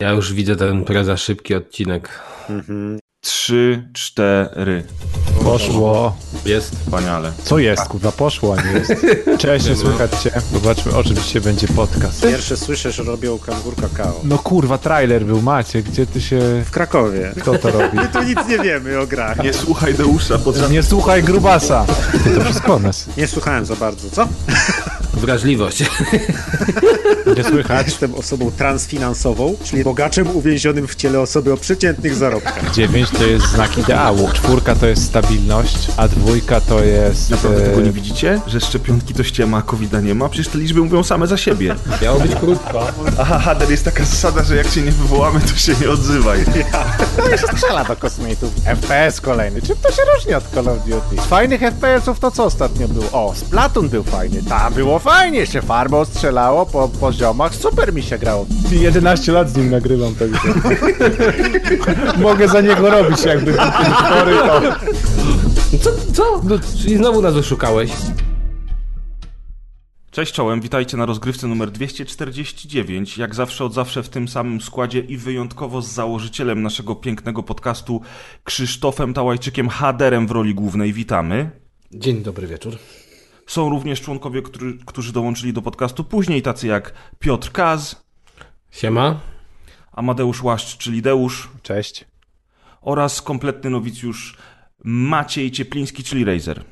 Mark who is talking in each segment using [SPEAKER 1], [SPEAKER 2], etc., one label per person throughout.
[SPEAKER 1] Ja już widzę ten preza szybki odcinek.
[SPEAKER 2] Trzy, cztery.
[SPEAKER 3] Poszło.
[SPEAKER 1] Jest?
[SPEAKER 2] Wspaniale.
[SPEAKER 3] Co jest, kurwa, poszło, a nie jest. Cześć, nie słychać cię. Zobaczmy, oczywiście będzie podcast.
[SPEAKER 4] Pierwsze słyszę, że robią kangur kakao.
[SPEAKER 3] No kurwa, trailer był, Macie, gdzie ty się...
[SPEAKER 4] W Krakowie.
[SPEAKER 3] Kto to robi?
[SPEAKER 4] My tu nic nie wiemy o grach.
[SPEAKER 2] Nie słuchaj Deusza, podczas...
[SPEAKER 3] Nie słuchaj grubasa. Ty, to wszystko nas.
[SPEAKER 4] Nie słuchałem za bardzo, co?
[SPEAKER 1] Wrażliwość.
[SPEAKER 3] Nie słychać.
[SPEAKER 4] Jestem osobą transfinansową, czyli bogaczem uwięzionym w ciele osoby o przeciętnych zarobkach.
[SPEAKER 3] 9 to jest znak ideału, czwórka to jest stabilność, a dwójka to jest...
[SPEAKER 2] Naprawdę
[SPEAKER 3] e,
[SPEAKER 2] tego nie widzicie? Że szczepionki to ściema, a covid nie ma? Przecież te liczby mówią same za siebie.
[SPEAKER 1] Miało być krótko.
[SPEAKER 2] Aha, Hader, jest taka zasada, że jak się nie wywołamy, to się nie odzywaj.
[SPEAKER 3] strzela do kosmitów. FPS kolejny. Czym to się różni od Call of Duty? Z fajnych FPS-ów to co ostatnio było? O, Splatoon był fajny. Tam było fajnie, się farbą strzelało po poziomach. Super mi się grało. 11 lat z nim nagrywam, także... Mogę za niego robić jakby chory to...
[SPEAKER 1] Co? Co? No, czyli znowu nas oszukałeś.
[SPEAKER 2] Cześć czołem, witajcie na rozgrywce numer 249. Jak zawsze od zawsze w tym samym składzie i wyjątkowo z założycielem naszego pięknego podcastu Krzysztofem Tałajczykiem Haderem w roli głównej. Witamy.
[SPEAKER 1] Dzień dobry wieczór.
[SPEAKER 2] Są również członkowie, którzy, którzy dołączyli do podcastu później, tacy jak Piotr Kaz,
[SPEAKER 1] Siema.
[SPEAKER 2] Amadeusz Łaszcz, czyli Deusz
[SPEAKER 3] Cześć.
[SPEAKER 2] oraz kompletny nowicjusz Maciej Ciepliński, czyli Razer.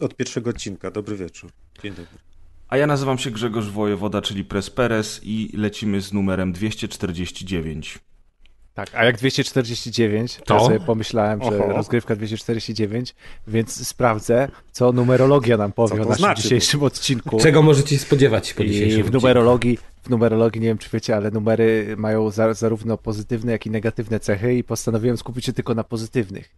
[SPEAKER 4] Od pierwszego odcinka, dobry wieczór. Dzień dobry.
[SPEAKER 2] A ja nazywam się Grzegorz Wojewoda, czyli Pres Perez i lecimy z numerem 249.
[SPEAKER 3] Tak, a jak 249, to, ja sobie pomyślałem, że
[SPEAKER 4] Oho.
[SPEAKER 3] rozgrywka 249, więc sprawdzę, co numerologia nam powie
[SPEAKER 4] Co
[SPEAKER 3] o naszym
[SPEAKER 4] znaczy?
[SPEAKER 3] dzisiejszym odcinku.
[SPEAKER 1] Czego możecie się spodziewać po dzisiejszym
[SPEAKER 3] I w
[SPEAKER 1] odcinku?
[SPEAKER 3] numerologii, w numerologii, nie wiem czy wiecie, ale numery mają za, zarówno pozytywne, jak i negatywne cechy i postanowiłem skupić się tylko na pozytywnych.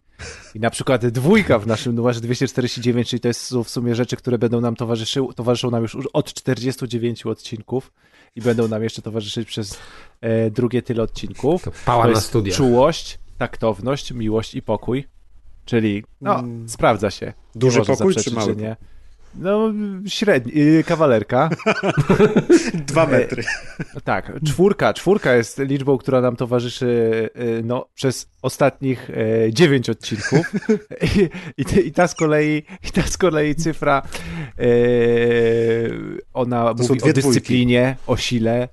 [SPEAKER 3] I na przykład dwójka w naszym numerze 249, czyli to jest, są w sumie rzeczy, które będą nam towarzyszyły, towarzyszą nam już od 49 odcinków i będą nam jeszcze towarzyszyć przez e, drugie tyle odcinków.
[SPEAKER 1] To pała
[SPEAKER 3] to
[SPEAKER 1] na
[SPEAKER 3] jest
[SPEAKER 1] studiach.
[SPEAKER 3] czułość, taktowność, miłość i pokój. Czyli, no, sprawdza się.
[SPEAKER 4] Duży pokój czy
[SPEAKER 3] zaprzeczyć,
[SPEAKER 4] mały
[SPEAKER 3] że nie. No, średni, yy, kawalerka.
[SPEAKER 4] Dwa metry.
[SPEAKER 3] Tak, czwórka. Czwórka jest liczbą, która nam towarzyszy y, no, przez ostatnich e, dziewięć odcinków. I, i, ta z kolei, i ta z kolei cyfra, e, ona
[SPEAKER 4] To
[SPEAKER 3] mówi o dyscyplinie, o sile,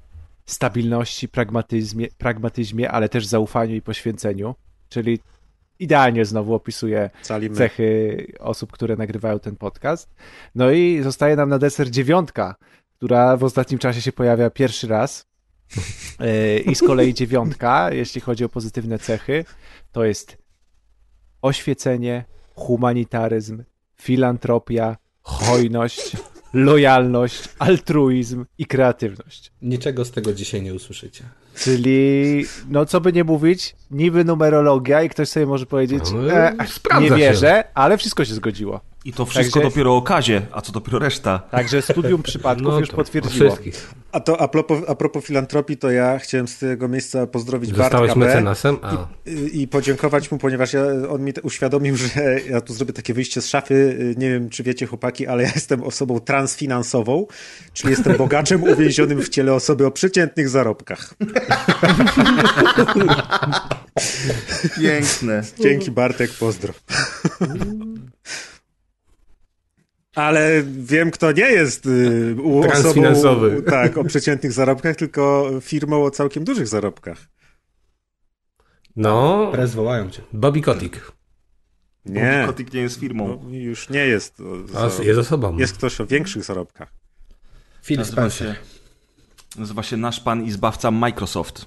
[SPEAKER 3] stabilności, pragmatyzmie, pragmatyzmie, ale też zaufaniu i poświęceniu. Czyli idealnie znowu opisuje
[SPEAKER 4] Cali my.
[SPEAKER 3] cechy osób, które nagrywają ten podcast. No i zostaje nam na deser dziewiątka, która w ostatnim czasie się pojawia pierwszy raz. Yy, I z kolei dziewiątka, jeśli chodzi o pozytywne cechy, to jest oświecenie, humanitaryzm, filantropia, hojność, lojalność, altruizm i kreatywność.
[SPEAKER 1] Niczego z tego dzisiaj nie usłyszycie.
[SPEAKER 3] Czyli, no co by nie mówić, niby numerologia i ktoś sobie może powiedzieć,
[SPEAKER 1] No,
[SPEAKER 3] e, nie
[SPEAKER 1] się.
[SPEAKER 3] wierzę, ale wszystko się zgodziło.
[SPEAKER 2] I to wszystko
[SPEAKER 3] Także-
[SPEAKER 2] dopiero o kazie, a co dopiero reszta.
[SPEAKER 3] Także studium przypadków już
[SPEAKER 1] No to
[SPEAKER 3] potwierdziło.
[SPEAKER 4] A to a propos, a propos filantropii, to ja chciałem z tego miejsca pozdrowić
[SPEAKER 1] Zostałeś
[SPEAKER 4] Bartka B.
[SPEAKER 1] mecenasem? A.
[SPEAKER 4] i i podziękować mu, ponieważ ja, on mi uświadomił, że ja tu zrobię takie wyjście z szafy. Nie wiem, czy wiecie, chłopaki, ale ja jestem osobą transfinansową, czyli jestem bogaczem uwięzionym w ciele osoby o przeciętnych zarobkach.
[SPEAKER 2] Piękne.
[SPEAKER 4] Dzięki Bartek, pozdro. Ale wiem, kto nie jest y, u- osobą
[SPEAKER 1] Transfinansowy.
[SPEAKER 4] tak, o przeciętnych zarobkach, tylko firmą o całkiem dużych zarobkach.
[SPEAKER 1] No,
[SPEAKER 5] Prez wołają cię.
[SPEAKER 1] Bobby Kotick.
[SPEAKER 4] Nie,
[SPEAKER 2] Kotik nie jest firmą.
[SPEAKER 4] no, już nie jest. za-
[SPEAKER 1] jest osobą.
[SPEAKER 4] Jest ktoś o większych zarobkach.
[SPEAKER 5] Phil
[SPEAKER 2] Nazywa
[SPEAKER 5] Spencer.
[SPEAKER 2] się, nazywa się nasz pan i zbawca Microsoft.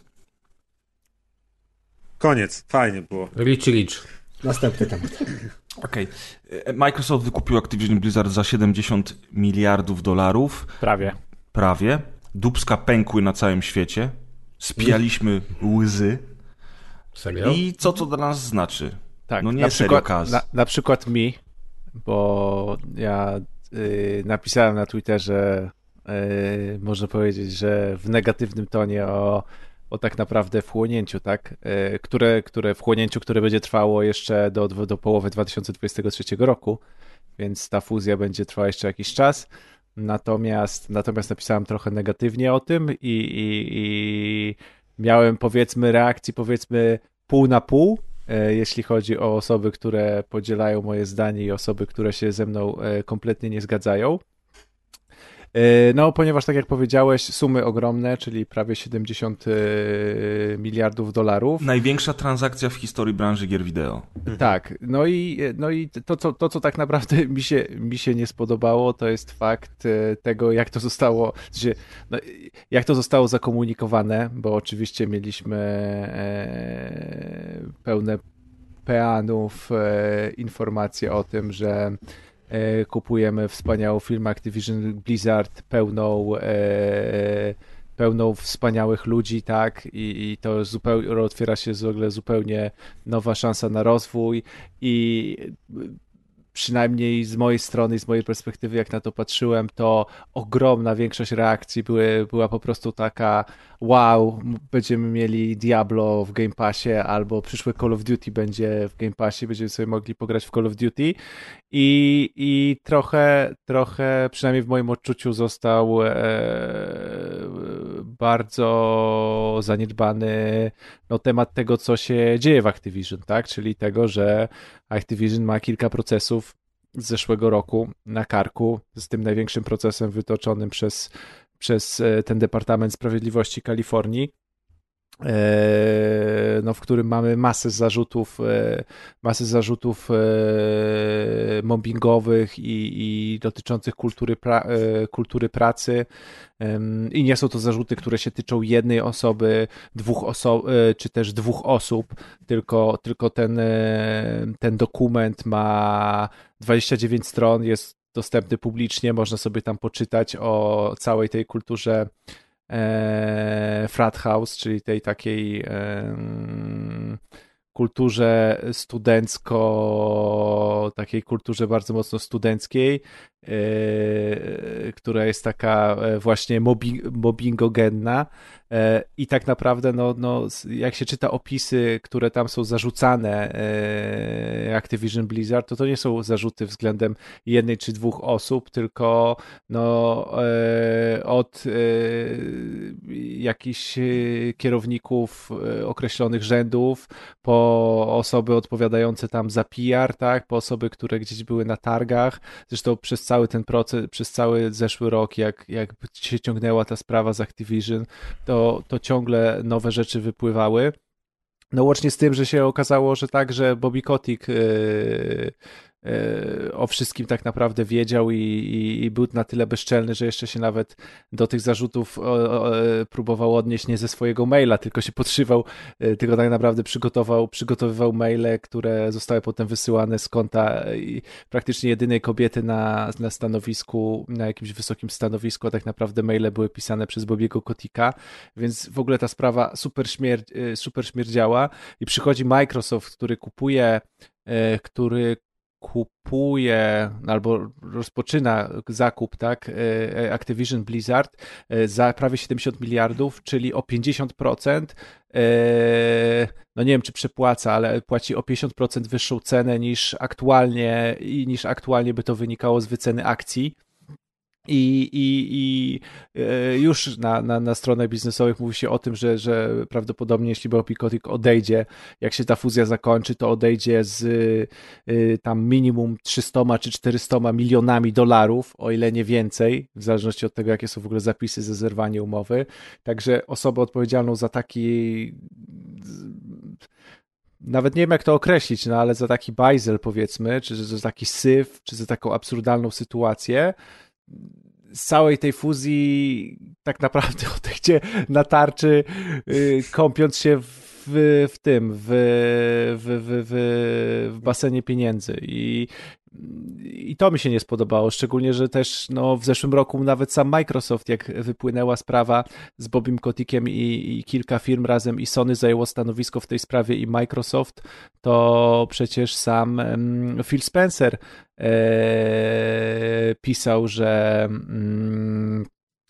[SPEAKER 4] Koniec, fajnie było.
[SPEAKER 1] Richie Rich.
[SPEAKER 5] Następny temat.
[SPEAKER 2] Okej. E, Microsoft wykupił Activision Blizzard za 70 miliardów dolarów.
[SPEAKER 3] Prawie.
[SPEAKER 2] Prawie. Dubska pękły na całym świecie. Spijaliśmy łzy.
[SPEAKER 1] Serio?
[SPEAKER 2] I co to dla nas znaczy?
[SPEAKER 3] Tak,
[SPEAKER 2] No nie
[SPEAKER 3] na
[SPEAKER 2] serio,
[SPEAKER 3] przykład,
[SPEAKER 2] Kaz.
[SPEAKER 3] na, na przykład mi, bo ja y, napisałem na Twitterze, y, można powiedzieć, że w negatywnym tonie o, o tak naprawdę wchłonięciu, tak? Y, które, które wchłonięciu, które będzie trwało jeszcze do, do połowy 2023 roku, więc ta fuzja będzie trwała jeszcze jakiś czas. Natomiast, natomiast napisałem trochę negatywnie o tym i, i, i miałem powiedzmy reakcji powiedzmy pół na pół, e, jeśli chodzi o osoby, które podzielają moje zdanie i osoby, które się ze mną e, kompletnie nie zgadzają. E, No, ponieważ tak jak powiedziałeś, sumy ogromne, czyli prawie 70 e, miliardów dolarów.
[SPEAKER 2] Największa transakcja w historii branży gier wideo.
[SPEAKER 3] Tak, no i, no i to, co, to, co tak naprawdę mi się, mi się nie spodobało, to jest fakt e, tego, jak to zostało, no, jak to zostało zakomunikowane, bo oczywiście mieliśmy e, pełne peanów e, informacje o tym, że kupujemy wspaniałą firmę Activision Blizzard pełną e, pełną wspaniałych ludzi, tak, i, i to zupełnie otwiera się zupełnie nowa szansa na rozwój. I przynajmniej z mojej strony, z mojej perspektywy, jak na to patrzyłem, to ogromna większość reakcji były, była po prostu taka wow, będziemy mieli Diablo w Game Passie albo przyszłe Call of Duty będzie w Game Passie, będziemy sobie mogli pograć w Call of Duty. I, i trochę, trochę, przynajmniej w moim odczuciu został e, bardzo zaniedbany no, temat tego, co się dzieje w Activision, tak? Czyli tego, że Activision ma kilka procesów z zeszłego roku na karku, z tym największym procesem wytoczonym przez, przez e, ten Departament Sprawiedliwości Kalifornii, no, w którym mamy masę zarzutów, e, masę zarzutów mobbingowych i, i dotyczących kultury, pra, kultury pracy. I nie są to zarzuty, które się tyczą jednej osoby, dwóch osób, czy też dwóch osób, tylko, tylko ten, ten dokument ma 29 stron, jest dostępny publicznie, można sobie tam poczytać o całej tej kulturze e, frat house, czyli tej takiej e, kulturze studencko, takiej kulturze bardzo mocno studenckiej, która jest taka właśnie mobbing, mobbingogenna i tak naprawdę no, no, jak się czyta opisy, które tam są zarzucane Activision Blizzard, to to nie są zarzuty względem jednej czy dwóch osób, tylko no, od jakichś kierowników określonych rzędów, po osoby odpowiadające tam za PR, tak, po osoby, które gdzieś były na targach. Zresztą przez cały ten proces, przez cały zeszły rok, jak, jak się ciągnęła ta sprawa z Activision, to, to ciągle nowe rzeczy wypływały. No łącznie z tym, że się okazało, że tak, że Bobby Kotick yy, o wszystkim tak naprawdę wiedział i, i, i, był na tyle bezczelny, że jeszcze się nawet do tych zarzutów o, o, próbował odnieść nie ze swojego maila, tylko się podszywał, yy, tylko tak naprawdę przygotował, przygotowywał maile, które zostały potem wysyłane z konta praktycznie jedynej kobiety na, na stanowisku, na jakimś wysokim stanowisku, a tak naprawdę maile były pisane przez Bobiego Kotika, więc w ogóle ta sprawa super, śmier super śmierdziała i przychodzi Microsoft, który kupuje który kupuje albo rozpoczyna zakup, tak, Activision Blizzard za prawie 70 miliardów, czyli o 50%, no nie wiem czy przepłaca, ale płaci o 50% wyższą cenę niż aktualnie i niż aktualnie by to wynikało z wyceny akcji. I, i, i już na, na, na stronach biznesowych mówi się o tym, że, że prawdopodobnie jeśli Bobby Kotick odejdzie, jak się ta fuzja zakończy, to odejdzie z tam minimum 300 czy 400 milionami dolarów, o ile nie więcej, w zależności od tego, jakie są w ogóle zapisy za zerwanie umowy. Także osobę odpowiedzialną za taki nawet nie wiem jak to określić, no ale za taki bajzel powiedzmy, czy za taki syf, czy za taką absurdalną sytuację, z całej tej fuzji tak naprawdę odejdzie na tarczy, kąpiąc się w, w tym, w, w, w, w, w basenie pieniędzy. I, I to mi się nie spodobało, szczególnie, że też no, w zeszłym roku nawet sam Microsoft, jak wypłynęła sprawa z Bobim Kotikiem i, i kilka firm razem i Sony zajęło stanowisko w tej sprawie i Microsoft, to przecież sam Phil Spencer e, pisał, że mm,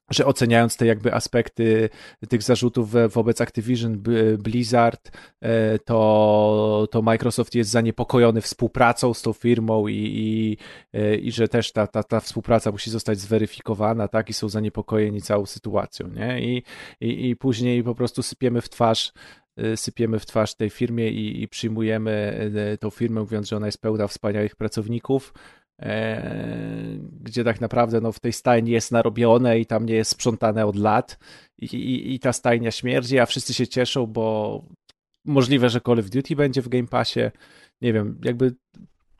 [SPEAKER 3] że oceniając te jakby aspekty tych zarzutów wobec Activision Blizzard, e, to, to Microsoft jest zaniepokojony współpracą z tą firmą i, i, e, i że też ta, ta, ta współpraca musi zostać zweryfikowana, tak, i są zaniepokojeni całą sytuacją, nie, i, i, i później po prostu sypiemy w twarz e, sypiemy w twarz tej firmie i, i przyjmujemy tą firmę, mówiąc, że ona jest pełna wspaniałych pracowników, gdzie tak naprawdę no, w tej stajni jest narobione i tam nie jest sprzątane od lat i, i, i ta stajnia śmierdzi, a wszyscy się cieszą, bo możliwe, że Call of Duty będzie w Game Passie. Nie wiem, jakby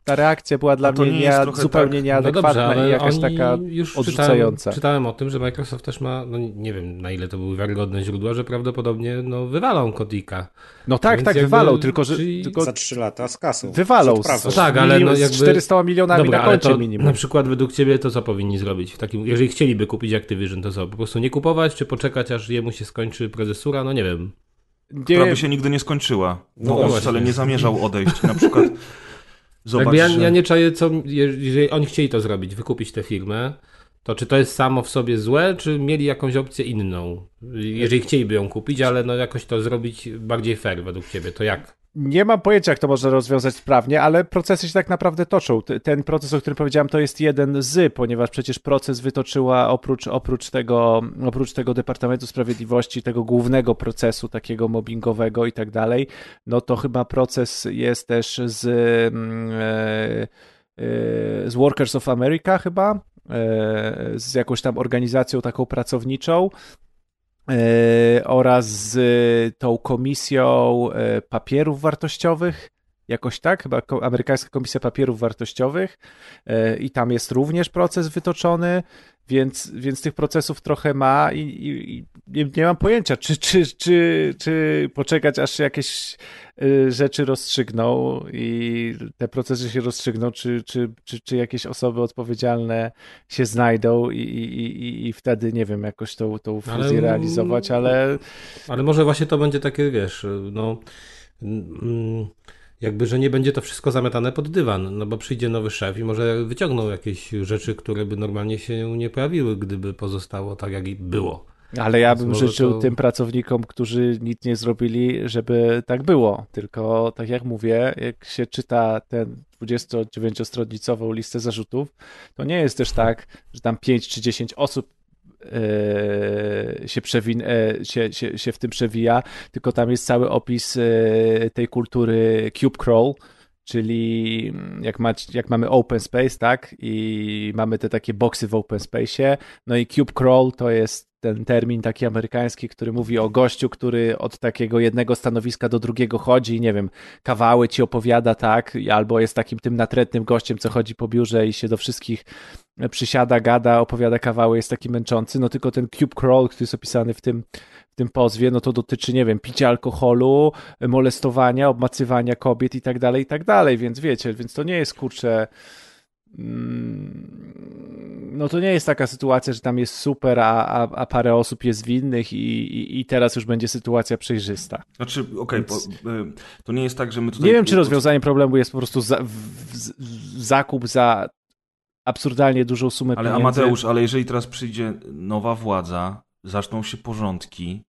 [SPEAKER 3] ta reakcja była dla mnie
[SPEAKER 2] nie
[SPEAKER 3] zupełnie
[SPEAKER 2] tak-
[SPEAKER 1] No
[SPEAKER 3] nieadekwatna
[SPEAKER 1] dobrze, ale
[SPEAKER 3] i jakaś taka
[SPEAKER 1] już
[SPEAKER 3] odrzucająca.
[SPEAKER 1] czytałem, czytałem o tym, że Microsoft też ma, no nie wiem na ile to były wiarygodne źródła, że prawdopodobnie no, wywalą Kodika.
[SPEAKER 3] No tak,
[SPEAKER 1] Więc
[SPEAKER 3] tak,
[SPEAKER 1] jakby-
[SPEAKER 3] wywalą, tylko że
[SPEAKER 1] czyli
[SPEAKER 3] tylko
[SPEAKER 4] Za trzy lata z kasą.
[SPEAKER 3] wywalą
[SPEAKER 4] Z
[SPEAKER 3] z,
[SPEAKER 1] No tak, ale no
[SPEAKER 3] z
[SPEAKER 1] jakby-
[SPEAKER 3] 400 milionami
[SPEAKER 1] Dobra,
[SPEAKER 3] na koncie
[SPEAKER 1] to
[SPEAKER 3] minimum.
[SPEAKER 1] na przykład według ciebie to co powinni zrobić? W takim, jeżeli chcieliby kupić Activision, to co? Po prostu nie kupować, czy poczekać aż jemu się skończy prezesura? No nie wiem.
[SPEAKER 2] która
[SPEAKER 3] Nie,
[SPEAKER 2] by się nigdy nie skończyła,
[SPEAKER 5] No
[SPEAKER 2] bo on
[SPEAKER 5] właśnie.
[SPEAKER 2] wcale nie zamierzał odejść. Na przykład zobacz,
[SPEAKER 1] Jakby ja,
[SPEAKER 2] że...
[SPEAKER 1] ja nie czaję, co, jeżeli oni chcieli to zrobić, wykupić tę firmę, to czy to jest samo w sobie złe, czy mieli jakąś opcję inną? Jeżeli chcieliby ją kupić, ale no jakoś to zrobić bardziej fair według ciebie, to jak?
[SPEAKER 3] Nie mam pojęcia, jak to można rozwiązać sprawnie, ale procesy się tak naprawdę toczą. Ten proces, o którym powiedziałem, to jest jeden z, ponieważ przecież proces wytoczyła oprócz, oprócz, tego, oprócz tego Departamentu Sprawiedliwości, tego głównego procesu takiego mobbingowego i tak dalej, no to chyba proces jest też z, mm, e, e, z Workers of America chyba, e, z jakąś tam organizacją taką pracowniczą, oraz z tą komisją e, papierów wartościowych. Jakoś tak, chyba amerykańska komisja papierów wartościowych e, i tam jest również proces wytoczony, więc, więc tych procesów trochę ma i, i nie, nie mam pojęcia, czy, czy, czy, czy poczekać, aż się jakieś e, rzeczy rozstrzygną i te procesy się rozstrzygną, czy, czy, czy, czy jakieś osoby odpowiedzialne się znajdą i, i, i, i wtedy, nie wiem, jakoś tą, tą fuzję
[SPEAKER 1] Ale-
[SPEAKER 3] realizować, ale
[SPEAKER 1] Ale może właśnie to będzie takie, wiesz, no jakby, że nie będzie to wszystko zamiatane pod dywan, no bo przyjdzie nowy szef i może wyciągną jakieś rzeczy, które by normalnie się nie pojawiły, gdyby pozostało tak, jak i było.
[SPEAKER 3] Ale ja bym życzył
[SPEAKER 1] to-
[SPEAKER 3] tym pracownikom, którzy nic nie zrobili, żeby tak było. Tylko, tak jak mówię, jak się czyta ten 29-stronnicową listę zarzutów, to nie jest też tak, że tam 5 czy 10 osób e, się, przewin- e, się, się, się w tym przewija, tylko tam jest cały opis e, tej kultury cube crawl, czyli mm, jak, ma, jak mamy open space, tak, i mamy te takie boksy w open space'ie, no i cube crawl to jest ten termin taki amerykański, który mówi o gościu, który od takiego jednego stanowiska do drugiego chodzi i nie wiem, kawały ci opowiada, tak, albo jest takim tym natrętnym gościem, co chodzi po biurze i się do wszystkich przysiada, gada, opowiada kawały, jest taki męczący, no tylko ten cube crawl, który jest opisany w tym, w tym pozwie, no to dotyczy, nie wiem, picia alkoholu, molestowania, obmacywania kobiet i tak dalej, i tak dalej, więc wiecie, więc to nie jest, kurczę, no to nie jest taka sytuacja, że tam jest super, a, a, a parę osób jest winnych i, i, i teraz już będzie sytuacja przejrzysta.
[SPEAKER 2] Znaczy, okej,
[SPEAKER 3] Więc-
[SPEAKER 2] po- y, to nie jest tak, że my tutaj...
[SPEAKER 3] Nie wiem, czy rozwiązaniem problemu jest po prostu za, w, w, w, zakup za absurdalnie dużą sumę
[SPEAKER 2] Ale
[SPEAKER 3] pieniędzy.
[SPEAKER 2] Amadeusz, ale jeżeli teraz przyjdzie nowa władza, zaczną się porządki,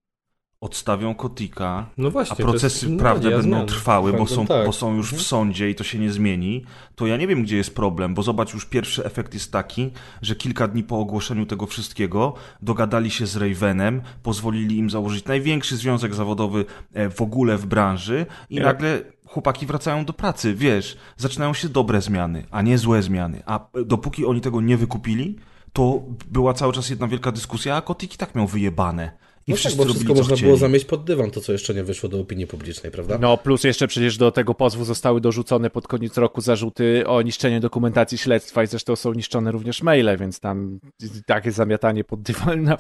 [SPEAKER 2] odstawią Kotika,
[SPEAKER 1] No właśnie.
[SPEAKER 2] a
[SPEAKER 1] to jest
[SPEAKER 2] procesy
[SPEAKER 1] nadzieja
[SPEAKER 2] prawda będą trwały, bo są,
[SPEAKER 5] tak.
[SPEAKER 2] bo są już w sądzie i to się nie zmieni, to ja nie wiem, gdzie jest problem, bo zobacz, już pierwszy efekt jest taki, że kilka dni po ogłoszeniu tego wszystkiego dogadali się z Ravenem, pozwolili im założyć największy związek zawodowy e, w ogóle w branży i
[SPEAKER 3] Ja-
[SPEAKER 2] nagle chłopaki wracają do pracy, wiesz, zaczynają się dobre zmiany, a nie złe zmiany, a dopóki oni tego nie wykupili, to była cały czas jedna wielka dyskusja, a Kotik i tak miał wyjebane. I
[SPEAKER 5] No tak, bo wszystko można
[SPEAKER 2] chcieli.
[SPEAKER 5] było zamieść pod dywan, to co jeszcze nie wyszło do opinii publicznej, prawda?
[SPEAKER 3] No, plus jeszcze przecież do tego pozwu zostały dorzucone pod koniec roku zarzuty o niszczenie dokumentacji śledztwa i zresztą są niszczone również maile, więc tam takie zamiatanie pod dywan.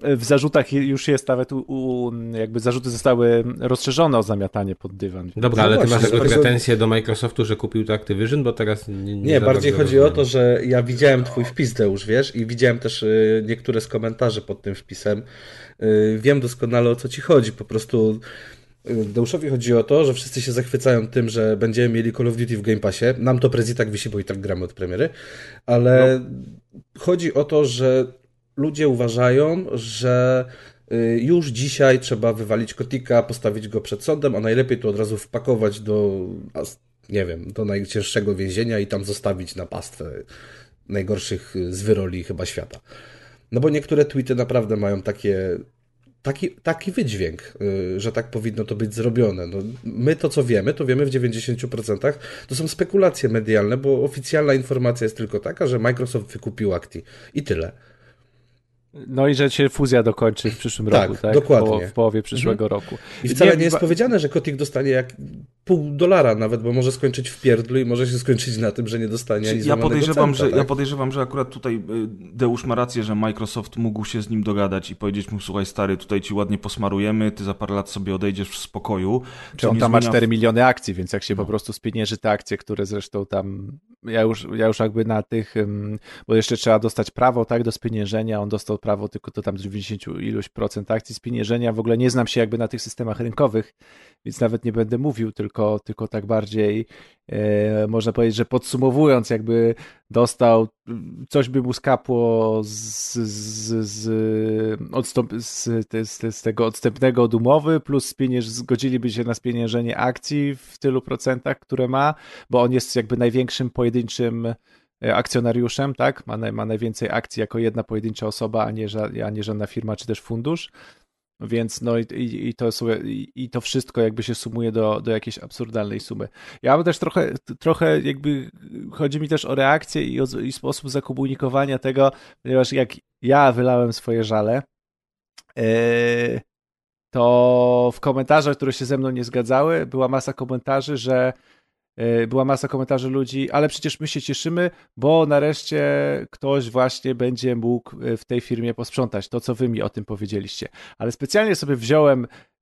[SPEAKER 3] Na- W zarzutach już jest nawet u, u, jakby zarzuty zostały rozszerzone o zamiatanie pod dywan.
[SPEAKER 1] Dobra,
[SPEAKER 5] No
[SPEAKER 1] ale ty masz jakby
[SPEAKER 5] bardzo-
[SPEAKER 1] pretensje do Microsoftu, że kupił to Activision, bo teraz nie, nie,
[SPEAKER 5] Nie, bardziej chodzi o
[SPEAKER 1] rozumiem.
[SPEAKER 5] to, że ja widziałem twój wpis, Deusz, wiesz, i widziałem też y, niektóre z komentarzy pod tym wpisem. Y, wiem doskonale o co ci chodzi, po prostu y, Deuszowi chodzi o to, że wszyscy się zachwycają tym, że będziemy mieli Call of Duty w Game Passie. Nam to prez i tak wisi, bo i tak gramy od premiery, ale chodzi o to, że ludzie uważają, że y, już dzisiaj trzeba wywalić kotika, postawić go przed sądem, a najlepiej to od razu wpakować do, nie wiem, do najcięższego więzienia i tam zostawić na pastwę najgorszych zwyroli chyba świata. No bo niektóre tweety naprawdę mają takie taki, taki wydźwięk, y, że tak powinno to być zrobione. No, my to, co wiemy, to wiemy w 90%. To są spekulacje medialne, bo oficjalna informacja jest tylko taka, że Microsoft wykupił Acti i tyle.
[SPEAKER 3] No i że się fuzja dokończy w przyszłym tak, roku, tak?
[SPEAKER 5] Dokładnie.
[SPEAKER 3] Po, w połowie przyszłego mhm. roku.
[SPEAKER 5] I wcale nie, nie jest powiedziane, że Kotik dostanie jak pół dolara nawet, bo może skończyć w pierdlu i może się skończyć na tym, że nie dostanie ani
[SPEAKER 2] ja podejrzewam,
[SPEAKER 5] centa, że
[SPEAKER 2] tak? Ja podejrzewam, że akurat tutaj y, Deusz ma rację, że Microsoft mógł się z nim dogadać i powiedzieć mu, słuchaj stary, tutaj ci ładnie posmarujemy, ty za parę lat sobie odejdziesz w spokoju.
[SPEAKER 3] Czy on tam zmienia... ma 4 miliony akcji, więc jak się no. po prostu spienięży te akcje, które zresztą tam, ja już, ja już jakby na tych, bo jeszcze trzeba dostać prawo, tak, do spieniężenia, on dostał prawo tylko to tam 90 iluś procent akcji spieniężenia, w ogóle nie znam się jakby na tych systemach rynkowych, więc nawet nie będę mówił, tylko, tylko tak bardziej można powiedzieć, że podsumowując, jakby dostał, coś by mu skapło z, z, z, odstąp, z, z, z tego odstępnego od umowy, plus spienięż, zgodziliby się na spieniężenie akcji w tylu procentach, które ma, bo on jest jakby największym pojedynczym e, akcjonariuszem, tak? Ma, ma najwięcej akcji jako jedna pojedyncza osoba, a nie, a nie żadna firma czy też fundusz. Więc no i, i, to, sobie, i to wszystko jakby się sumuje do, do jakiejś absurdalnej sumy. Ja mam też trochę, trochę jakby, chodzi mi też o reakcję i, o, i sposób zakomunikowania tego, ponieważ jak ja wylałem swoje żale, yy, to w komentarzach, które się ze mną nie zgadzały, była masa komentarzy, że była masa komentarzy ludzi, ale przecież my się cieszymy, bo nareszcie ktoś właśnie będzie mógł e, w tej firmie posprzątać to, co wy mi o tym powiedzieliście. Ale specjalnie sobie wziąłem E, e,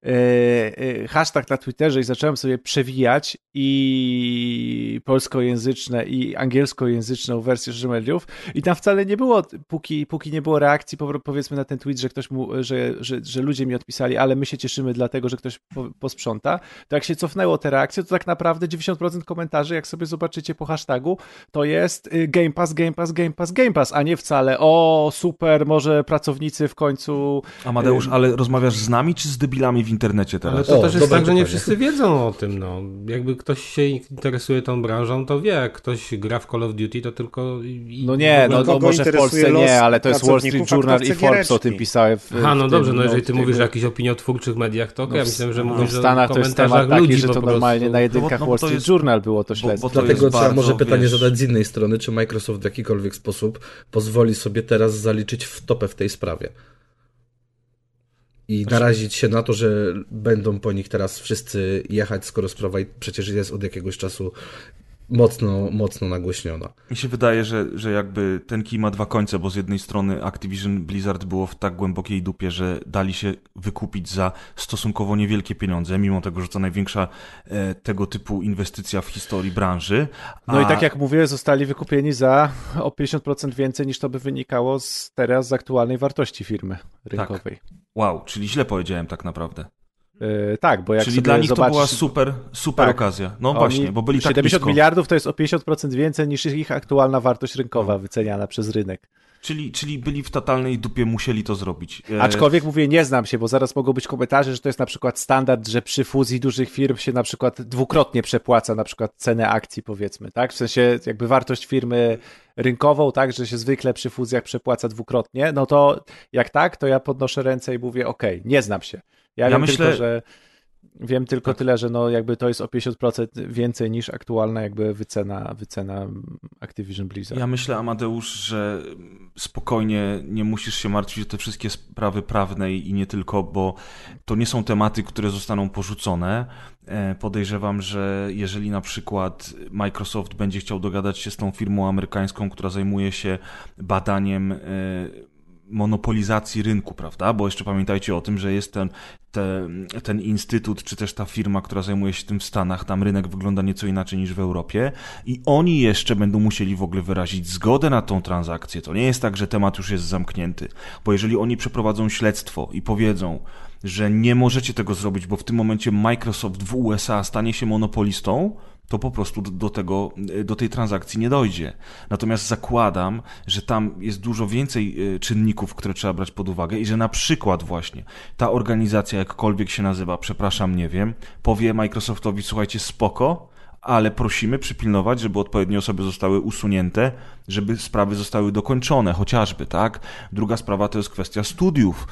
[SPEAKER 3] hashtag na Twitterze i zacząłem sobie przewijać i polskojęzyczne i angielskojęzyczną wersję mediów. I tam wcale nie było, póki, póki nie było reakcji powiedzmy na ten tweet, że ktoś mu, że, że, że ludzie mi odpisali, ale my się cieszymy dlatego, że ktoś posprząta, to jak się cofnęło te reakcje, to tak naprawdę 90% komentarzy, jak sobie zobaczycie po hashtagu, to jest y, Game Pass, Game Pass, Game Pass, Game Pass, a nie wcale o super, może pracownicy w końcu...
[SPEAKER 2] Amadeusz, ale rozmawiasz z nami czy z debilami w internecie teraz.
[SPEAKER 1] Ale to o, też jest tak, że nie wszyscy wiedzą o tym. No. Jakby ktoś się interesuje tą branżą, to wie. Jak ktoś gra w Call of Duty, to tylko...
[SPEAKER 3] No nie, no, no może w Polsce nie, ale to jest Wall Street Journal i Forbes o tym pisały. W,
[SPEAKER 1] Aha, no dobrze, no jeżeli ty mówisz o jakichś opiniotwórczych mediach, to no, ja myślę, że mówisz
[SPEAKER 3] no, w Stanach to jest temat taki, ludzi że to normalnie na jedynkach no, Wall Street jest, Journal było to śledztwo.
[SPEAKER 5] Dlatego trzeba może pytanie zadać z innej strony, czy Microsoft w jakikolwiek sposób pozwoli sobie teraz zaliczyć w topę w tej sprawie i narazić się na to, że będą po nich teraz wszyscy jechać, skoro sprawa przecież jest od jakiegoś czasu mocno, mocno nagłośniona.
[SPEAKER 2] Mi się wydaje, że, że jakby ten kij ma dwa końce, bo z jednej strony Activision Blizzard było w tak głębokiej dupie, że dali się wykupić za stosunkowo niewielkie pieniądze, mimo tego, że to największa e, tego typu inwestycja w historii branży.
[SPEAKER 3] A... No i tak jak mówię, zostali wykupieni za o 50% więcej niż to by wynikało z teraz z aktualnej wartości firmy rynkowej. Tak.
[SPEAKER 2] Wow, czyli źle powiedziałem tak naprawdę.
[SPEAKER 3] Yy, tak, bo jak
[SPEAKER 2] Czyli dla nich to była super, super tak. okazja. No Oni, właśnie, bo byli
[SPEAKER 3] 70
[SPEAKER 2] tak
[SPEAKER 3] miliardów to jest o 50% więcej niż ich aktualna wartość rynkowa no. wyceniana przez rynek.
[SPEAKER 2] Czyli, czyli byli w totalnej dupie, musieli to zrobić.
[SPEAKER 3] E, Aczkolwiek mówię, nie znam się, bo zaraz mogą być komentarze, że to jest na przykład standard, że przy fuzji dużych firm się na przykład dwukrotnie przepłaca na przykład cenę akcji, powiedzmy, tak? W sensie jakby wartość firmy rynkową, tak, że się zwykle przy fuzjach przepłaca dwukrotnie, no to jak tak, to ja podnoszę ręce i mówię, ok, nie znam się. Ja, ja wiem myślę, tylko, że wiem tylko tak. tyle, że no jakby to jest o 50% więcej niż aktualna jakby wycena, wycena Activision Blizzard.
[SPEAKER 2] Ja myślę, Amadeusz, że spokojnie nie musisz się martwić o te wszystkie sprawy prawne i nie tylko, bo to nie są tematy, które zostaną porzucone. E, podejrzewam, że jeżeli na przykład Microsoft będzie chciał dogadać się z tą firmą amerykańską, która zajmuje się badaniem e, monopolizacji rynku, prawda? Bo jeszcze pamiętajcie o tym, że jest ten, te, ten instytut, czy też ta firma, która zajmuje się tym w Stanach, tam rynek wygląda nieco inaczej niż w Europie i oni jeszcze będą musieli w ogóle wyrazić zgodę na tą transakcję. To nie jest tak, że temat już jest zamknięty, bo jeżeli oni przeprowadzą śledztwo i powiedzą, że nie możecie tego zrobić, bo w tym momencie Microsoft w USA stanie się monopolistą, to po prostu do, tego, do tej transakcji nie dojdzie. Natomiast zakładam, że tam jest dużo więcej y, czynników, które trzeba brać pod uwagę i że na przykład właśnie ta organizacja, jakkolwiek się nazywa, przepraszam, nie wiem, powie Microsoftowi, słuchajcie, spoko, ale prosimy przypilnować, żeby odpowiednie osoby zostały usunięte, żeby sprawy zostały dokończone, chociażby, tak? Druga sprawa to jest kwestia studiów.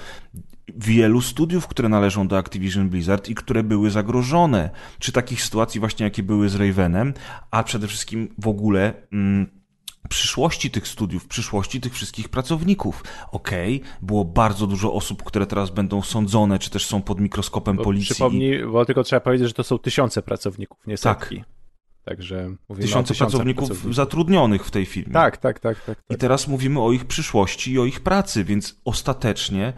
[SPEAKER 2] Wielu studiów, które należą do Activision Blizzard i które były zagrożone, czy takich sytuacji właśnie, jakie były z Ravenem, a przede wszystkim w ogóle. Mm, przyszłości tych studiów, przyszłości tych wszystkich pracowników. Okej, okay, było bardzo dużo osób, które teraz będą sądzone, czy też są pod mikroskopem
[SPEAKER 3] bo
[SPEAKER 2] policji.
[SPEAKER 3] Przypomnij, bo tylko trzeba powiedzieć, że to są tysiące pracowników, nie setki. Tak. Także
[SPEAKER 2] tysiące pracowników, pracowników, zatrudnionych w tej firmie.
[SPEAKER 3] Tak, tak, tak, tak, tak.
[SPEAKER 2] I teraz mówimy o ich przyszłości i o ich pracy, więc ostatecznie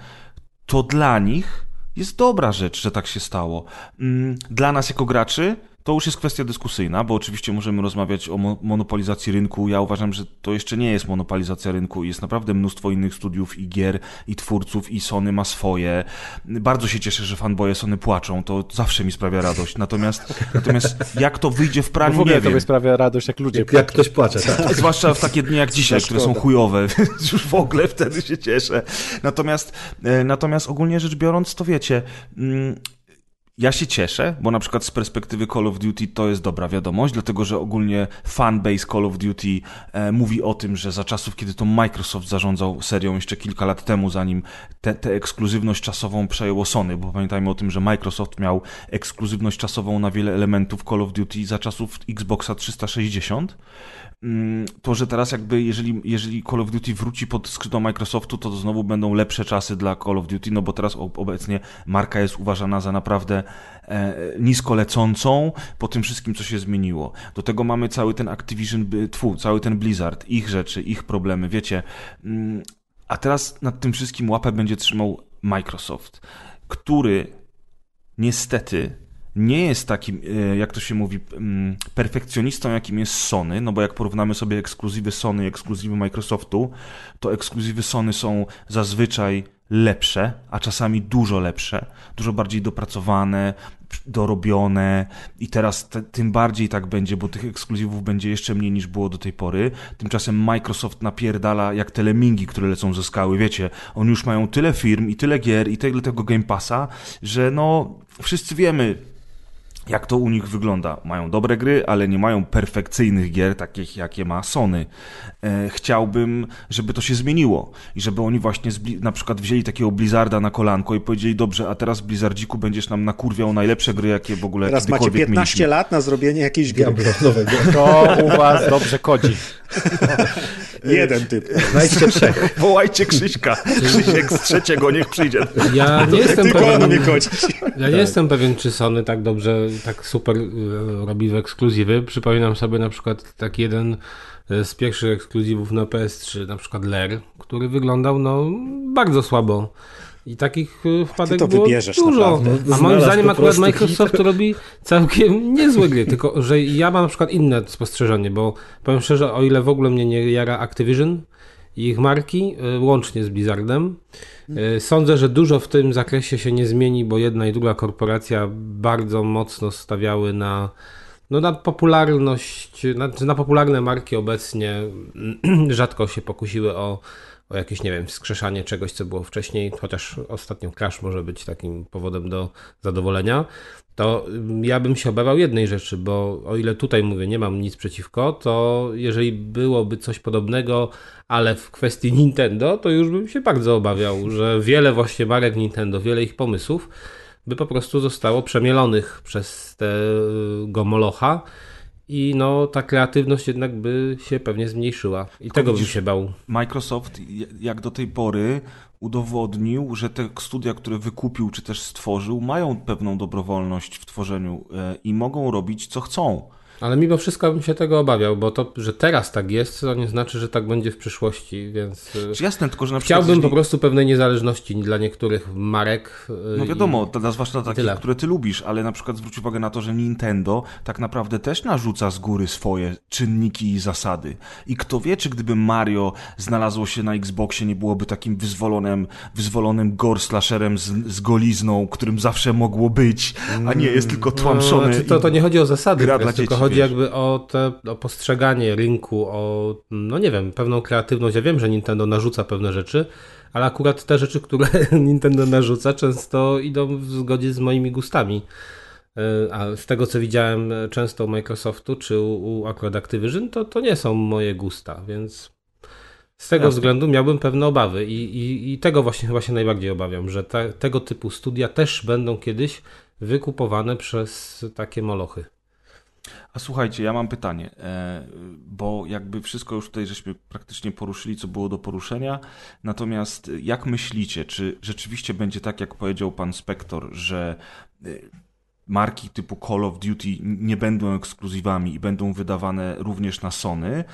[SPEAKER 2] to dla nich jest dobra rzecz, że tak się stało. Mm, dla nas jako graczy to już jest kwestia dyskusyjna, bo oczywiście możemy rozmawiać o monopolizacji rynku. Ja uważam, że to jeszcze nie jest monopolizacja rynku. Jest naprawdę mnóstwo innych studiów i gier, i twórców, i Sony ma swoje. Bardzo się cieszę, że fanboye Sony płaczą. To zawsze mi sprawia radość. Natomiast, natomiast jak to wyjdzie w praniu,
[SPEAKER 3] w ogóle
[SPEAKER 2] nie
[SPEAKER 3] to
[SPEAKER 2] wiem.
[SPEAKER 3] sprawia radość, jak ludzie
[SPEAKER 5] jak, jak ktoś płacze. Tak.
[SPEAKER 2] Zwłaszcza w takie dni jak dzisiaj, które są chujowe. już w ogóle wtedy się cieszę. Natomiast, e, natomiast ogólnie rzecz biorąc, to wiecie, mm, ja się cieszę, bo na przykład z perspektywy Call of Duty to jest dobra wiadomość, dlatego że ogólnie fanbase Call of Duty e, mówi o tym, że za czasów, kiedy to Microsoft zarządzał serią jeszcze kilka lat temu, zanim tę ekskluzywność czasową przejęło Sony, bo pamiętajmy o tym, że Microsoft miał ekskluzywność czasową na wiele elementów Call of Duty za czasów Xboxa 360, Mm, to, że teraz jakby jeżeli, jeżeli Call of Duty wróci pod skrzydło Microsoftu, to znowu będą lepsze czasy dla Call of Duty, no bo teraz obecnie marka jest uważana za naprawdę e, nisko lecącą po tym wszystkim, co się zmieniło. Do tego mamy cały ten Activision, tfu, cały ten Blizzard, ich rzeczy, ich problemy, wiecie. Mm, a teraz nad tym wszystkim łapę będzie trzymał Microsoft, który niestety nie jest takim, e, jak to się mówi, mm, perfekcjonistą, jakim jest Sony, no bo jak porównamy sobie ekskluzywy Sony i ekskluzywy Microsoftu, to ekskluzywy Sony są zazwyczaj lepsze, a czasami dużo lepsze, dużo bardziej dopracowane, dorobione i teraz te, tym bardziej tak będzie, bo tych ekskluzywów będzie jeszcze mniej niż było do tej pory. Tymczasem Microsoft napierdala jak telemingi, które lecą ze skały, wiecie, oni już mają tyle firm i tyle gier i tyle tego Game Passa, że no wszyscy wiemy, jak to u nich wygląda. Mają dobre gry, ale nie mają perfekcyjnych gier, takich jakie ma Sony. E, chciałbym, żeby to się zmieniło i żeby oni właśnie na przykład wzięli takiego Blizzarda na kolanko i powiedzieli, dobrze, a teraz Blizzardziku będziesz nam nakurwiał najlepsze gry, jakie w ogóle
[SPEAKER 4] Teraz macie 15
[SPEAKER 2] mieliśmy.
[SPEAKER 4] lat na zrobienie jakiejś gry.
[SPEAKER 5] nowego.
[SPEAKER 3] To u was dobrze kodzi.
[SPEAKER 4] Jeden typ.
[SPEAKER 5] Znajdźcie trzech.
[SPEAKER 2] Wołajcie Krzyśka. Krzysiek z trzeciego niech przyjdzie.
[SPEAKER 1] Ja nie jestem
[SPEAKER 4] Tylko
[SPEAKER 1] pewien,
[SPEAKER 4] kodzić.
[SPEAKER 1] ja nie jestem pewien, czy Sony tak dobrze, tak super e, robi w ekskluzywy. Przypominam sobie na przykład taki jeden e, z pierwszych ekskluzywów na PS3, na przykład Ler, który wyglądał no bardzo słabo. I takich e, wpadek
[SPEAKER 4] to
[SPEAKER 1] było
[SPEAKER 4] wybierzesz
[SPEAKER 1] dużo.
[SPEAKER 4] naprawdę.
[SPEAKER 1] A moim zdaniem akurat Microsoft robi całkiem niezłe gry, tylko że ja mam na przykład inne spostrzeżenie, bo powiem szczerze, o ile w ogóle mnie nie jara Activision i ich marki, y, łącznie z Blizzardem, y, sądzę, że dużo w tym zakresie się nie zmieni, bo jedna i druga korporacja bardzo mocno stawiały na no na popularność, na, na popularne marki obecnie rzadko się pokusiły o o jakieś, nie wiem, wskrzeszanie czegoś, co było wcześniej, chociaż ostatnio Crash może być takim powodem do zadowolenia, to ja bym się obawiał jednej rzeczy, bo o ile tutaj mówię, nie mam nic przeciwko, to jeżeli byłoby coś podobnego, ale w kwestii Nintendo, to już bym się bardzo obawiał, że wiele właśnie marek Nintendo, wiele ich pomysłów by po prostu zostało przemielonych przez tego molocha i no ta kreatywność jednak by się pewnie zmniejszyła. I tego bym się bał.
[SPEAKER 2] Microsoft jak do tej pory udowodnił, że te studia, które wykupił czy też stworzył, mają pewną dobrowolność w tworzeniu e, i mogą robić co chcą.
[SPEAKER 1] Ale mimo wszystko bym się tego obawiał, bo to, że teraz tak jest, to nie znaczy, że tak będzie w przyszłości, więc.
[SPEAKER 2] Czy jasne, tylko że na
[SPEAKER 1] Chciałbym
[SPEAKER 2] jeżeli...
[SPEAKER 1] po prostu pewnej niezależności dla niektórych marek.
[SPEAKER 2] No wiadomo, i... zwłaszcza dla takich, tyle. które ty lubisz, ale na przykład zwróć uwagę na to, że Nintendo tak naprawdę też narzuca z góry swoje czynniki i zasady. I kto wie, czy gdyby Mario znalazło się na Xboxie, nie byłoby takim wyzwolonym, wyzwolonym gore slasherem z, z golizną, którym zawsze mogło być, a nie jest tylko tłamszony.
[SPEAKER 1] No, znaczy to, to nie chodzi o zasady,
[SPEAKER 2] gra dla dzieci
[SPEAKER 1] chodzi
[SPEAKER 2] wiesz.
[SPEAKER 1] jakby o, te, o postrzeganie rynku, o, no nie wiem, pewną kreatywność. Ja wiem, że Nintendo narzuca pewne rzeczy, ale akurat te rzeczy, które Nintendo narzuca, często idą w zgodzie z moimi gustami. E, A z tego, co widziałem e, często u Microsoftu, czy u, u akurat Activision, to, to nie są moje gusta, więc z tego
[SPEAKER 2] Jasne.
[SPEAKER 1] względu miałbym pewne obawy i, i, i tego właśnie chyba się najbardziej obawiam, że te, tego typu studia też będą kiedyś wykupowane przez takie molochy.
[SPEAKER 2] A słuchajcie, ja mam pytanie, e, bo jakby wszystko już tutaj żeśmy praktycznie poruszyli, co było do poruszenia. Natomiast jak myślicie, czy rzeczywiście będzie tak, jak powiedział pan Spektor, że e, marki typu Call of Duty nie będą ekskluzywami i będą wydawane również na Sony,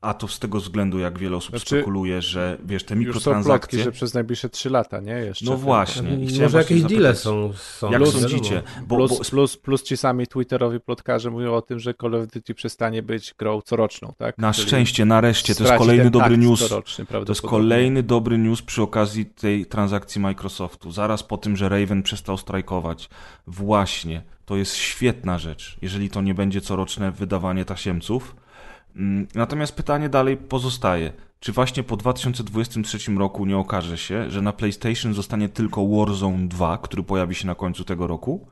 [SPEAKER 2] a to z tego względu, jak wiele osób
[SPEAKER 3] Znaczy,
[SPEAKER 2] spekuluje, że wiesz, te
[SPEAKER 3] Już są plotki,
[SPEAKER 2] mikrotransakcje...
[SPEAKER 3] że przez najbliższe 3 lata, nie? Jeszcze.
[SPEAKER 2] No właśnie. I chciałem
[SPEAKER 1] Może
[SPEAKER 2] właśnie
[SPEAKER 1] jakieś deale są. są
[SPEAKER 2] Jak
[SPEAKER 1] nie
[SPEAKER 2] sądzicie? Bo,
[SPEAKER 3] Plus,
[SPEAKER 2] bo
[SPEAKER 3] plus, plus ci sami twitterowi plotkarze mówią o tym, że Call of Duty przestanie być grą coroczną, tak?
[SPEAKER 2] na
[SPEAKER 3] Czyli
[SPEAKER 2] szczęście, nareszcie, to jest kolejny dobry news.
[SPEAKER 3] coroczny
[SPEAKER 2] To jest kolejny dobry news przy okazji tej transakcji Microsoftu. Zaraz po tym, że Raven przestał strajkować. Właśnie, to jest świetna rzecz, jeżeli to nie będzie coroczne wydawanie tasiemców. Mm, Natomiast pytanie dalej pozostaje. Czy właśnie po 2023 roku nie okaże się, że na PlayStation zostanie tylko Warzone 2, który pojawi się na końcu tego roku?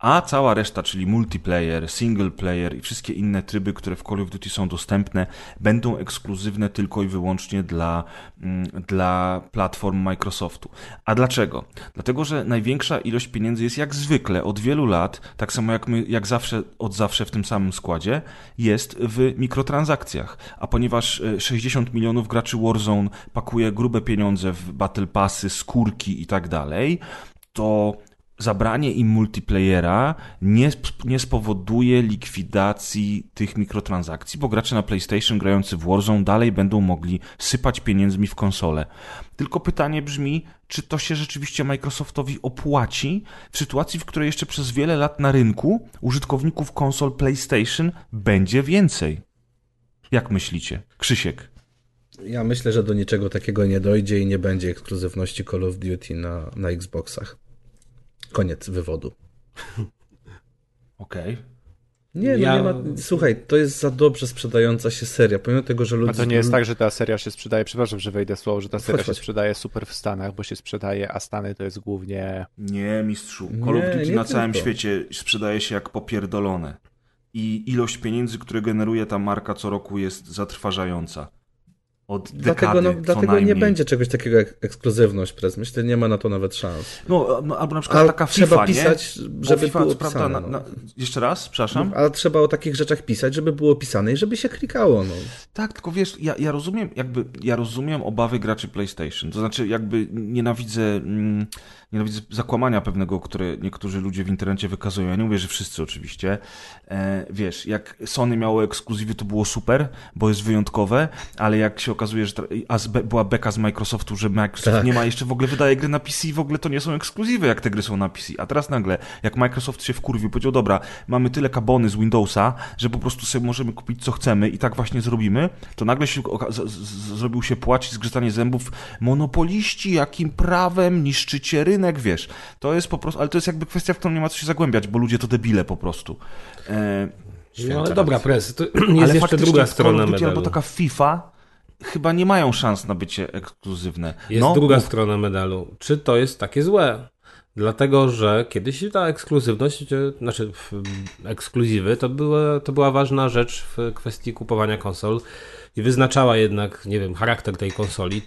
[SPEAKER 2] A cała reszta, czyli multiplayer, single player i wszystkie inne tryby, które w Call of Duty są dostępne, będą ekskluzywne tylko i wyłącznie dla, mm, dla platform Microsoftu. A dlaczego? Dlatego, że największa ilość pieniędzy jest jak zwykle od wielu lat, tak samo jak my, jak zawsze, od zawsze w tym samym składzie, jest w mikrotransakcjach. A ponieważ e, 60 milionów graczy Warzone pakuje grube pieniądze w Battle Passy, skórki i tak dalej, to zabranie im multiplayera nie, nie spowoduje likwidacji tych mikrotransakcji, bo gracze na PlayStation grający w Warzone dalej będą mogli sypać pieniędzmi w konsolę. Tylko pytanie brzmi, czy to się rzeczywiście Microsoftowi opłaci w sytuacji, w której jeszcze przez wiele lat na rynku użytkowników konsol PlayStation będzie więcej. Jak myślicie? Krzysiek.
[SPEAKER 5] Ja myślę, że do niczego takiego nie dojdzie i nie będzie ekskluzywności Call of Duty na, na Xboxach. Koniec wywodu.
[SPEAKER 2] Okej.
[SPEAKER 5] Nie, no
[SPEAKER 1] Ja-
[SPEAKER 5] nie ma. Słuchaj, to jest za dobrze sprzedająca się seria. Pomimo tego, że ludzie.
[SPEAKER 3] A to nie jest tak, że ta seria się sprzedaje, przepraszam, że wejdę słowo, że ta seria
[SPEAKER 5] Chodź,
[SPEAKER 3] się
[SPEAKER 5] chodź.
[SPEAKER 3] sprzedaje super w Stanach, bo się sprzedaje, a Stany to jest głównie...
[SPEAKER 2] Nie, mistrzu. Call of Duty na całym
[SPEAKER 5] tylko.
[SPEAKER 2] świecie sprzedaje się jak popierdolone. I ilość pieniędzy, które generuje ta marka co roku jest zatrważająca. Od dekady,
[SPEAKER 5] Dlatego, no, dlatego nie będzie czegoś takiego jak ekskluzywność, prez. Myślę, nie ma na to nawet szans.
[SPEAKER 2] No, no albo na przykład taka
[SPEAKER 5] trzeba
[SPEAKER 2] FIFA,
[SPEAKER 5] pisać,
[SPEAKER 2] nie?
[SPEAKER 5] Żeby
[SPEAKER 2] FIFA,
[SPEAKER 5] było
[SPEAKER 2] prawda,
[SPEAKER 5] pisane,
[SPEAKER 2] na,
[SPEAKER 5] no.
[SPEAKER 2] na, jeszcze raz, przepraszam.
[SPEAKER 5] Ale trzeba o takich rzeczach pisać, żeby było pisane i żeby się klikało. No.
[SPEAKER 2] Tak, tylko wiesz, ja, ja rozumiem, jakby, ja rozumiem obawy graczy PlayStation. To znaczy, jakby nienawidzę, mm, nienawidzę zakłamania pewnego, które niektórzy ludzie w internecie wykazują. Ja nie mówię, że wszyscy oczywiście. E, wiesz, jak Sony miało ekskluzywy, to było super, bo jest wyjątkowe, ale jak się okazuje, że a be- była beka z Microsoftu, że Microsoft
[SPEAKER 5] Tak.
[SPEAKER 2] nie ma jeszcze w ogóle wydaje gry na PC i w ogóle to nie są ekskluzywy, jak te gry są na PC. A teraz nagle, jak Microsoft się wkurwił, powiedział, dobra, mamy tyle kabony z Windowsa, że po prostu sobie możemy kupić co chcemy i tak właśnie zrobimy, to nagle się zrobił się płacz i zgrzytanie zębów. Monopoliści, jakim prawem niszczycie rynek, wiesz. To jest po prostu, ale to jest jakby kwestia, w którą nie ma co się zagłębiać, bo ludzie to debile po prostu. E,
[SPEAKER 1] No ale dobra, pres, to jest
[SPEAKER 2] ale
[SPEAKER 1] jeszcze druga strona medalu.
[SPEAKER 2] Albo taka FIFA chyba nie mają szans na bycie ekskluzywne.
[SPEAKER 1] Jest
[SPEAKER 2] no,
[SPEAKER 1] druga
[SPEAKER 2] mów.
[SPEAKER 1] strona medalu. Czy to jest takie złe? Dlatego, że kiedyś ta ekskluzywność, znaczy ekskluzywy, to była, to była ważna rzecz w kwestii kupowania konsol i wyznaczała jednak, nie wiem, charakter tej konsoli.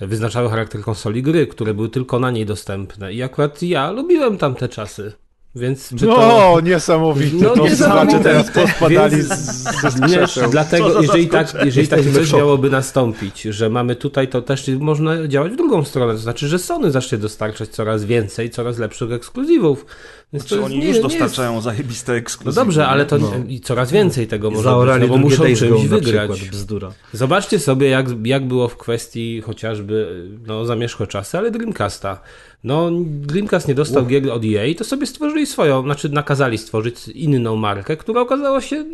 [SPEAKER 1] Wyznaczały charakter konsoli gry, które były tylko na niej dostępne. I akurat ja lubiłem tamte czasy. Więc czy
[SPEAKER 3] No,
[SPEAKER 1] to...
[SPEAKER 3] niesamowite.
[SPEAKER 1] No,
[SPEAKER 3] to
[SPEAKER 1] niesamowite.
[SPEAKER 3] teraz pospadali
[SPEAKER 1] Więc-
[SPEAKER 3] z,
[SPEAKER 1] dlatego, jeżeli tak, jeżeli tak coś miałoby nastąpić, że mamy tutaj, to też można działać w drugą stronę. To znaczy, że Sony zacznie dostarczać coraz więcej, coraz lepszych ekskluzywów. Więc
[SPEAKER 2] Czy
[SPEAKER 1] to jest-
[SPEAKER 2] oni
[SPEAKER 1] nie-
[SPEAKER 2] już
[SPEAKER 1] nie
[SPEAKER 2] dostarczają
[SPEAKER 1] Jest...
[SPEAKER 2] zajebiste
[SPEAKER 1] No dobrze, ale to
[SPEAKER 5] No.
[SPEAKER 1] i coraz więcej tego może być, no bo muszą czymś wygrać.
[SPEAKER 6] przykład, bzdura.
[SPEAKER 1] Zobaczcie sobie, jak, jak było w kwestii chociażby, no zamierzchłe czasy, ale Dreamcasta. No, Dreamcast nie dostał gier od EA, to sobie stworzyli swoją, znaczy nakazali stworzyć inną markę, która okazała się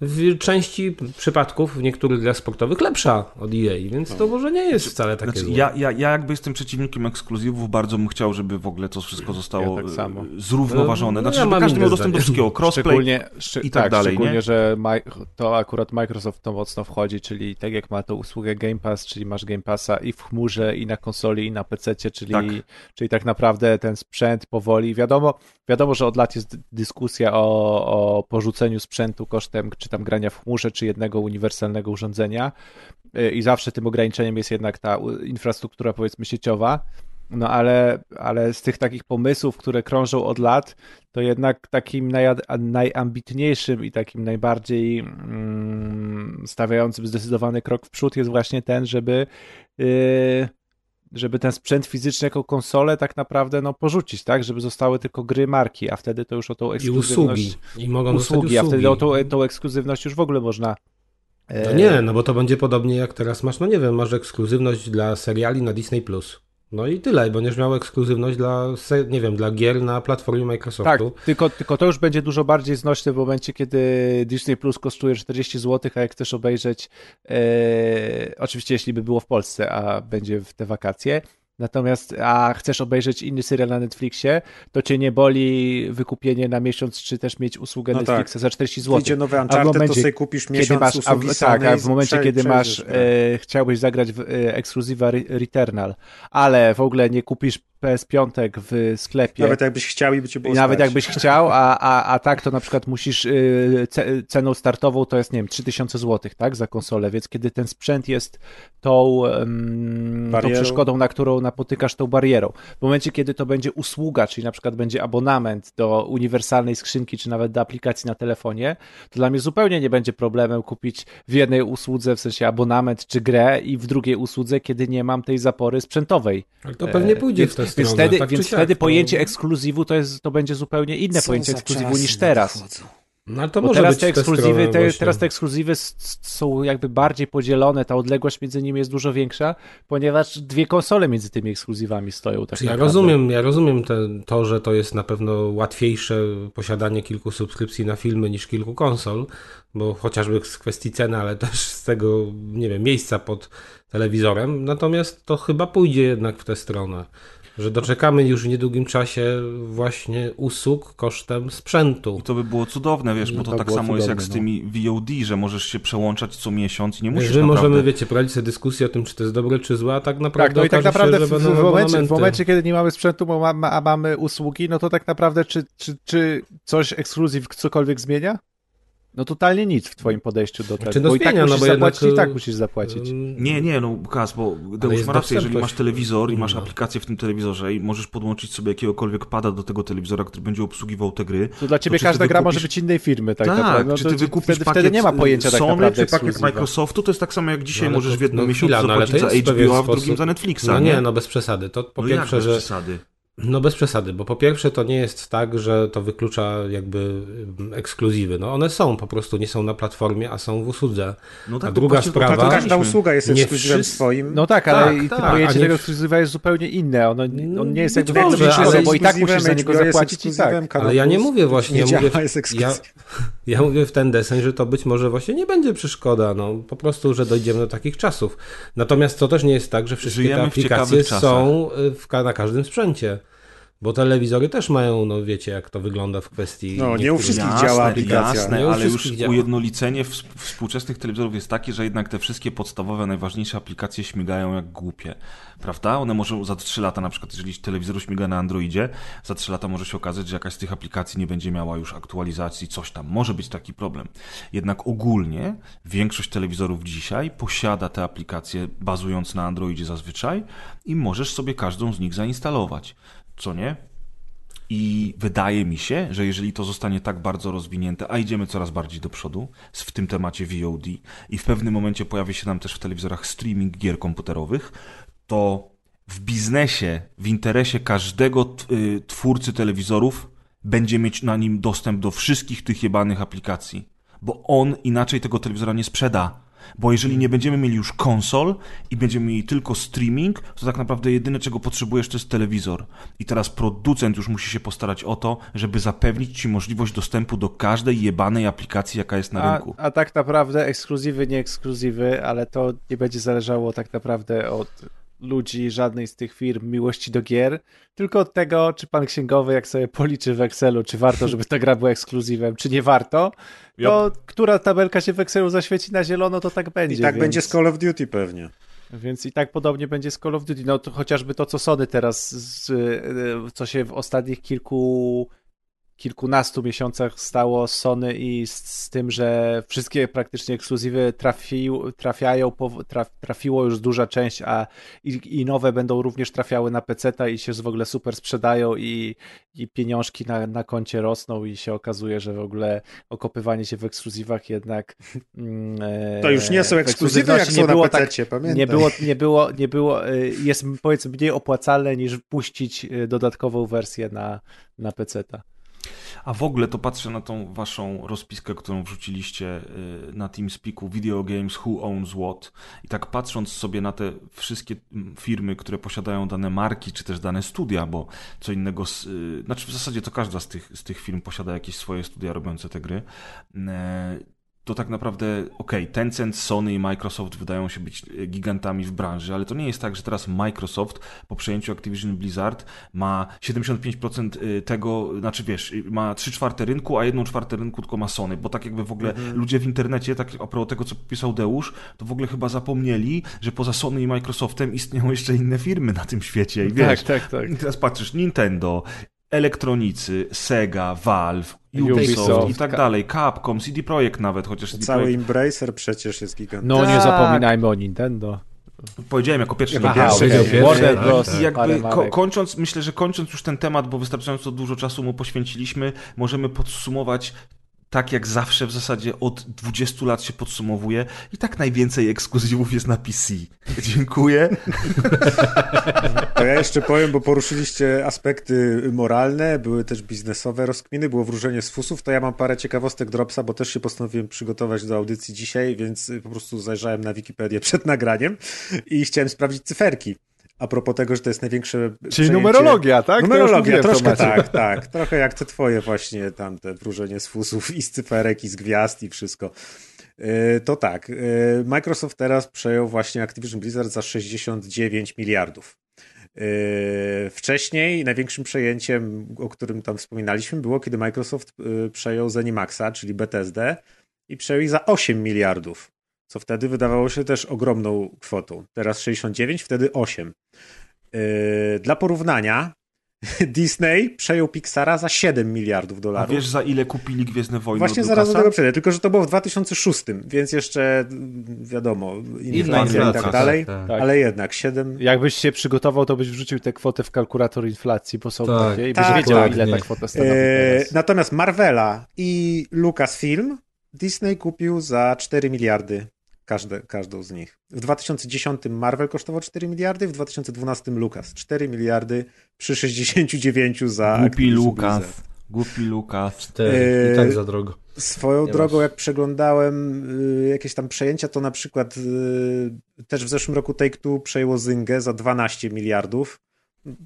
[SPEAKER 1] w części przypadków, w niektórych grach sportowych lepsza od EA, więc to może nie jest wcale takie
[SPEAKER 2] Znaczy, ja, ja, ja jakby jestem przeciwnikiem ekskluzywów, bardzo bym chciał, żeby w ogóle to wszystko zostało
[SPEAKER 3] Ja tak samo.
[SPEAKER 2] e, zrównoważone.
[SPEAKER 1] No,
[SPEAKER 2] Znaczy,
[SPEAKER 1] ja
[SPEAKER 2] żeby każdy miał dostęp do wszystkiego. Crossplay,
[SPEAKER 3] Szczególnie, szczy-
[SPEAKER 2] i tak
[SPEAKER 3] tak,
[SPEAKER 2] dalej,
[SPEAKER 3] szczególnie
[SPEAKER 2] nie?
[SPEAKER 3] że to akurat Microsoft to mocno wchodzi, czyli tak jak ma to usługę Game Pass, czyli masz Game Passa i w chmurze, i na konsoli, i na PC, czyli
[SPEAKER 2] Tak.
[SPEAKER 3] czyli tak naprawdę ten sprzęt powoli, wiadomo, wiadomo, że od lat jest dyskusja o, o porzuceniu sprzętu kosztem czy tam grania w chmurze, czy jednego uniwersalnego urządzenia. Y, i zawsze tym ograniczeniem jest jednak ta infrastruktura powiedzmy sieciowa, no ale, ale z tych takich pomysłów, które krążą od lat, to jednak takim najambitniejszym i takim najbardziej mm, stawiającym zdecydowany krok w przód jest właśnie ten, żeby yy, żeby ten sprzęt fizyczny jako konsolę tak naprawdę no, porzucić, tak? Żeby zostały tylko gry marki, a wtedy to już o tą
[SPEAKER 1] I
[SPEAKER 3] ekskluzywność...
[SPEAKER 1] usługi. I mogą
[SPEAKER 3] usługi,
[SPEAKER 1] usługi,
[SPEAKER 3] a wtedy o tą, tą ekskluzywność już w ogóle można...
[SPEAKER 1] No
[SPEAKER 3] e,
[SPEAKER 1] nie, no bo to będzie podobnie jak teraz masz, no nie wiem, masz ekskluzywność dla seriali na Disney+. No i tyle, będziesz miał ekskluzywność dla, nie wiem, dla gier na platformie
[SPEAKER 3] Tak,
[SPEAKER 1] Microsoftu.
[SPEAKER 3] tylko, tylko to już będzie dużo bardziej znośne w momencie, kiedy Disney Plus kosztuje 40 zł, a jak chcesz obejrzeć, e, oczywiście jeśli by było w Polsce, a będzie w te wakacje, natomiast a chcesz obejrzeć inny serial na Netflixie, to cię nie boli wykupienie na miesiąc, czy też mieć usługę
[SPEAKER 4] No
[SPEAKER 3] Netflixa
[SPEAKER 4] tak.
[SPEAKER 3] za 40 zł. A w
[SPEAKER 4] Uncharted, to
[SPEAKER 3] momencie,
[SPEAKER 4] sobie kupisz miesiąc
[SPEAKER 3] masz, a, tak, a w momencie, kiedy masz, e, chciałbyś zagrać w e, ekskluzywa Re- Returnal, ale w ogóle nie kupisz PS5 w sklepie,
[SPEAKER 4] Nawet jakbyś chciał i by cię było
[SPEAKER 3] i nawet
[SPEAKER 4] stać.
[SPEAKER 3] jakbyś chciał, a, a, a tak to na przykład musisz y, ce, ceną startową to jest, nie wiem, 3000 zł, tak, za konsolę, więc kiedy ten sprzęt jest tą, um, tą przeszkodą, na którą napotykasz tą barierą. W momencie, kiedy to będzie usługa, czyli na przykład będzie abonament do uniwersalnej skrzynki, czy nawet do aplikacji na telefonie, to dla mnie zupełnie nie będzie problemem kupić w jednej usłudze, w sensie abonament czy grę i w drugiej usłudze, kiedy nie mam tej zapory sprzętowej.
[SPEAKER 1] Ale to pewnie pójdzie
[SPEAKER 3] więc,
[SPEAKER 1] w tę
[SPEAKER 3] więc wtedy,
[SPEAKER 1] tak czy
[SPEAKER 3] więc
[SPEAKER 1] siak,
[SPEAKER 3] wtedy
[SPEAKER 1] to-
[SPEAKER 3] pojęcie ekskluzywu to, jest, to będzie zupełnie inne
[SPEAKER 4] Co
[SPEAKER 3] pojęcie ekskluzywu niż teraz.
[SPEAKER 1] No to
[SPEAKER 3] Bo
[SPEAKER 1] może
[SPEAKER 3] teraz
[SPEAKER 1] być
[SPEAKER 3] te ekskluzywy, te, teraz te ekskluzywy są jakby bardziej podzielone, ta odległość między nimi jest dużo większa, ponieważ dwie konsole między tymi ekskluzywami stoją. Tak
[SPEAKER 1] ja
[SPEAKER 3] naprawdę.
[SPEAKER 1] rozumiem, ja rozumiem te, to, że to jest na pewno łatwiejsze posiadanie kilku subskrypcji na filmy niż kilku konsol, bo chociażby z kwestii ceny, ale też z tego, nie wiem, miejsca pod telewizorem. Natomiast to chyba pójdzie jednak w tę stronę, że doczekamy już w niedługim czasie właśnie usług kosztem sprzętu.
[SPEAKER 2] I to by było cudowne, wiesz, bo
[SPEAKER 3] No
[SPEAKER 2] to,
[SPEAKER 3] to
[SPEAKER 2] tak
[SPEAKER 3] było
[SPEAKER 2] samo jest jak z
[SPEAKER 3] cudowne,
[SPEAKER 2] tymi VOD, że możesz się przełączać co miesiąc i nie musisz
[SPEAKER 1] my
[SPEAKER 2] naprawdę...
[SPEAKER 1] możemy, wiecie, prowadzić sobie dyskusję o tym, czy to jest dobre, czy złe, a tak naprawdę
[SPEAKER 3] Tak, no i tak naprawdę
[SPEAKER 1] się,
[SPEAKER 3] w,
[SPEAKER 1] że
[SPEAKER 3] w, momencie, w momencie, kiedy nie mamy sprzętu, bo ma, ma, a mamy usługi, no to tak naprawdę czy, czy, czy coś ekskluzyw cokolwiek zmienia? No totalnie nic w twoim podejściu do tego,
[SPEAKER 1] Znaczy, no
[SPEAKER 3] bo i tak
[SPEAKER 1] no
[SPEAKER 3] musisz
[SPEAKER 1] bo
[SPEAKER 3] zapłacić,
[SPEAKER 1] jednak,
[SPEAKER 3] i tak
[SPEAKER 1] y,
[SPEAKER 3] musisz zapłacić.
[SPEAKER 1] Ym,
[SPEAKER 2] Nie, nie, no Kas, bo Deusz ma rację, jeżeli masz telewizor i masz
[SPEAKER 1] inna.
[SPEAKER 2] aplikację w tym telewizorze i możesz podłączyć sobie jakiegokolwiek pada do tego telewizora, który będzie obsługiwał te gry.
[SPEAKER 3] To dla ciebie
[SPEAKER 2] czy ty
[SPEAKER 3] każda gra
[SPEAKER 2] wykupisz-
[SPEAKER 3] może być innej firmy, tak,
[SPEAKER 2] Tak,
[SPEAKER 3] naprawdę. No
[SPEAKER 2] czy
[SPEAKER 3] to
[SPEAKER 2] ty wykupisz
[SPEAKER 3] wtedy,
[SPEAKER 2] pakiet
[SPEAKER 3] wtedy nie ma pojęcia tak
[SPEAKER 2] Sony,
[SPEAKER 3] naprawdę
[SPEAKER 2] czy pakiet. Microsoftu, to jest tak samo jak dzisiaj
[SPEAKER 1] No, ale
[SPEAKER 2] możesz
[SPEAKER 1] to-
[SPEAKER 2] w jednym
[SPEAKER 1] no
[SPEAKER 2] miesiącu
[SPEAKER 1] chwila, no,
[SPEAKER 2] zapłacić
[SPEAKER 1] to
[SPEAKER 2] za HBO, a w drugim
[SPEAKER 1] sposób-
[SPEAKER 2] za Netflixa,
[SPEAKER 1] No
[SPEAKER 2] nie?
[SPEAKER 1] no bez przesady. To po
[SPEAKER 2] no
[SPEAKER 1] pierwsze,
[SPEAKER 2] bez
[SPEAKER 1] że
[SPEAKER 2] przesady?
[SPEAKER 1] No bez przesady, bo po pierwsze to nie jest tak, że to wyklucza jakby ym, ekskluzywy. No one są po prostu, nie są na platformie, a są w usłudze.
[SPEAKER 2] No
[SPEAKER 1] A
[SPEAKER 2] to
[SPEAKER 1] druga sprawa-
[SPEAKER 4] No to każda
[SPEAKER 2] pokazaliśmy.
[SPEAKER 4] usługa jest
[SPEAKER 1] Nie
[SPEAKER 4] ekskluzywem
[SPEAKER 1] wszyscy-
[SPEAKER 4] swoim.
[SPEAKER 3] No tak, ale
[SPEAKER 1] Tak,
[SPEAKER 3] i
[SPEAKER 1] tak,
[SPEAKER 3] pojęcie tego ekskluzywa jest zupełnie inne. Ono, on nie jest
[SPEAKER 1] Być
[SPEAKER 3] jakby
[SPEAKER 1] może,
[SPEAKER 3] bo i tak musisz za niego zapłacić i tak.
[SPEAKER 1] Ale ja nie mówię właśnie,
[SPEAKER 4] nie
[SPEAKER 1] ja mówię,
[SPEAKER 4] jest
[SPEAKER 1] ja, ja mówię w ten deseń, że to być może właśnie nie będzie przeszkoda, no po prostu, że dojdziemy do takich czasów. Natomiast to też nie jest tak, że wszystkie
[SPEAKER 2] Żyjemy
[SPEAKER 1] te aplikacje są y, w, na każdym sprzęcie. Bo telewizory też mają, no wiecie, jak to wygląda w kwestii.
[SPEAKER 4] No, nie u wszystkich
[SPEAKER 2] Jasne,
[SPEAKER 4] działa aplikacja.
[SPEAKER 2] Jasne,
[SPEAKER 1] Nie u
[SPEAKER 2] ale już
[SPEAKER 1] działa.
[SPEAKER 2] ujednolicenie w- współczesnych telewizorów jest takie, że jednak te wszystkie podstawowe, najważniejsze aplikacje śmigają jak głupie. Prawda? One może za 3 lata, na przykład, jeżeli telewizor śmiga na Androidzie, za 3 lata może się okazać, że jakaś z tych aplikacji nie będzie miała już aktualizacji, coś tam. Może być taki problem. Jednak ogólnie większość telewizorów dzisiaj posiada te aplikacje bazując na Androidzie zazwyczaj i możesz sobie każdą z nich zainstalować. Co nie? I wydaje mi się, że jeżeli to zostanie tak bardzo rozwinięte, a idziemy coraz bardziej do przodu w tym temacie VOD i w pewnym momencie pojawi się nam też w telewizorach streaming gier komputerowych, to w biznesie, w interesie każdego y, twórcy telewizorów będzie mieć na nim dostęp do wszystkich tych jebanych aplikacji. Bo on inaczej tego telewizora nie sprzeda. Bo jeżeli nie będziemy mieli już konsol i będziemy mieli tylko streaming, to tak naprawdę jedyne, czego potrzebujesz, to jest telewizor. I teraz producent już musi się postarać o to, żeby zapewnić ci możliwość dostępu do każdej jebanej aplikacji, jaka jest na
[SPEAKER 3] A,
[SPEAKER 2] rynku.
[SPEAKER 3] a tak naprawdę ekskluzywy, nie ekskluzywy, ale to nie będzie zależało tak naprawdę od ludzi, żadnej z tych firm miłości do gier, tylko od tego, czy pan księgowy, jak sobie policzy w Excelu, czy warto, żeby ta gra była ekskluzywem, czy nie warto, to która tabelka się w Excelu zaświeci na zielono, to tak będzie.
[SPEAKER 4] I tak
[SPEAKER 3] więc...
[SPEAKER 4] będzie z Call of Duty pewnie.
[SPEAKER 3] Więc i tak podobnie będzie z Call of Duty. No to chociażby to, co Sony teraz, z, y, co się w ostatnich kilku kilkunastu miesiącach stało z Sony i z, z tym, że wszystkie praktycznie ekskluzywy trafi, trafiają, traf, trafiło już duża część, a i, i nowe będą również trafiały na PC-ta i się w ogóle super sprzedają i, i pieniążki na, na koncie rosną i się okazuje, że w ogóle okopywanie się w ekskluzywach jednak
[SPEAKER 4] mm, to już nie są ekskluzywy, jak są na PC, tak,
[SPEAKER 3] Nie było, nie było, nie było, y, jest powiedzmy mniej opłacalne niż puścić y, dodatkową wersję na, na PC-ta.
[SPEAKER 2] A w ogóle to patrzę na tą waszą rozpiskę, którą wrzuciliście y, na TeamSpeaku, Video Games Who Owns What. I tak patrząc sobie na te wszystkie firmy, które posiadają dane marki, czy też dane studia, bo co innego, y, znaczy w zasadzie to każda z tych, z tych firm posiada jakieś swoje studia robiące te gry to tak naprawdę, okej, okay, Tencent, Sony i Microsoft wydają się być e, gigantami w branży, ale to nie jest tak, że teraz Microsoft po przejęciu Activision Blizzard ma 75% e, tego, znaczy wiesz, ma 3 czwarte rynku, a 1 czwarte rynku tylko ma Sony, bo tak jakby w ogóle mhm. ludzie w internecie, tak a propos tego, co pisał Deusz, to w ogóle chyba zapomnieli, że poza Sony i Microsoftem istnieją jeszcze inne firmy na tym świecie. I wiesz,
[SPEAKER 3] tak, tak, tak.
[SPEAKER 2] teraz patrzysz, Nintendo, elektronicy, Sega, Valve, Ubisoft, Ubisoft i tak dalej, Capcom, CD Projekt nawet, chociaż CD
[SPEAKER 4] Cały Projekt... Embracer przecież jest gigantyczny.
[SPEAKER 3] No tak. nie zapominajmy o Nintendo.
[SPEAKER 2] Powiedziałem jako pierwszy.
[SPEAKER 3] Aha, pierwszy, okay. pierwszy, Warner Bros.
[SPEAKER 2] I jakby ko kończąc, myślę, że kończąc już ten temat, bo wystarczająco dużo czasu mu poświęciliśmy, możemy podsumować tak jak zawsze w zasadzie od 20 lat się podsumowuje i tak najwięcej ekskluzywów jest na PC. Dziękuję.
[SPEAKER 4] To ja jeszcze powiem, bo poruszyliście aspekty moralne, były też biznesowe rozkminy, było wróżenie z fusów, to ja mam parę ciekawostek Dropsa, bo też się postanowiłem przygotować do audycji dzisiaj, więc po prostu zajrzałem na Wikipedię przed nagraniem i chciałem sprawdzić cyferki. A propos tego, że to jest największe.
[SPEAKER 3] Czyli przejęcie... numerologia, tak?
[SPEAKER 4] Numerologia, troszkę tak, tak. Trochę jak te twoje właśnie tam te wróżenie z fusów i z cyferek i z gwiazd i wszystko. E, to tak, e, Microsoft teraz przejął właśnie Activision Blizzard za 69 miliardów. E, wcześniej największym przejęciem, o którym tam wspominaliśmy, było kiedy Microsoft przejął Zenimaxa, czyli BTSD i przejął ich za 8 miliardów co wtedy wydawało się też ogromną kwotą. Teraz 69, wtedy 8. Yy, dla porównania, Disney przejął Pixara za 7 miliardów dolarów.
[SPEAKER 2] A wiesz za ile kupili Gwiezdne Wojny
[SPEAKER 4] Właśnie zaraz do tego przejdę, tylko że to było w 2006, więc jeszcze wiadomo, inflacja i tak dalej, tak, tak. ale jednak 7...
[SPEAKER 3] Jakbyś się przygotował, to byś wrzucił tę kwotę w kalkulator inflacji, bo są tak, takie i byś tak, wiedział, tak. ile ta kwota stanowi
[SPEAKER 4] eee, Natomiast Marvela i Lucasfilm Disney kupił za 4 miliardy każde, każdą z nich. W 2010 Marvel kosztował 4 miliardy, w 2012 Lucas 4 miliardy przy 69 za
[SPEAKER 2] Głupi Lucas. Głupi Lucas.
[SPEAKER 5] 4. I tak za drogo.
[SPEAKER 4] Swoją Nie drogą, masz. jak przeglądałem y, jakieś tam przejęcia, to na przykład y, też w zeszłym roku Take-Two przejęło Zyngę za 12 miliardów.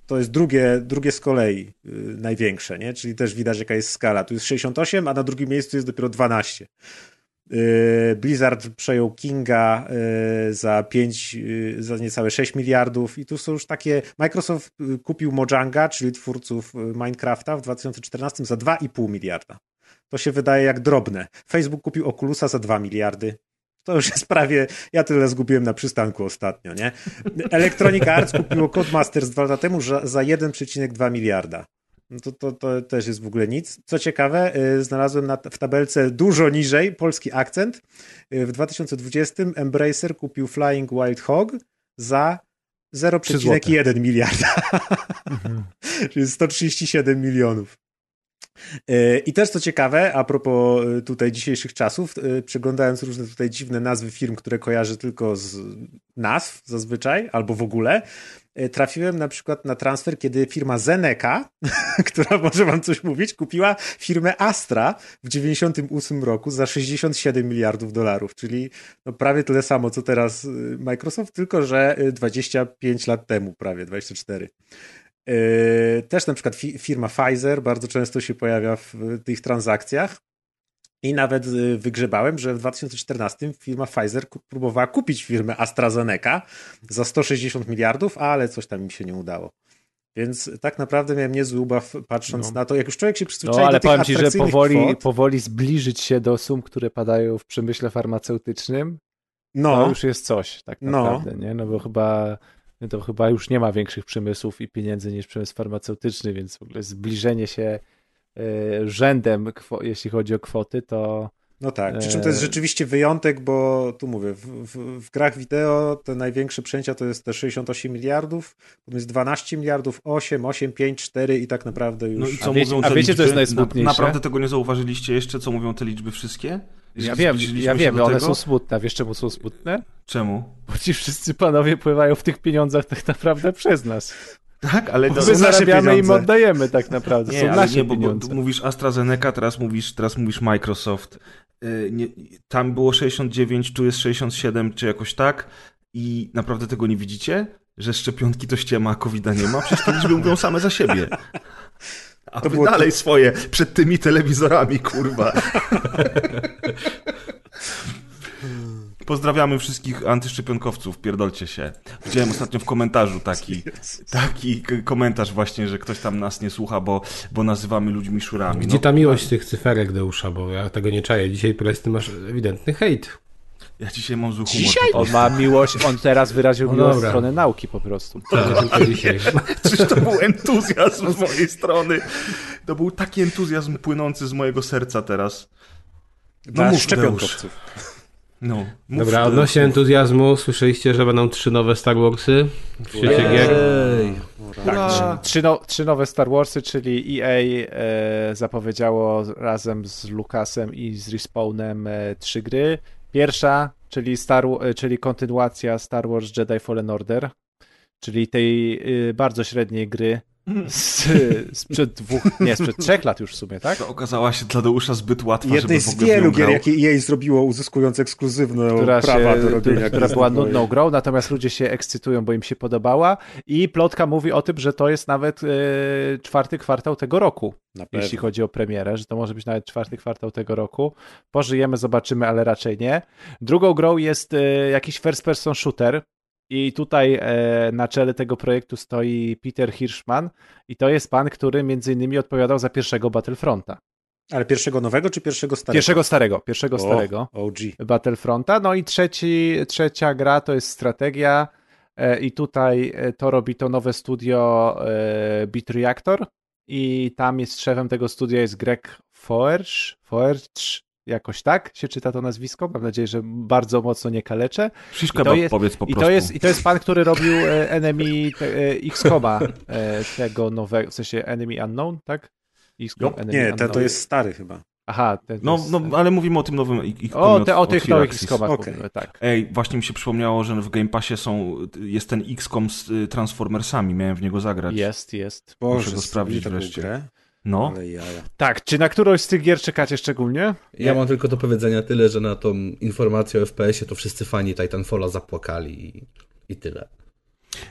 [SPEAKER 4] To jest drugie, drugie z kolei y, największe, nie? czyli też widać jaka jest skala. Tu jest 68, a na drugim miejscu jest dopiero 12. Y, Blizzard przejął Kinga y, za 5, y, za niecałe 6 miliardów i tu są już takie, Microsoft kupił Mojanga, czyli twórców Minecrafta w 2014 za 2,5 miliarda. To się wydaje jak drobne. Facebook kupił Oculusa za 2 miliardy. To już jest prawie, ja tyle zgubiłem na przystanku ostatnio, nie? Electronic Arts kupiło Codemasters dwa lata temu za 1,2 miliarda. No to, to, to też jest w ogóle nic. Co ciekawe, y, znalazłem na, w tabelce dużo niżej polski akcent. Y, w 2020 Embracer kupił Flying Wild Hog za 0,1 miliarda. Mhm. Czyli 137 milionów. E, I też co ciekawe, a propos tutaj dzisiejszych czasów, przeglądając różne tutaj dziwne nazwy firm, które kojarzę tylko z nazw zazwyczaj, albo w ogóle, trafiłem na przykład na transfer, kiedy firma Zeneca, która może wam coś mówić, kupiła firmę Astra w 98 roku za 67 miliardów dolarów, czyli no prawie tyle samo, co teraz Microsoft, tylko że 25 lat temu, prawie 24. Yy, też na przykład firma Pfizer bardzo często się pojawia w tych transakcjach. I nawet yy, wygrzebałem, że w 2014 firma Pfizer próbowała kupić firmę AstraZeneca za 160 miliardów, ale coś tam im się nie udało. Więc tak naprawdę miałem niezły ubaw patrząc no. na to, jak już człowiek się przyzwyczai
[SPEAKER 3] no, ale
[SPEAKER 4] do tych
[SPEAKER 3] powiem ci, że powoli,
[SPEAKER 4] kwot,
[SPEAKER 3] powoli zbliżyć się do sum, które padają w przemyśle farmaceutycznym, no. to już jest coś tak no. naprawdę, no. nie? No bo chyba to chyba już nie ma większych przemysłów i pieniędzy niż przemysł farmaceutyczny, więc w ogóle zbliżenie się rzędem, jeśli chodzi o kwoty, to.
[SPEAKER 4] No tak, przy czym to jest e, rzeczywiście wyjątek, bo tu mówię, w, w, w grach wideo te największe przejęcia to jest te 68 miliardów, potem jest 12 miliardów, 8, 8, 5, 4 i tak naprawdę już...
[SPEAKER 3] No i co a, wiecie, a wiecie, co jest najsmutniejsze?
[SPEAKER 2] Na, naprawdę tego nie zauważyliście jeszcze, co mówią te liczby wszystkie?
[SPEAKER 3] Ja wiem, ja wiem, one są smutne. Wiesz czemu są smutne?
[SPEAKER 2] Czemu?
[SPEAKER 3] Bo ci wszyscy panowie pływają w tych pieniądzach tak naprawdę przez nas.
[SPEAKER 2] Tak, ale
[SPEAKER 3] to My zarabiamy i im oddajemy tak naprawdę. Nie, są nasze nie, bo.
[SPEAKER 2] Bo, mówisz AstraZeneca, teraz mówisz, teraz mówisz Microsoft. Yy, nie, tam było 69, tu jest 67, czy jakoś tak. I naprawdę tego nie widzicie? Że szczepionki to ściema, a covid nie ma? Przecież te liczby mówią same za siebie. A to wy dalej to... swoje przed tymi telewizorami, kurwa. Pozdrawiamy wszystkich antyszczepionkowców, pierdolcie się. Widziałem ostatnio w komentarzu taki, taki komentarz właśnie, że ktoś tam nas nie słucha, bo, bo nazywamy ludźmi szurami.
[SPEAKER 1] Gdzie no, ta miłość tych cyferek Deusza, bo ja tego nie czaję. Dzisiaj po prostu masz ewidentny hejt.
[SPEAKER 2] Ja dzisiaj mam zły
[SPEAKER 3] humor. Dzisiaj? On ma miłość, on teraz wyraził no miłość w stronę nauki po prostu.
[SPEAKER 1] Tak, dzisiaj.
[SPEAKER 2] Czyż to był entuzjazm z mojej strony. To był taki entuzjazm płynący z mojego serca teraz.
[SPEAKER 4] No mów, szczepionkowców.
[SPEAKER 1] No, Dobra, odnośnie entuzjazmu, słyszeliście, że będą trzy nowe Star Warsy? W świecie gier?
[SPEAKER 3] Tak, trzy, no, trzy, nowe Star Warsy, czyli EA e, zapowiedziało razem z Lucasem i z Respawnem e, trzy gry. Pierwsza, czyli, Star, e, czyli kontynuacja Star Wars Jedi Fallen Order, czyli tej y, bardzo średniej gry z, sprzed dwóch, nie, sprzed trzech lat już w sumie, tak?
[SPEAKER 2] To okazała się dla Deusza zbyt łatwa,
[SPEAKER 4] Jednej
[SPEAKER 2] żeby
[SPEAKER 4] z wielu gier, jakie EA zrobiło, uzyskując ekskluzywne która prawa się, do robienia
[SPEAKER 3] Która była nudną grą, natomiast ludzie się ekscytują, bo im się podobała i plotka mówi o tym, że to jest nawet e, czwarty kwartał tego roku, jeśli chodzi o premierę, że to może być nawet czwarty kwartał tego roku. Pożyjemy, zobaczymy, ale raczej nie. Drugą grą jest e, jakiś first person shooter, i tutaj e, na czele tego projektu stoi Peter Hirschman i to jest pan, który między innymi odpowiadał za pierwszego Battlefronta.
[SPEAKER 4] Ale pierwszego nowego czy pierwszego starego?
[SPEAKER 3] Pierwszego starego, pierwszego
[SPEAKER 4] o,
[SPEAKER 3] starego.
[SPEAKER 4] OG.
[SPEAKER 3] Battlefronta. No i trzeci, trzecia gra to jest strategia e, i tutaj e, to robi to nowe studio Beat Reactor i tam jest szefem tego studia jest Greg Foerch, Foerch jakoś tak się czyta to nazwisko. Mam nadzieję, że bardzo mocno nie kaleczę.
[SPEAKER 2] Wszystko to jest, powiedz po
[SPEAKER 3] i to jest I to jest pan, który robił e, Enemy te, e, X-Koma e, tego nowego, w sensie Enemy Unknown, tak?
[SPEAKER 4] No, nie, ten to jest stary chyba.
[SPEAKER 3] Aha,
[SPEAKER 2] no, jest... no, ale mówimy o tym nowym
[SPEAKER 3] O, te, o tych nowych XCOMach okay. mówimy, tak.
[SPEAKER 2] Ej, właśnie mi się przypomniało, że w Game Passie są, jest ten XCOM z y, Transformersami, miałem w niego zagrać.
[SPEAKER 3] Jest, jest.
[SPEAKER 2] Boże, Muszę go sprawdzić wreszcie. No.
[SPEAKER 3] Tak, czy na którąś z tych gier czekacie szczególnie?
[SPEAKER 5] Ja mam tylko do powiedzenia tyle, że na tą informację o FPS-ie to wszyscy fani Titanfalla zapłakali i, i tyle.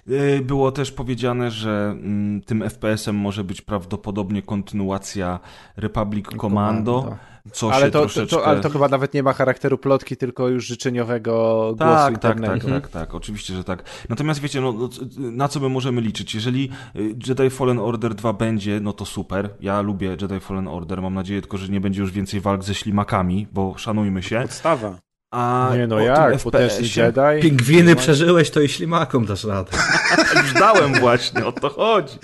[SPEAKER 2] E, było też powiedziane, że mm, tym FPS-em może być prawdopodobnie kontynuacja Republic Commando. Commando. Co
[SPEAKER 3] ale,
[SPEAKER 2] to, troszeczkę...
[SPEAKER 3] to, ale to chyba nawet nie ma charakteru plotki, tylko już życzeniowego głosu
[SPEAKER 2] tak,
[SPEAKER 3] internetu.
[SPEAKER 2] Tak, tak, tak, tak, oczywiście, że tak. Natomiast wiecie, no, no na co my możemy liczyć? Jeżeli y, Jedi Fallen Order 2 będzie, no to super. Ja lubię Jedi Fallen Order. Mam nadzieję tylko, że nie będzie już więcej walk ze ślimakami, bo szanujmy się.
[SPEAKER 4] Podstawa.
[SPEAKER 3] A nie no jak, potężny Jedi.
[SPEAKER 5] Pingwiny przeżyłeś, to i ślimakom dasz radę.
[SPEAKER 2] Już dałem właśnie, o to chodzi.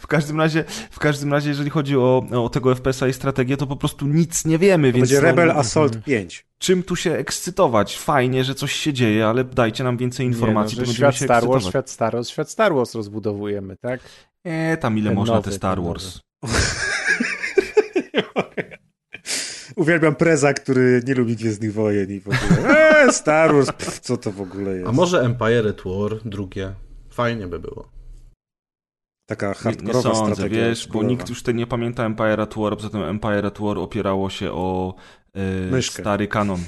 [SPEAKER 2] W każdym razie, w każdym razie jeżeli chodzi o, o tego FPS-a i strategię, to po prostu nic nie wiemy. To więc
[SPEAKER 4] będzie Rebel Assault 5.
[SPEAKER 2] Czym tu się ekscytować? Fajnie, że coś się dzieje, ale dajcie nam więcej informacji,
[SPEAKER 3] nie, no,
[SPEAKER 2] to świat
[SPEAKER 3] Star Wars, świat Star Wars, świat Star Wars rozbudowujemy, tak?
[SPEAKER 2] Nie, tam ile Ten można te Star Wars.
[SPEAKER 4] Uwielbiam Preza, który nie lubi Gwiezdnych Wojen i w ogóle. Eee, Star Wars, pff, co to w ogóle jest?
[SPEAKER 5] A może Empire at War, drugie? Fajnie by było.
[SPEAKER 4] Taka
[SPEAKER 2] Nie, nie
[SPEAKER 4] hardkorowa
[SPEAKER 2] sądzę,
[SPEAKER 4] strategia.
[SPEAKER 2] wiesz, bo nikt już tutaj nie pamięta Empire at War, a poza tym Empire at War opierało się o
[SPEAKER 4] Myszkę.
[SPEAKER 2] stary kanon.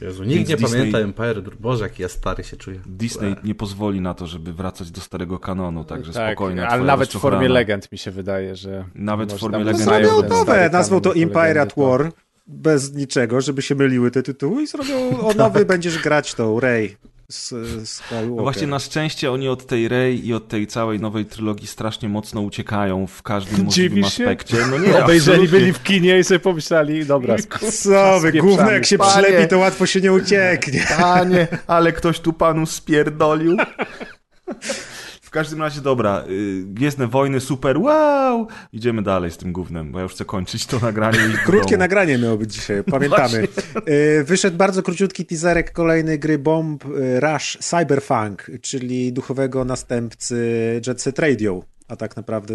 [SPEAKER 5] Jezu, nikt
[SPEAKER 2] Więc
[SPEAKER 5] nie
[SPEAKER 2] Disney-
[SPEAKER 5] pamięta Empire. Boże, jaki ja stary się czuję.
[SPEAKER 2] Disney nie pozwoli na to, żeby wracać do starego kanonu, także
[SPEAKER 3] tak,
[SPEAKER 2] spokojnie.
[SPEAKER 3] ale nawet w formie legend mi się wydaje, że...
[SPEAKER 2] Nawet w formie
[SPEAKER 3] tam
[SPEAKER 2] legend.
[SPEAKER 4] Zrobią
[SPEAKER 3] ten
[SPEAKER 4] nowe, nazwą to Empire at War, bez niczego, żeby się myliły te tytuły i zrobią o nowy, będziesz grać tą Rey z, z.
[SPEAKER 2] No właśnie na szczęście oni od tej Rey i od tej całej nowej trylogii strasznie mocno uciekają w każdym możliwym
[SPEAKER 3] Dziwisz się?
[SPEAKER 2] aspekcie. No nie,
[SPEAKER 3] Obejrzeli, byli w kinie i sobie pomyślali, dobra,
[SPEAKER 4] Co wy, gówno jak się
[SPEAKER 2] Panie.
[SPEAKER 4] przylepi, to łatwo się nie ucieknie.
[SPEAKER 2] Panie, ale ktoś tu panu spierdolił. W każdym razie, dobra, y, Gwiezdne Wojny, super, wow! Idziemy dalej z tym gównem, bo ja już chcę kończyć to nagranie.
[SPEAKER 4] Krótkie nagranie miało być dzisiaj, pamiętamy. Y, Wyszedł bardzo króciutki teaserek kolejnej gry Bomb y, Rush Cyberpunk, czyli duchowego następcy Jet Set Radio, a tak naprawdę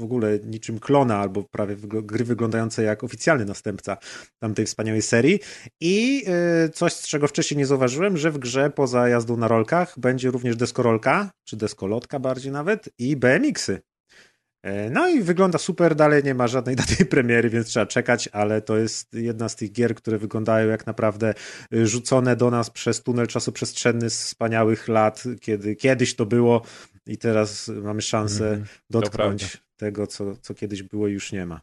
[SPEAKER 4] w ogóle niczym klona, albo prawie gry wyglądające jak oficjalny następca tamtej wspaniałej serii. I y, coś, z czego wcześniej nie zauważyłem, że w grze poza jazdą na rolkach będzie również deskorolka, czy deskolotka bardziej nawet, i BMX-y. E, No i wygląda super, dalej nie ma żadnej daty premiery, więc trzeba czekać, ale to jest jedna z tych gier, które wyglądają jak naprawdę y, rzucone do nas przez tunel czasoprzestrzenny z wspaniałych lat, kiedy kiedyś to było i teraz mamy szansę
[SPEAKER 3] Mhm,
[SPEAKER 4] dotknąć tego, co, co kiedyś było już nie ma.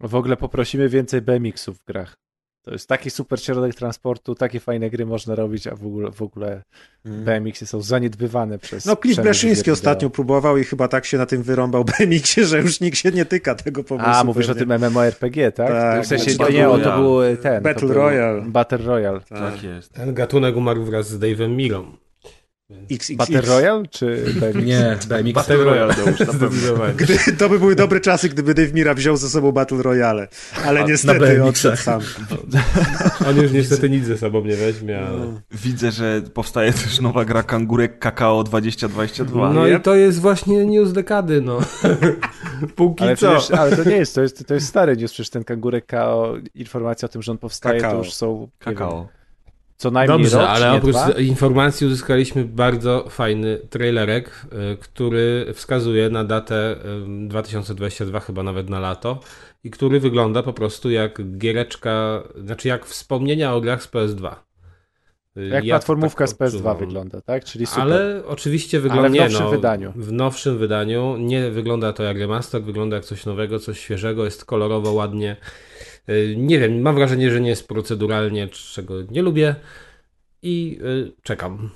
[SPEAKER 3] W ogóle poprosimy więcej BMX-ów w grach. To jest taki super środek transportu, takie fajne gry można robić, a w ogóle, w ogóle BMX-y są zaniedbywane przez
[SPEAKER 4] No Cliff Bleszyński ostatnio próbował i chyba tak się na tym wyrąbał BMX-ie, że już nikt się nie tyka tego pomysłu.
[SPEAKER 3] A, mówisz o
[SPEAKER 4] pewnie.
[SPEAKER 3] tym MMORPG, tak?
[SPEAKER 4] Tak,
[SPEAKER 3] w sensie,
[SPEAKER 2] znaczy
[SPEAKER 3] to nie, o, to
[SPEAKER 2] Battle
[SPEAKER 3] był e, ten.
[SPEAKER 4] Battle Royale.
[SPEAKER 3] Battle Royale.
[SPEAKER 2] Tak jest.
[SPEAKER 1] Ten gatunek umarł wraz z Dave'em Milą.
[SPEAKER 4] XXX.
[SPEAKER 3] Battle Royale czy BMX?
[SPEAKER 5] Nie, BMX.
[SPEAKER 2] Battle Royale to już na.
[SPEAKER 4] Gdy, to by były dobre czasy, gdyby Dave Mira wziął ze sobą Battle Royale, ale
[SPEAKER 5] na
[SPEAKER 4] niestety odszedł sam.
[SPEAKER 1] On już niestety nic ze sobą nie weźmie, ale...
[SPEAKER 2] Widzę, że powstaje też nowa gra Kangurek Kakao 2022.
[SPEAKER 1] No i to jest właśnie news dekady, no. Póki
[SPEAKER 3] Ale,
[SPEAKER 1] co.
[SPEAKER 3] przecież, ale to nie jest, to jest, to jest stary news, przecież ten kangurek KO, informacja o tym, że on powstaje,
[SPEAKER 4] Kakao.
[SPEAKER 3] to już są nie wiem,
[SPEAKER 2] Kakao.
[SPEAKER 3] Co najmniej
[SPEAKER 1] Dobrze,
[SPEAKER 3] rok,
[SPEAKER 1] ale oprócz
[SPEAKER 3] dwa?
[SPEAKER 1] informacji uzyskaliśmy bardzo fajny trailerek, y, który wskazuje na datę y, 2022, chyba nawet na lato, i który wygląda po prostu jak giereczka, znaczy jak wspomnienia o grach z PS2. Y,
[SPEAKER 3] Jak
[SPEAKER 1] ja
[SPEAKER 3] platformówka
[SPEAKER 1] tak
[SPEAKER 3] z PS2
[SPEAKER 1] odczuwam.
[SPEAKER 3] wygląda, tak? Czyli super.
[SPEAKER 1] Ale oczywiście wygląda
[SPEAKER 3] Ale w nowszym
[SPEAKER 1] no,
[SPEAKER 3] wydaniu.
[SPEAKER 1] W nowszym wydaniu nie wygląda to jak remaster, wygląda jak coś nowego, coś świeżego, jest kolorowo, ładnie. Y, Nie wiem, mam wrażenie, że nie jest proceduralnie, czego nie lubię i y, czekam.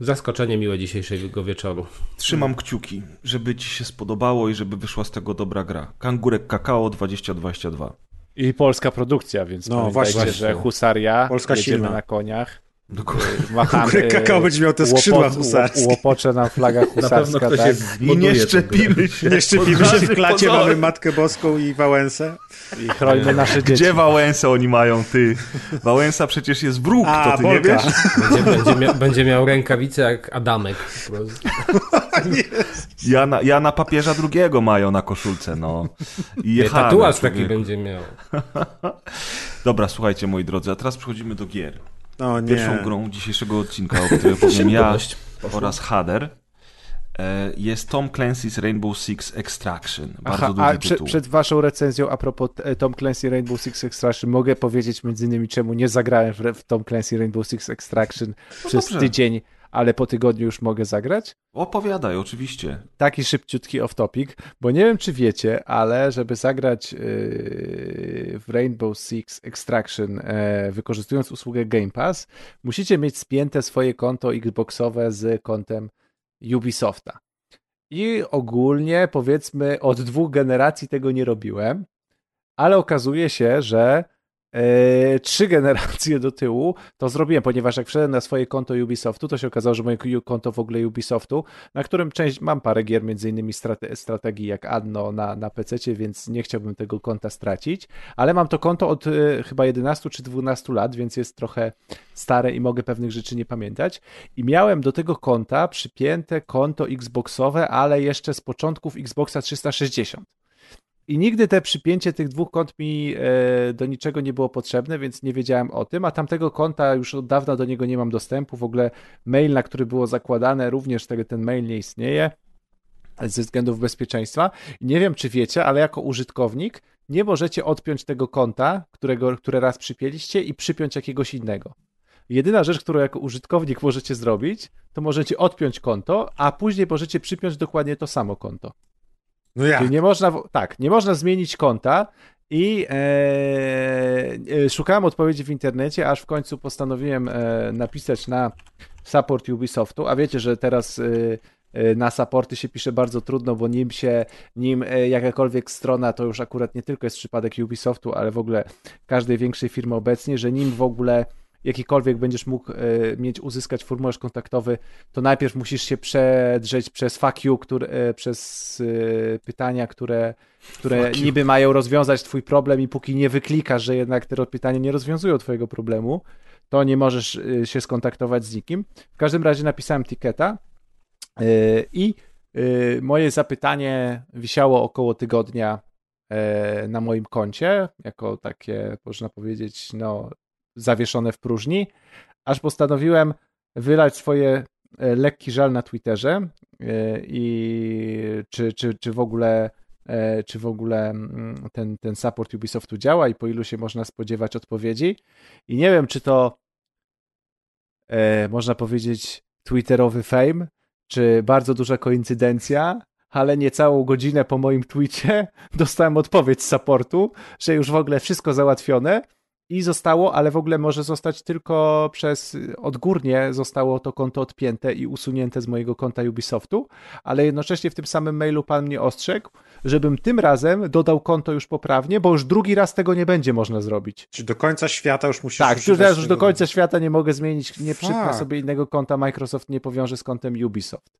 [SPEAKER 1] Zaskoczenie miłe dzisiejszego wieczoru.
[SPEAKER 2] Trzymam kciuki, żeby ci się spodobało i żeby wyszła z tego dobra gra. Kangurek Kakao 2022.
[SPEAKER 3] I polska produkcja, więc
[SPEAKER 4] No, właśnie.
[SPEAKER 3] właśnie, że husaria,
[SPEAKER 4] Polska
[SPEAKER 3] jedziemy
[SPEAKER 4] silna.
[SPEAKER 3] na koniach,
[SPEAKER 2] Dokładnie.
[SPEAKER 3] machamy,
[SPEAKER 4] Kangurek kakao będzie miał te skrzydła
[SPEAKER 3] łopot-
[SPEAKER 4] husarskie.
[SPEAKER 3] Łopocze na flagach
[SPEAKER 5] Na pewno
[SPEAKER 3] husarska,
[SPEAKER 5] ktoś
[SPEAKER 3] tak?
[SPEAKER 2] I nie szczepimy się.
[SPEAKER 4] Nie szczepimy się w klacie,
[SPEAKER 2] pozorem.
[SPEAKER 4] mamy Matkę Boską i Wałęsę.
[SPEAKER 3] I chronimy nasze dzieci.
[SPEAKER 2] Gdzie Wałęsę oni mają, ty? Wałęsa przecież jest wróg,
[SPEAKER 4] A,
[SPEAKER 2] to ty nie
[SPEAKER 4] Bolka.
[SPEAKER 2] wiesz?
[SPEAKER 1] Będzie, będzie, mia, będzie miał rękawice jak Adamek. po prostu.
[SPEAKER 2] Jana, Jana papieża drugiego mają na koszulce, no. I
[SPEAKER 1] Nie,
[SPEAKER 2] jechane,
[SPEAKER 1] tatuaż taki będzie miał.
[SPEAKER 2] Dobra, słuchajcie moi drodzy, a teraz przechodzimy do gier.
[SPEAKER 4] No nie.
[SPEAKER 2] Pierwszą grą dzisiejszego odcinka, o której powiem ja oraz Hader, e, jest Tom Clancy's Rainbow Six Extraction. Bardzo
[SPEAKER 3] Aha,
[SPEAKER 2] duży
[SPEAKER 3] a
[SPEAKER 2] tytuł.
[SPEAKER 3] przed waszą recenzją a propos e, Tom Clancy Rainbow Six Extraction mogę powiedzieć między innymi czemu nie zagrałem w, w Tom Clancy Rainbow Six Extraction przez
[SPEAKER 2] No dobrze.
[SPEAKER 3] tydzień, ale po tygodniu już mogę zagrać?
[SPEAKER 2] Opowiadaj, oczywiście.
[SPEAKER 3] Taki szybciutki off-topic, bo nie wiem czy wiecie, ale żeby zagrać yy, w Rainbow Six Extraction e, wykorzystując usługę Game Pass, musicie mieć spięte swoje konto Xboxowe z kontem Ubisofta. I ogólnie powiedzmy od dwóch generacji tego nie robiłem, ale okazuje się, że e, trzy generacje do tyłu to zrobiłem, ponieważ jak wszedłem na swoje konto Ubisoftu, to się okazało, że moje konto w ogóle Ubisoftu, na którym część mam parę gier, między innymi strate, strategii jak Anno na, na PC, więc nie chciałbym tego konta stracić, ale mam to konto od e, chyba 11 czy 12 lat, więc jest trochę stare i mogę pewnych rzeczy nie pamiętać. I miałem do tego konta przypięte konto Xboxowe, ale jeszcze z początków Xboxa 360. I nigdy te przypięcie tych dwóch kont mi e, do niczego nie było potrzebne, więc nie wiedziałem o tym, a tamtego konta już od dawna do niego nie mam dostępu. W ogóle mail, na który było zakładane, również ten, ten mail nie istnieje ze względów bezpieczeństwa. Nie wiem, czy wiecie, ale jako użytkownik nie możecie odpiąć tego konta, którego, które raz przypięliście i przypiąć jakiegoś innego. Jedyna rzecz, którą jako użytkownik możecie zrobić, to możecie odpiąć konto, a później możecie przypiąć dokładnie to samo konto.
[SPEAKER 4] No ja.
[SPEAKER 3] Czyli nie można, tak, nie można zmienić konta i e, e, szukałem odpowiedzi w internecie, aż w końcu postanowiłem e, napisać na support Ubisoftu, a wiecie, że teraz e, e, na supporty się pisze bardzo trudno, bo nim się, nim e, jakakolwiek strona, to już akurat nie tylko jest przypadek Ubisoftu, ale w ogóle każdej większej firmy obecnie, że nim w ogóle jakikolwiek będziesz mógł e, mieć, uzyskać formularz kontaktowy, to najpierw musisz się przedrzeć przez fuck you, który, e, przez e, pytania, które, które niby mają rozwiązać twój problem i póki nie wyklikasz, że jednak te pytania nie rozwiązują twojego problemu, to nie możesz się skontaktować z nikim. W każdym razie napisałem tiketa i moje zapytanie wisiało około tygodnia na moim koncie, jako takie, można powiedzieć, no, zawieszone w próżni, aż postanowiłem wylać swoje e, lekki żal na Twitterze e, i czy, czy, czy w ogóle e, czy w ogóle mm, ten, ten support Ubisoftu działa i po ilu się można spodziewać odpowiedzi. I nie wiem, czy to można powiedzieć twitterowy fame, czy bardzo duża koincydencja, ale niecałą godzinę po moim tweetie dostałem odpowiedź z supportu, że już w ogóle wszystko załatwione i zostało, ale w ogóle może zostać tylko przez odgórnie zostało to konto odpięte i usunięte z mojego konta Ubisoftu, ale jednocześnie w tym samym mailu pan mnie ostrzegł, żebym tym razem dodał konto już poprawnie, bo już drugi raz tego nie będzie można zrobić.
[SPEAKER 4] Czyli do końca świata już musisz
[SPEAKER 3] Tak, już teraz już do końca świata nie mogę zmienić, nie przypnę sobie innego konta, Microsoft nie powiąże z kontem Ubisoft.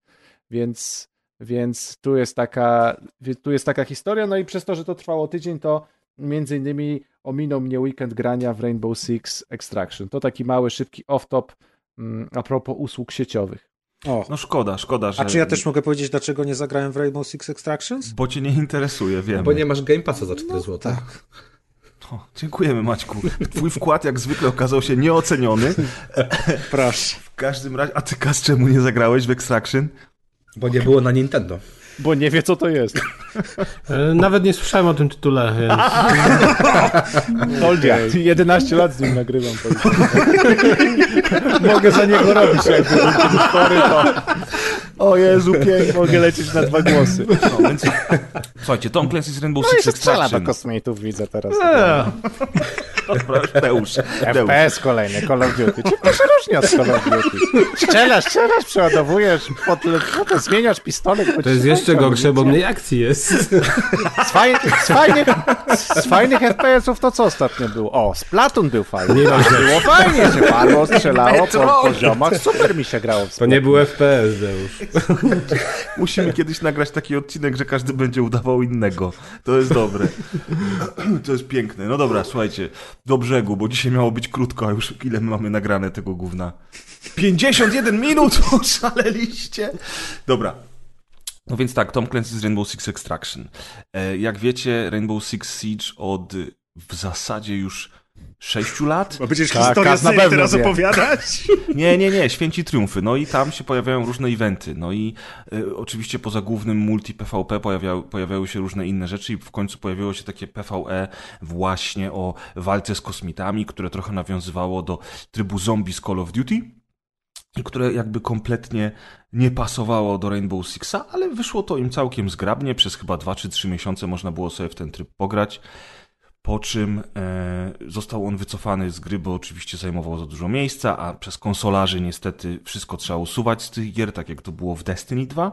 [SPEAKER 3] Więc, więc tu jest taka, tu jest taka historia, no i przez to, że to trwało tydzień, to między innymi ominął mnie weekend grania w Rainbow Six Extraction. To taki mały, szybki off-top mm, a propos usług sieciowych.
[SPEAKER 4] O.
[SPEAKER 2] No szkoda, szkoda, że...
[SPEAKER 4] A czy ja też mogę powiedzieć, dlaczego nie zagrałem w Rainbow Six Extractions?
[SPEAKER 2] Bo cię nie interesuje, wiem.
[SPEAKER 5] Bo nie masz Game Passa za 4 zł.
[SPEAKER 4] tak.
[SPEAKER 2] O, dziękujemy Maćku. Twój wkład jak zwykle okazał się nieoceniony.
[SPEAKER 4] Proszę.
[SPEAKER 2] W każdym razie, a ty Kas, czemu nie zagrałeś w Extraction?
[SPEAKER 5] Bo nie było na Nintendo.
[SPEAKER 3] Bo nie wie, co to jest.
[SPEAKER 1] E, Nawet nie słyszałem o tym tytule, więc
[SPEAKER 3] Oldia. 11 lat z nim nagrywam. Mogę za niego robić, jakby był chory, to... O Jezu, pięknie, mogę lecieć na dwa głosy.
[SPEAKER 2] No, więc... Słuchajcie, Tom Clancy's Rainbow
[SPEAKER 3] No i
[SPEAKER 2] Six
[SPEAKER 3] się strzela do
[SPEAKER 2] Extraction.
[SPEAKER 3] kosmitów, widzę teraz.
[SPEAKER 2] Dobra, Teusz, Teusz.
[SPEAKER 3] FPS kolejny, Call of Duty. Czym to się różni od Call of Duty? Strzelasz, strzelasz, przeładowujesz, potem, potem zmieniasz pistolet.
[SPEAKER 1] to jest jeszcze gorsze, bo mniej akcji jest.
[SPEAKER 3] Z, faj, z, fajnych, z fajnych FPS-ów to co ostatnio było? O, Splatoon był fajny.
[SPEAKER 1] Nie no,
[SPEAKER 3] Było fajnie, się padło, strzelało po poziomach. Super mi się grało w
[SPEAKER 1] To nie był FPS, Deusz.
[SPEAKER 2] Musimy kiedyś nagrać taki odcinek, że każdy będzie udawał innego. To jest dobre. To jest piękne. No dobra, słuchajcie, do brzegu, bo dzisiaj miało być krótko, a już ile my mamy nagrane tego gówna? 51 minut! Oszaleliście! Dobra. No więc tak, Tom Clancy's Rainbow Six Extraction. E, Jak wiecie, Rainbow Six Siege od w zasadzie już 6 lat?
[SPEAKER 4] Bo będziesz
[SPEAKER 3] Tak,
[SPEAKER 4] historię z
[SPEAKER 3] na pewno
[SPEAKER 4] teraz
[SPEAKER 3] wie.
[SPEAKER 4] opowiadać?
[SPEAKER 2] Nie, nie, nie, Święci Triumfy. No i tam się pojawiają różne eventy. No i e, oczywiście poza głównym multi PvP pojawiały, pojawiały się różne inne rzeczy i w końcu pojawiło się takie PvE właśnie o walce z kosmitami, które trochę nawiązywało do trybu zombie z Call of Duty i które jakby kompletnie nie pasowało do Rainbow Sixa, ale wyszło to im całkiem zgrabnie. Przez chyba 2 czy 3 miesiące można było sobie w ten tryb pograć. Po czym e, został on wycofany z gry, bo oczywiście zajmował za dużo miejsca, a przez konsolarzy niestety wszystko trzeba usuwać z tych gier, tak jak to było w Destiny 2,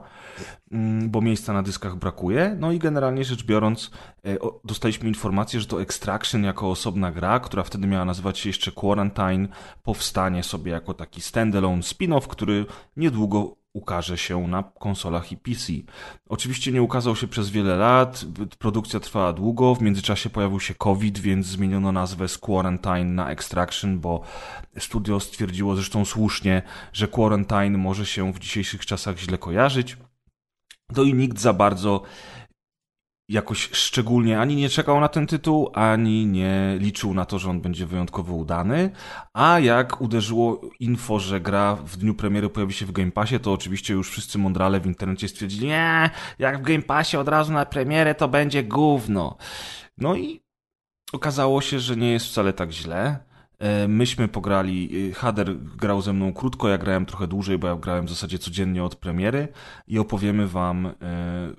[SPEAKER 2] mm, bo miejsca na dyskach brakuje. No i generalnie rzecz biorąc, e, dostaliśmy informację, że to Extraction jako osobna gra, która wtedy miała nazywać się jeszcze Quarantine, powstanie sobie jako taki standalone spin-off, który niedługo ukaże się na konsolach i PC. Oczywiście nie ukazał się przez wiele lat, produkcja trwała długo, w międzyczasie pojawił się COVID, więc zmieniono nazwę z Quarantine na Extraction, bo studio stwierdziło zresztą słusznie, że Quarantine może się w dzisiejszych czasach źle kojarzyć. No i nikt za bardzo jakoś szczególnie ani nie czekał na ten tytuł, ani nie liczył na to, że on będzie wyjątkowo udany. A jak uderzyło info, że gra w dniu premiery pojawi się w Game Passie, to oczywiście już wszyscy mądrale w internecie stwierdzili, nie, jak w Game Passie od razu na premierę, to będzie gówno. No i okazało się, że nie jest wcale tak źle. E, myśmy pograli, e, Hader grał ze mną krótko, ja grałem trochę dłużej, bo ja grałem w zasadzie codziennie od premiery i opowiemy wam e,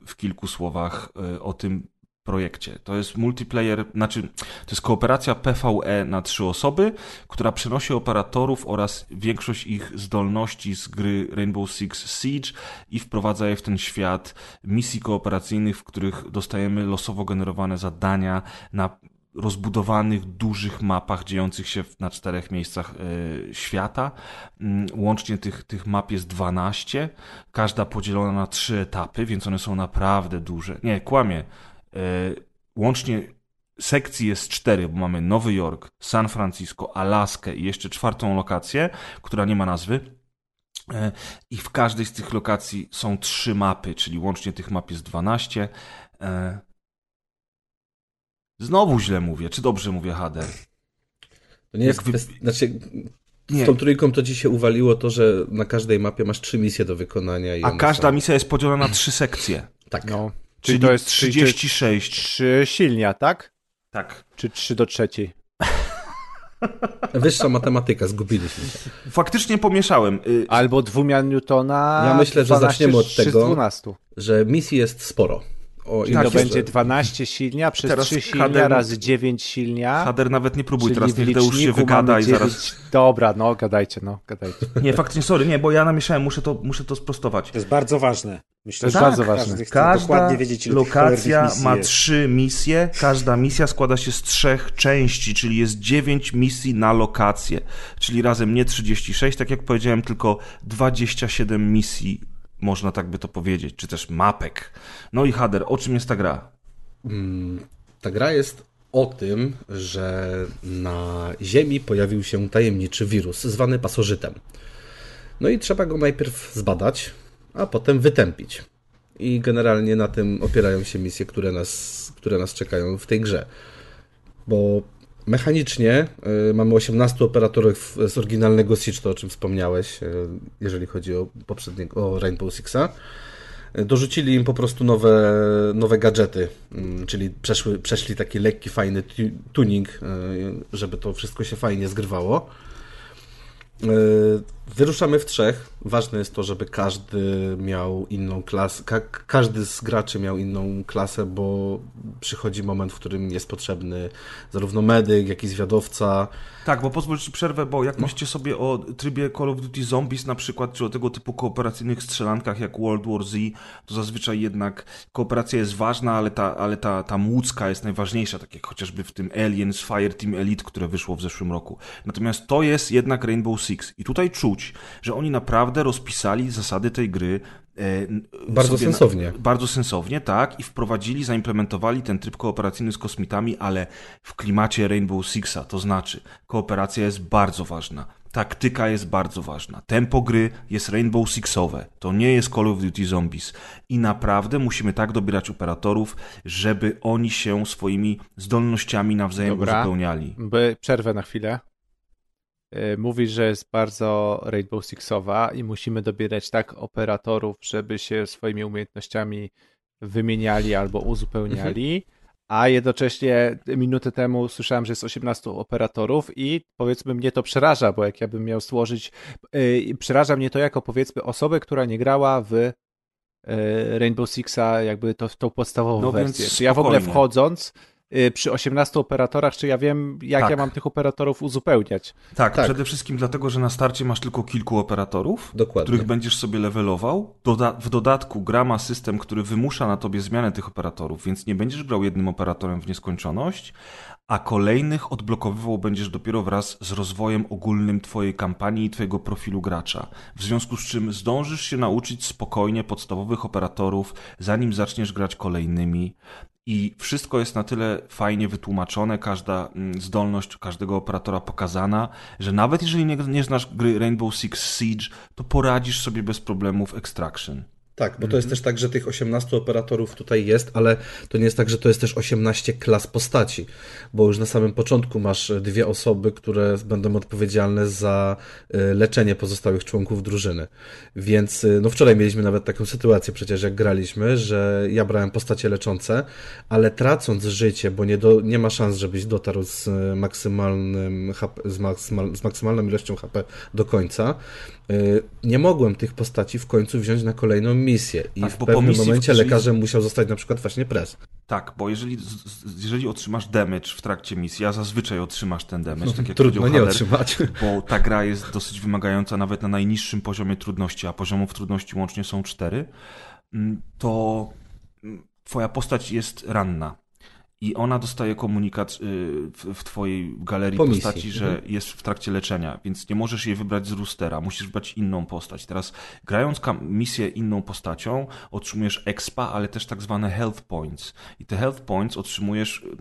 [SPEAKER 2] w kilku słowach o tym projekcie. To jest multiplayer, znaczy to jest kooperacja PvE na trzy osoby, która przenosi operatorów oraz większość ich zdolności z gry Rainbow Six Siege i wprowadza je w ten świat misji kooperacyjnych, w których dostajemy losowo generowane zadania na rozbudowanych, dużych mapach dziejących się na czterech miejscach y, świata. Y, łącznie tych, tych map jest 12, każda podzielona na trzy etapy, więc one są naprawdę duże. Nie, kłamie. Y, łącznie sekcji jest cztery, bo mamy Nowy Jork, San Francisco, Alaskę i jeszcze czwartą lokację, która nie ma nazwy. I w każdej z tych lokacji są trzy mapy, czyli łącznie tych map jest 12. Znowu źle mówię, czy dobrze mówię, Hader?
[SPEAKER 5] To nie jest wy... znaczy, nie. Z tą trójką to ci się uwaliło to, że na każdej mapie masz trzy misje do wykonania.
[SPEAKER 2] A każda są... misja jest podzielona na trzy sekcje.
[SPEAKER 3] Tak. No.
[SPEAKER 2] Czyli, Czyli to jest 36.
[SPEAKER 3] Trzy silnia, tak?
[SPEAKER 2] Tak.
[SPEAKER 3] Czy trzy do trzeciej?
[SPEAKER 5] Wyższa matematyka, zgubiliśmy się.
[SPEAKER 2] Faktycznie pomieszałem.
[SPEAKER 3] Y, Albo dwumian Newtona.
[SPEAKER 5] Ja myślę, że zaczniemy od tego, że misji jest sporo.
[SPEAKER 3] O, tak, to będzie 12 silnia przez teraz 3 silnia Hader, razy 9 silnia.
[SPEAKER 2] Hader nawet nie próbuj, teraz niech już się wygada i zaraz...
[SPEAKER 3] Dobra, no gadajcie, no gadajcie.
[SPEAKER 2] Nie, faktycznie, sorry, nie, bo ja namieszałem, muszę to, muszę to sprostować.
[SPEAKER 4] To jest bardzo ważne. Myślę,
[SPEAKER 3] to jest tak, bardzo ważne.
[SPEAKER 2] Każda wiedzieć, lokacja ma trzy misje, każda misja składa się z trzech części, czyli jest 9 misji na lokację, czyli razem nie 36, tak jak powiedziałem, tylko 27 misji można tak by to powiedzieć, czy też mapek. No i Hader, o czym jest ta gra?
[SPEAKER 5] Mm, ta gra jest o tym, że na Ziemi pojawił się tajemniczy wirus zwany pasożytem. No i trzeba go najpierw zbadać, a potem wytępić. I generalnie na tym opierają się misje, które nas, które nas czekają w tej grze. Bo Mechanicznie y, mamy 18 operatorów z oryginalnego Siege, to o czym wspomniałeś, y, jeżeli chodzi o poprzedniego, o Rainbow Sixa. Y, dorzucili im po prostu nowe, nowe gadżety, mm, czyli przeszły, przeszli taki lekki, fajny tuning, żeby to wszystko się fajnie zgrywało. Wyruszamy w trzech. Ważne jest to, żeby każdy miał inną klasę, ka każdy z graczy miał inną klasę, bo przychodzi moment, w którym jest potrzebny zarówno medyk, jak i zwiadowca.
[SPEAKER 2] Tak, bo pozwól ci przerwę, bo jak no. myślicie sobie o trybie Call of Duty Zombies na przykład, czy o tego typu kooperacyjnych strzelankach jak World War Z, to zazwyczaj jednak kooperacja jest ważna, ale ta, ale ta, ta łódzka jest najważniejsza, tak jak chociażby w tym Aliens Fireteam Elite, które wyszło w zeszłym roku. Natomiast to jest jednak Rainbow Six i tutaj czuć, że oni naprawdę rozpisali zasady tej gry
[SPEAKER 5] e, bardzo sensownie.
[SPEAKER 2] Na, bardzo sensownie, tak. I wprowadzili, zaimplementowali ten tryb kooperacyjny z kosmitami, ale w klimacie Rainbow Sixa. To znaczy, kooperacja jest bardzo ważna. Taktyka jest bardzo ważna. Tempo gry jest Rainbow Sixowe. To nie jest Call of Duty Zombies. I naprawdę musimy tak dobierać operatorów, żeby oni się swoimi zdolnościami nawzajem Dobra. uzupełniali.
[SPEAKER 3] By przerwę na chwilę. Y, mówi, że jest bardzo Rainbow Sixowa i musimy dobierać tak operatorów, żeby się swoimi umiejętnościami wymieniali albo uzupełniali. Mhm. A jednocześnie minutę temu słyszałem, że jest 18 operatorów i powiedzmy mnie to przeraża, bo jak ja bym miał stworzyć, yy, przeraża mnie to jako powiedzmy osobę, która nie grała w yy, Rainbow Sixa, jakby to, tą podstawową no wersję. Czy ja w ogóle wchodząc przy 18 operatorach, czy ja wiem, jak tak. ja mam tych operatorów uzupełniać.
[SPEAKER 2] Tak, tak, przede wszystkim dlatego, że na starcie masz tylko kilku operatorów, Dokładnie. których będziesz sobie levelował. Doda w dodatku gra ma system, który wymusza na tobie zmianę tych operatorów, więc nie będziesz grał jednym operatorem w nieskończoność, a kolejnych odblokowywał będziesz dopiero wraz z rozwojem ogólnym twojej kampanii i twojego profilu gracza. W związku z czym zdążysz się nauczyć spokojnie podstawowych operatorów, zanim zaczniesz grać kolejnymi. I wszystko jest na tyle fajnie wytłumaczone, każda mm, zdolność każdego operatora pokazana, że nawet jeżeli nie, nie znasz gry Rainbow Six Siege, to poradzisz sobie bez problemów Extraction.
[SPEAKER 5] Tak, bo to jest też tak, że tych 18 operatorów tutaj jest, ale to nie jest tak, że to jest też 18 klas postaci, bo już na samym początku masz dwie osoby, które będą odpowiedzialne za y, leczenie pozostałych członków drużyny. Więc y, no wczoraj mieliśmy nawet taką sytuację przecież jak graliśmy, że ja brałem postacie leczące, ale tracąc życie, bo nie, do, nie ma szans, żebyś dotarł z maksymalnym HP, z, maksymal, z maksymalną ilością HP do końca, y, nie mogłem tych postaci w końcu wziąć na kolejną misję i
[SPEAKER 2] Tak,
[SPEAKER 5] w pewnym momencie
[SPEAKER 2] jeżeli-
[SPEAKER 5] lekarzem musiał zostać na przykład właśnie pres.
[SPEAKER 2] Tak, bo jeżeli, jeżeli otrzymasz damage w trakcie misji, a zazwyczaj otrzymasz ten damage, tak jak
[SPEAKER 5] Trudno nie otrzymać.
[SPEAKER 2] bo ta gra jest dosyć wymagająca nawet na najniższym poziomie trudności, a poziomów trudności łącznie są cztery, mm, to mm, twoja postać jest ranna. I ona dostaje komunikat y, w, twojej galerii
[SPEAKER 5] Po
[SPEAKER 2] postaci, że
[SPEAKER 5] Mhm.
[SPEAKER 2] jest w trakcie leczenia, więc nie możesz jej wybrać z roostera, musisz wybrać inną postać. Teraz grając misję inną postacią, otrzymujesz expa, ale też tak zwane health points. I te health points otrzymujesz y,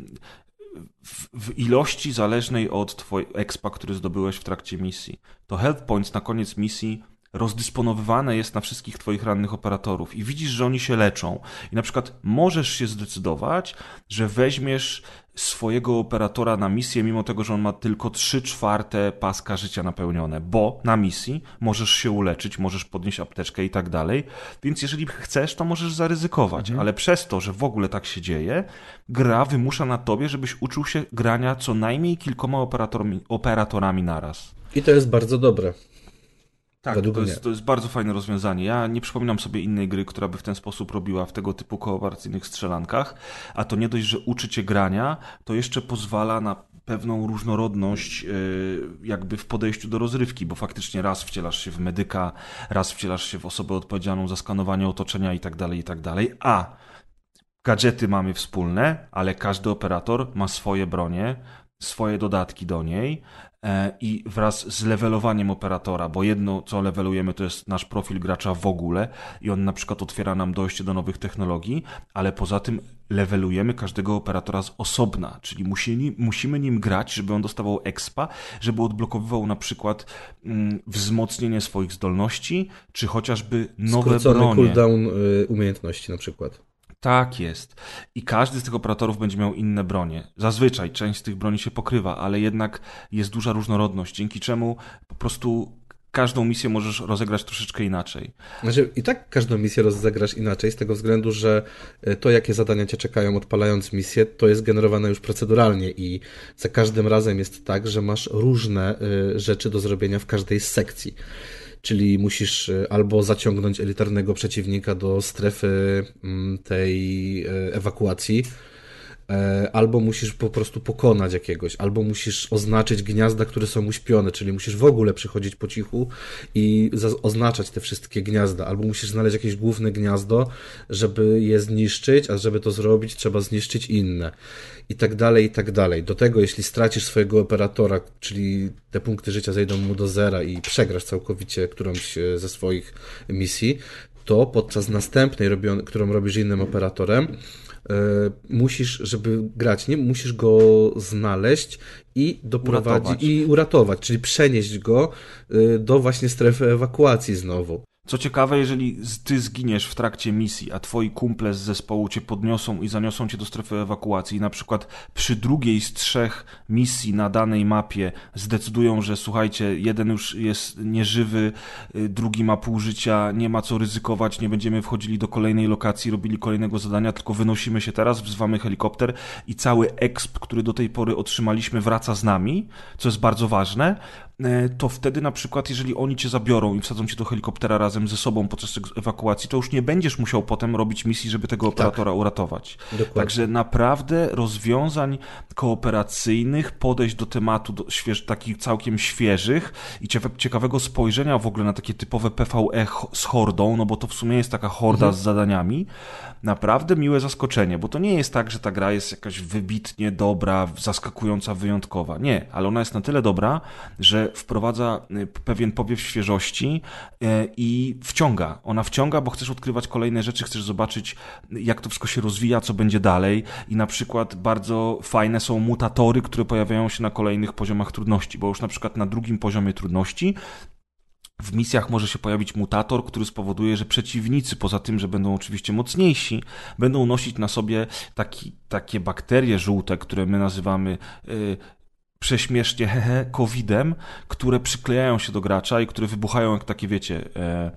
[SPEAKER 2] w, w ilości zależnej od twojego expa, który zdobyłeś w trakcie misji. To health points na koniec misji rozdysponowywane jest na wszystkich twoich rannych operatorów i widzisz, że oni się leczą. I na przykład możesz się zdecydować, że weźmiesz swojego operatora na misję, mimo tego, że on ma tylko 3 czwarte paska życia napełnione, bo na misji możesz się uleczyć, możesz podnieść apteczkę i tak dalej. Więc jeżeli chcesz, to możesz zaryzykować, ale przez to, że w ogóle tak się dzieje, gra wymusza na tobie, żebyś uczył się grania co najmniej kilkoma operatorami, operatorami naraz.
[SPEAKER 5] I to jest bardzo dobre.
[SPEAKER 2] Tak,
[SPEAKER 5] Według
[SPEAKER 2] to jest, to jest bardzo fajne rozwiązanie. Ja nie przypominam sobie innej gry, która by w ten sposób robiła w tego typu kooperacyjnych strzelankach, a to nie dość, że uczy cię grania, to jeszcze pozwala na pewną różnorodność yy, jakby w podejściu do rozrywki, bo faktycznie raz wcielasz się w medyka, raz wcielasz się w osobę odpowiedzialną za skanowanie otoczenia i tak dalej, i tak dalej, a gadżety mamy wspólne, ale każdy operator ma swoje bronie, swoje dodatki do niej i wraz z levelowaniem operatora, bo jedno co levelujemy to jest nasz profil gracza w ogóle i on na przykład otwiera nam dojście do nowych technologii, ale poza tym levelujemy każdego operatora z osobna, czyli musi, musimy nim grać, żeby on dostawał expa, żeby odblokowywał na przykład mm, wzmocnienie swoich zdolności, czy chociażby nowe
[SPEAKER 5] Skrócony
[SPEAKER 2] bronie.
[SPEAKER 5] cooldown y, umiejętności na przykład.
[SPEAKER 2] Tak jest. I każdy z tych operatorów będzie miał inne bronie. Zazwyczaj część z tych broni się pokrywa, ale jednak jest duża różnorodność, dzięki czemu po prostu każdą misję możesz rozegrać troszeczkę inaczej.
[SPEAKER 5] Znaczy, I tak każdą misję rozegrasz inaczej, z tego względu, że y, to, jakie zadania cię czekają odpalając misję, to jest generowane już proceduralnie i za każdym razem jest tak, że masz różne y, rzeczy do zrobienia w każdej z sekcji. Czyli musisz y, albo zaciągnąć elitarnego przeciwnika do strefy mm, tej y, ewakuacji, e, albo musisz po prostu pokonać jakiegoś, albo musisz oznaczyć gniazda, które są uśpione, czyli musisz w ogóle przychodzić po cichu i za- oznaczać te wszystkie gniazda, albo musisz znaleźć jakieś główne gniazdo, żeby je zniszczyć, a żeby to zrobić, trzeba zniszczyć inne. I tak dalej, i tak dalej. Do tego, jeśli stracisz swojego operatora, czyli te punkty życia zejdą mu do zera i przegrasz całkowicie którąś e, ze swoich misji, to podczas następnej, którą robisz innym operatorem, e, musisz, żeby grać, nie musisz go znaleźć i doprowadzić
[SPEAKER 2] Uratować.
[SPEAKER 5] i uratować, czyli przenieść go e, do właśnie strefy ewakuacji znowu.
[SPEAKER 2] Co ciekawe, jeżeli ty zginiesz w trakcie misji, a twoi kumple z zespołu cię podniosą i zaniosą cię do strefy ewakuacji, na przykład przy drugiej z trzech misji na danej mapie zdecydują, że słuchajcie, jeden już jest nieżywy, y, drugi ma pół życia, nie ma co ryzykować, nie będziemy wchodzili do kolejnej lokacji, robili kolejnego zadania, tylko wynosimy się teraz, wzywamy helikopter i cały exp, który do tej pory otrzymaliśmy, wraca z nami, co jest bardzo ważne, to wtedy na przykład, jeżeli oni cię zabiorą i wsadzą cię do helikoptera razem ze sobą podczas ewakuacji, to już nie będziesz musiał potem robić misji, żeby tego operatora uratować.
[SPEAKER 5] Dokładnie.
[SPEAKER 2] Także naprawdę rozwiązań kooperacyjnych, podejść do tematu do, śwież, takich całkiem świeżych i ciekawe- ciekawego spojrzenia w ogóle na takie typowe PvE z hordą, no bo to w sumie jest taka horda z zadaniami. Naprawdę miłe zaskoczenie, bo to nie jest tak, że ta gra jest jakaś wybitnie dobra, zaskakująca, wyjątkowa. Nie, ale ona jest na tyle dobra, że wprowadza y, pewien powiew świeżości y, i wciąga. Ona wciąga, bo chcesz odkrywać kolejne rzeczy, chcesz zobaczyć, jak to wszystko się rozwija, co będzie dalej. I na przykład bardzo fajne są mutatory, które pojawiają się na kolejnych poziomach trudności, bo już na przykład na drugim poziomie trudności w misjach może się pojawić mutator, który spowoduje, że przeciwnicy, poza tym, że będą oczywiście mocniejsi, będą nosić na sobie taki, takie bakterie żółte, które my nazywamy yy, prześmiesznie hehe, covidem, które przyklejają się do gracza i które wybuchają jak takie, wiecie, e,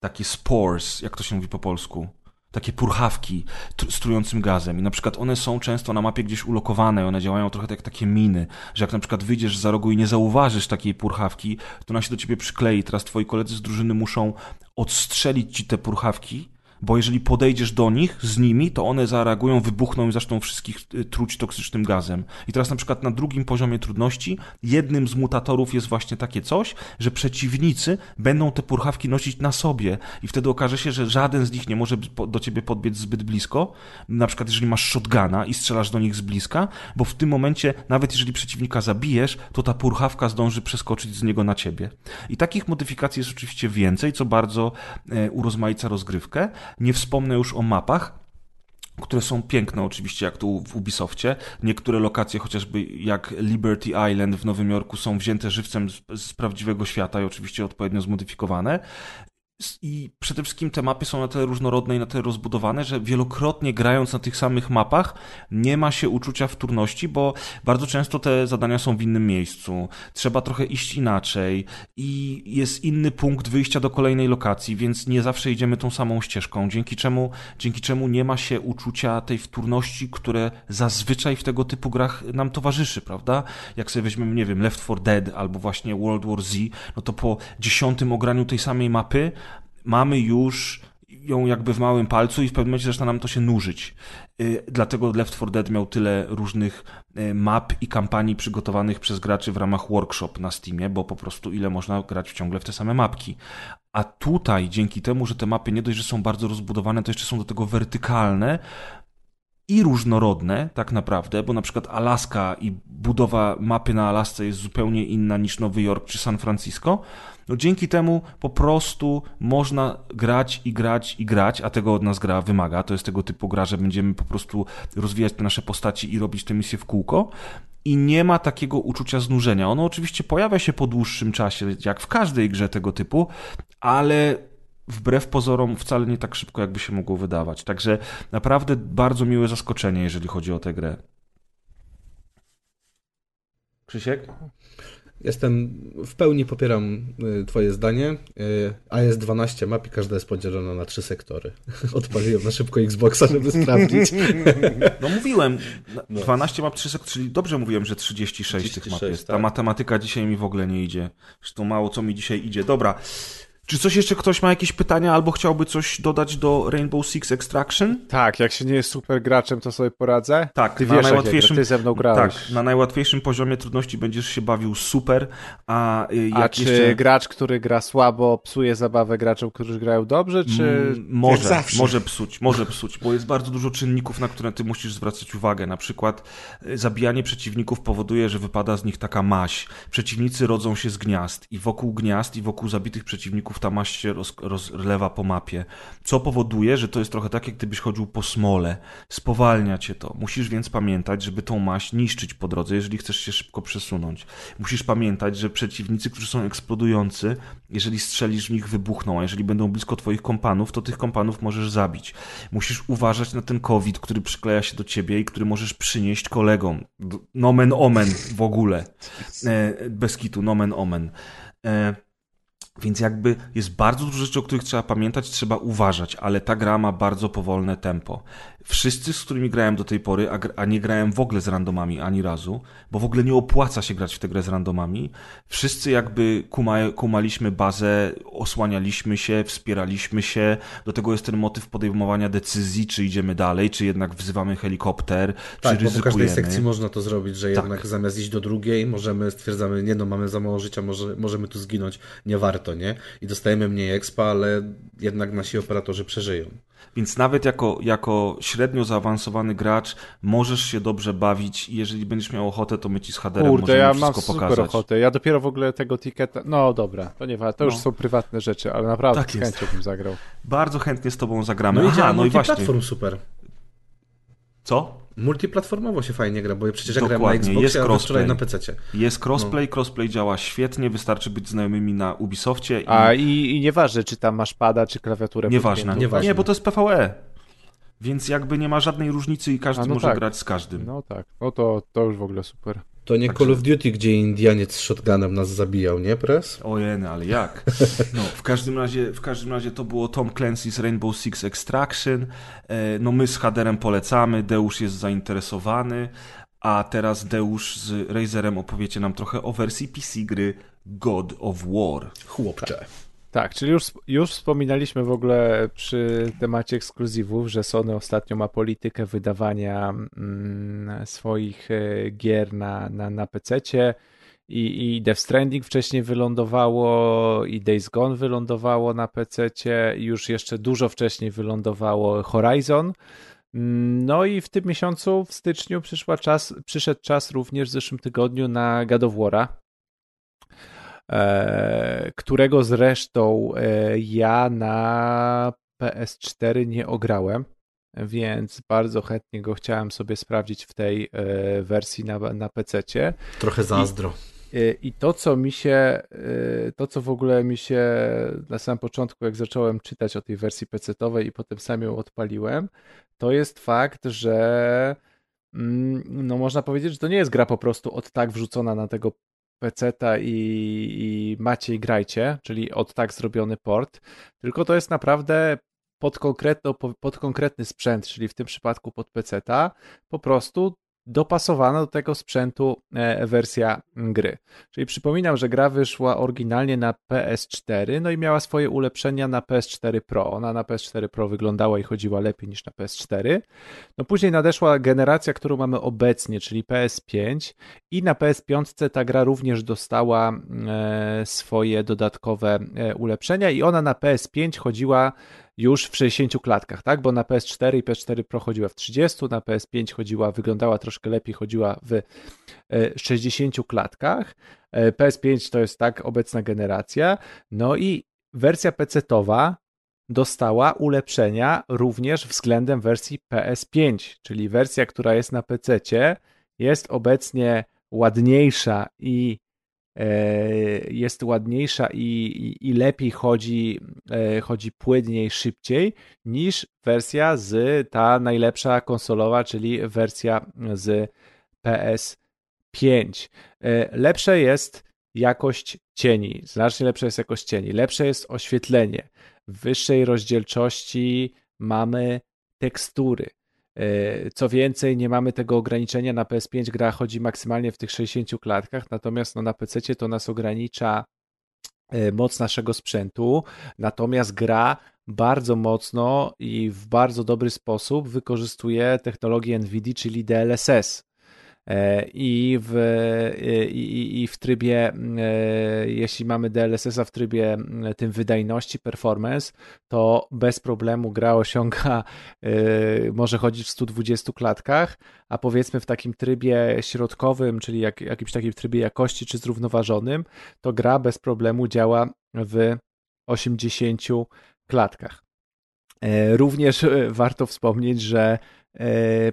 [SPEAKER 2] takie spores, jak to się mówi po polsku takie purchawki z trującym gazem. I na przykład one są często na mapie gdzieś ulokowane, one działają trochę jak takie miny, że jak na przykład wyjdziesz za rogu i nie zauważysz takiej purchawki, to ona się do ciebie przyklei. Teraz twoi koledzy z drużyny muszą odstrzelić ci te purchawki bo jeżeli podejdziesz do nich z nimi, to one zareagują, wybuchną i zaczną wszystkich y, truć toksycznym gazem. I teraz na przykład na drugim poziomie trudności jednym z mutatorów jest właśnie takie coś, że przeciwnicy będą te purchawki nosić na sobie i wtedy okaże się, że żaden z nich nie może do ciebie podbiec zbyt blisko, na przykład jeżeli masz shotguna i strzelasz do nich z bliska, bo w tym momencie nawet jeżeli przeciwnika zabijesz, to ta purchawka zdąży przeskoczyć z niego na ciebie. I takich modyfikacji jest oczywiście więcej, co bardzo e, urozmaica rozgrywkę. Nie wspomnę już o mapach, które są piękne oczywiście, jak tu w Ubisoftie. Niektóre lokacje, chociażby jak Liberty Island w Nowym Jorku, są wzięte żywcem z, z prawdziwego świata i oczywiście odpowiednio zmodyfikowane. I przede wszystkim te mapy są na tyle różnorodne i na tyle rozbudowane, że wielokrotnie grając na tych samych mapach nie ma się uczucia wtórności, bo bardzo często te zadania są w innym miejscu. Trzeba trochę iść inaczej i jest inny punkt wyjścia do kolejnej lokacji, więc nie zawsze idziemy tą samą ścieżką, dzięki czemu, dzięki czemu nie ma się uczucia tej wtórności, które zazwyczaj w tego typu grach nam towarzyszy, prawda? Jak sobie weźmiemy, nie wiem, Left 4 Dead albo właśnie World War Z, no to po dziesiątym ograniu tej samej mapy mamy już ją jakby w małym palcu i w pewnym momencie zaczyna nam to się nużyć. Y, dlatego Left 4 Dead miał tyle różnych y, map i kampanii przygotowanych przez graczy w ramach workshop na Steamie, bo po prostu ile można grać ciągle w te same mapki. A tutaj, dzięki temu, że te mapy nie dość, że są bardzo rozbudowane, to jeszcze są do tego wertykalne, i różnorodne tak naprawdę, bo na przykład Alaska i budowa mapy na Alasce jest zupełnie inna niż Nowy Jork czy San Francisco, no dzięki temu po prostu można grać i grać i grać, a tego od nas gra wymaga. To jest tego typu gra, że będziemy po prostu rozwijać te nasze postaci i robić te misje w kółko. I nie ma takiego uczucia znużenia. Ono oczywiście pojawia się po dłuższym czasie, jak w każdej grze tego typu, ale wbrew pozorom wcale nie tak szybko, jakby się mogło wydawać. Także naprawdę bardzo miłe zaskoczenie, jeżeli chodzi o tę grę. Krzysiek?
[SPEAKER 5] Jestem, w pełni popieram y, twoje zdanie. Y, A jest 12 map i każda jest podzielona na trzy sektory. Odpaliłem na szybko Xboxa, żeby sprawdzić.
[SPEAKER 2] No mówiłem, 12 map, 3 sektory, czyli dobrze mówiłem, że 36, 36 tych map jest. Ta tak. matematyka dzisiaj mi w ogóle nie idzie. Zresztą mało co mi dzisiaj idzie. Dobra, czy coś jeszcze ktoś ma jakieś pytania albo chciałby coś dodać do Rainbow Six Extraction?
[SPEAKER 3] Tak, jak się nie jest super graczem, to sobie poradzę.
[SPEAKER 2] Tak,
[SPEAKER 3] ty na wiesz, najłatwiejszym, ty ze mną grałeś.
[SPEAKER 2] Tak, na najłatwiejszym poziomie trudności będziesz się bawił super, a y, jak
[SPEAKER 3] A czy
[SPEAKER 2] jeszcze...
[SPEAKER 3] gracz, który gra słabo, psuje zabawę graczom, którzy grają dobrze, czy... Mm,
[SPEAKER 2] może, może psuć, może psuć, bo jest bardzo dużo czynników, na które ty musisz zwracać uwagę. Na przykład y, zabijanie przeciwników powoduje, że wypada z nich taka maś. Przeciwnicy rodzą się z gniazd i wokół gniazd i wokół zabitych przeciwników ta maść się roz, rozlewa po mapie, co powoduje, że to jest trochę tak, jak gdybyś chodził po smole. Spowalnia cię to. Musisz więc pamiętać, żeby tą maść niszczyć po drodze, jeżeli chcesz się szybko przesunąć. Musisz pamiętać, że przeciwnicy, którzy są eksplodujący, jeżeli strzelisz w nich, wybuchną, a jeżeli będą blisko twoich kompanów, to tych kompanów możesz zabić. Musisz uważać na ten COVID, który przykleja się do ciebie i który możesz przynieść kolegom. Nomen omen w ogóle. E, bez kitu, nomen omen. E, więc jakby jest bardzo dużo rzeczy, o których trzeba pamiętać, trzeba uważać, ale ta gra ma bardzo powolne tempo wszyscy, z którymi grałem do tej pory, a, a, nie grałem w ogóle z randomami ani razu, bo w ogóle nie opłaca się grać w tę grę z randomami, wszyscy jakby kuma, kumaliśmy bazę, osłanialiśmy się, wspieraliśmy się, do tego jest ten motyw podejmowania decyzji, czy idziemy dalej, czy jednak wzywamy helikopter,
[SPEAKER 5] tak,
[SPEAKER 2] czy ryzykujemy.
[SPEAKER 5] Tak, w każdej sekcji można to zrobić, że tak. jednak zamiast iść do drugiej, możemy, stwierdzamy, nie no, mamy za mało życia, może, możemy tu zginąć, nie warto, nie? I dostajemy mniej expa, ale jednak nasi operatorzy przeżyją.
[SPEAKER 2] Więc nawet jako, jako średnio zaawansowany gracz możesz się dobrze bawić i jeżeli będziesz miał ochotę, to my ci z HDR Kurde, możemy ja wszystko mam pokazać.
[SPEAKER 3] super ochotę. Ja dopiero w ogóle tego tiketa... No dobra, to nie to już no. są prywatne rzeczy, ale naprawdę tak z chęcią bym zagrał.
[SPEAKER 2] Bardzo chętnie z tobą zagramy.
[SPEAKER 5] No, Aha, no i właśnie. platform super.
[SPEAKER 2] Co?
[SPEAKER 5] Multiplatformowo się fajnie gra, bo przecież ja grałem na
[SPEAKER 2] Dokładnie, jest
[SPEAKER 5] Xboxie, a
[SPEAKER 2] crossplay.
[SPEAKER 5] wczoraj na PC.
[SPEAKER 2] Jest crossplay,
[SPEAKER 5] No.
[SPEAKER 2] crossplay działa świetnie, wystarczy być znajomymi na Ubisoftie i
[SPEAKER 3] A i, i nieważne, czy tam masz pada, czy klawiaturę.
[SPEAKER 2] nieważne.
[SPEAKER 5] Nieważne.
[SPEAKER 2] Nie, bo to jest PvE. Więc jakby nie ma żadnej różnicy i każdy
[SPEAKER 3] A, no
[SPEAKER 2] może
[SPEAKER 3] tak.
[SPEAKER 2] grać z każdym.
[SPEAKER 3] No tak, no to, to już w ogóle super.
[SPEAKER 5] To nie Call of Duty, gdzie Indianiec z shotgunem nas zabijał, nie, Press?
[SPEAKER 2] Ojeny, ale jak? No, w każdym razie, w każdym razie to było Tom Clancy's Rainbow Six Extraction. E, No my z Haderem polecamy, Deusz jest zainteresowany, a teraz Deusz z Razerem opowiecie nam trochę o wersji PC gry God of War.
[SPEAKER 5] Chłopcze.
[SPEAKER 3] Tak, czyli już, już wspominaliśmy w ogóle przy temacie ekskluzywów, że Sony ostatnio ma politykę wydawania mm, swoich e, gier na, na, na PC-cie i, i Death Stranding wcześniej wylądowało i Days Gone wylądowało na PC-cie już jeszcze dużo wcześniej wylądowało Horizon. No i w tym miesiącu, w styczniu, przyszła czas, przyszedł czas również w zeszłym tygodniu na God of War'a którego zresztą e, ja na PS4 nie ograłem, więc bardzo chętnie go chciałem sobie sprawdzić w tej e, wersji na, na PC-cie.
[SPEAKER 5] Trochę zazdro.
[SPEAKER 3] E, I to, co mi się, e, to, co w ogóle mi się na samym początku, jak zacząłem czytać o tej wersji PC-towej i potem sam ją odpaliłem, to jest fakt, że mm, no można powiedzieć, że to nie jest gra po prostu od tak wrzucona na tego peceta i, i macie i grajcie, czyli od tak zrobiony port, tylko to jest naprawdę pod, konkretno, pod konkretny sprzęt, czyli w tym przypadku pod peceta, po prostu dopasowana do tego sprzętu e, wersja gry. Czyli przypominam, że gra wyszła oryginalnie na PS4, no i miała swoje ulepszenia na PS4 Pro. Ona na PS4 Pro wyglądała i chodziła lepiej niż na PS4. No później nadeszła generacja, którą mamy obecnie, czyli PS5 i na PS5 ta gra również dostała e, swoje dodatkowe e, ulepszenia i ona na PS5 chodziła już w 60 klatkach, tak? Bo na PS4 i PS4 Pro chodziła w 30, na PS5 chodziła, wyglądała troszkę lepiej, chodziła w e, 60 klatkach. E, PS5 to jest tak obecna generacja. No i wersja PC-towa dostała ulepszenia również względem wersji PS5, czyli wersja, która jest na PC-cie, jest obecnie ładniejsza i e, jest ładniejsza i, i, i lepiej chodzi, e, chodzi płynniej, szybciej niż wersja z ta najlepsza konsolowa, czyli wersja z PS5. E, Lepsze jest jakość cieni, znacznie lepsza jest jakość cieni, lepsze jest oświetlenie. W wyższej rozdzielczości mamy tekstury. E, Co więcej, nie mamy tego ograniczenia na PS5, gra chodzi maksymalnie w tych 60 klatkach, natomiast no, na PC to nas ogranicza e, moc naszego sprzętu, natomiast gra bardzo mocno i w bardzo dobry sposób wykorzystuje technologię NVIDIA, czyli DLSS. E, I w, e, i, i w trybie, e, jeśli mamy DLSS-a w trybie tym wydajności, performance, to bez problemu gra osiąga, może chodzić w 120 klatkach, a powiedzmy w takim trybie środkowym, czyli jak, jakimś takim trybie jakości czy zrównoważonym, to gra bez problemu działa w 80 klatkach. Również warto wspomnieć, że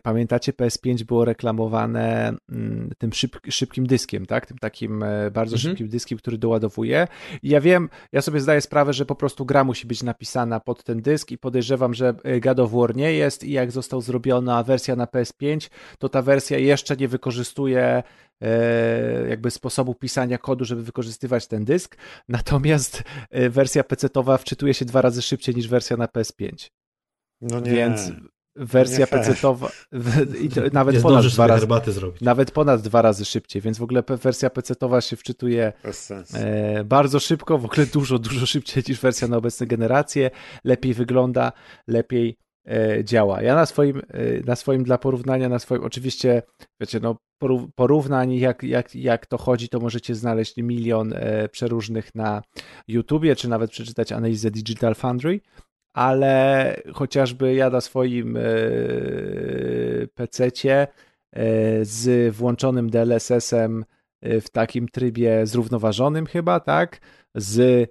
[SPEAKER 3] pamiętacie, PS5 było reklamowane mm, tym szyb, szybkim dyskiem, tak? Tym takim e, bardzo
[SPEAKER 5] Mhm.
[SPEAKER 3] szybkim dyskiem, który doładowuje. I ja wiem, ja sobie zdaję sprawę, że po prostu gra musi być napisana pod ten dysk i podejrzewam, że e, God of War nie jest i jak został zrobiona wersja na PS5, to ta wersja jeszcze nie wykorzystuje e, jakby sposobu pisania kodu, żeby wykorzystywać ten dysk, natomiast e, wersja PC-towa wczytuje się dwa razy szybciej niż wersja na PS5.
[SPEAKER 4] No nie.
[SPEAKER 3] Więc wersja. PC-towa i to nawet
[SPEAKER 5] Nie
[SPEAKER 3] ponad dwa razy,
[SPEAKER 5] herbaty zrobić.
[SPEAKER 3] nawet ponad dwa razy szybciej, więc w ogóle wersja PC-towa się wczytuje e, bardzo szybko, w ogóle dużo, dużo szybciej niż wersja na obecne generacje, lepiej wygląda, lepiej e, działa. Ja na swoim, e, na swoim dla porównania, na swoim, oczywiście, wiecie, no poró- porównań, jak, jak, jak to chodzi, to możecie znaleźć milion e, przeróżnych na YouTubie, czy nawet przeczytać analizę Digital Foundry, ale chociażby ja na swoim e, PC-cie e, z włączonym DLSS-em e, w takim trybie zrównoważonym chyba, tak? Z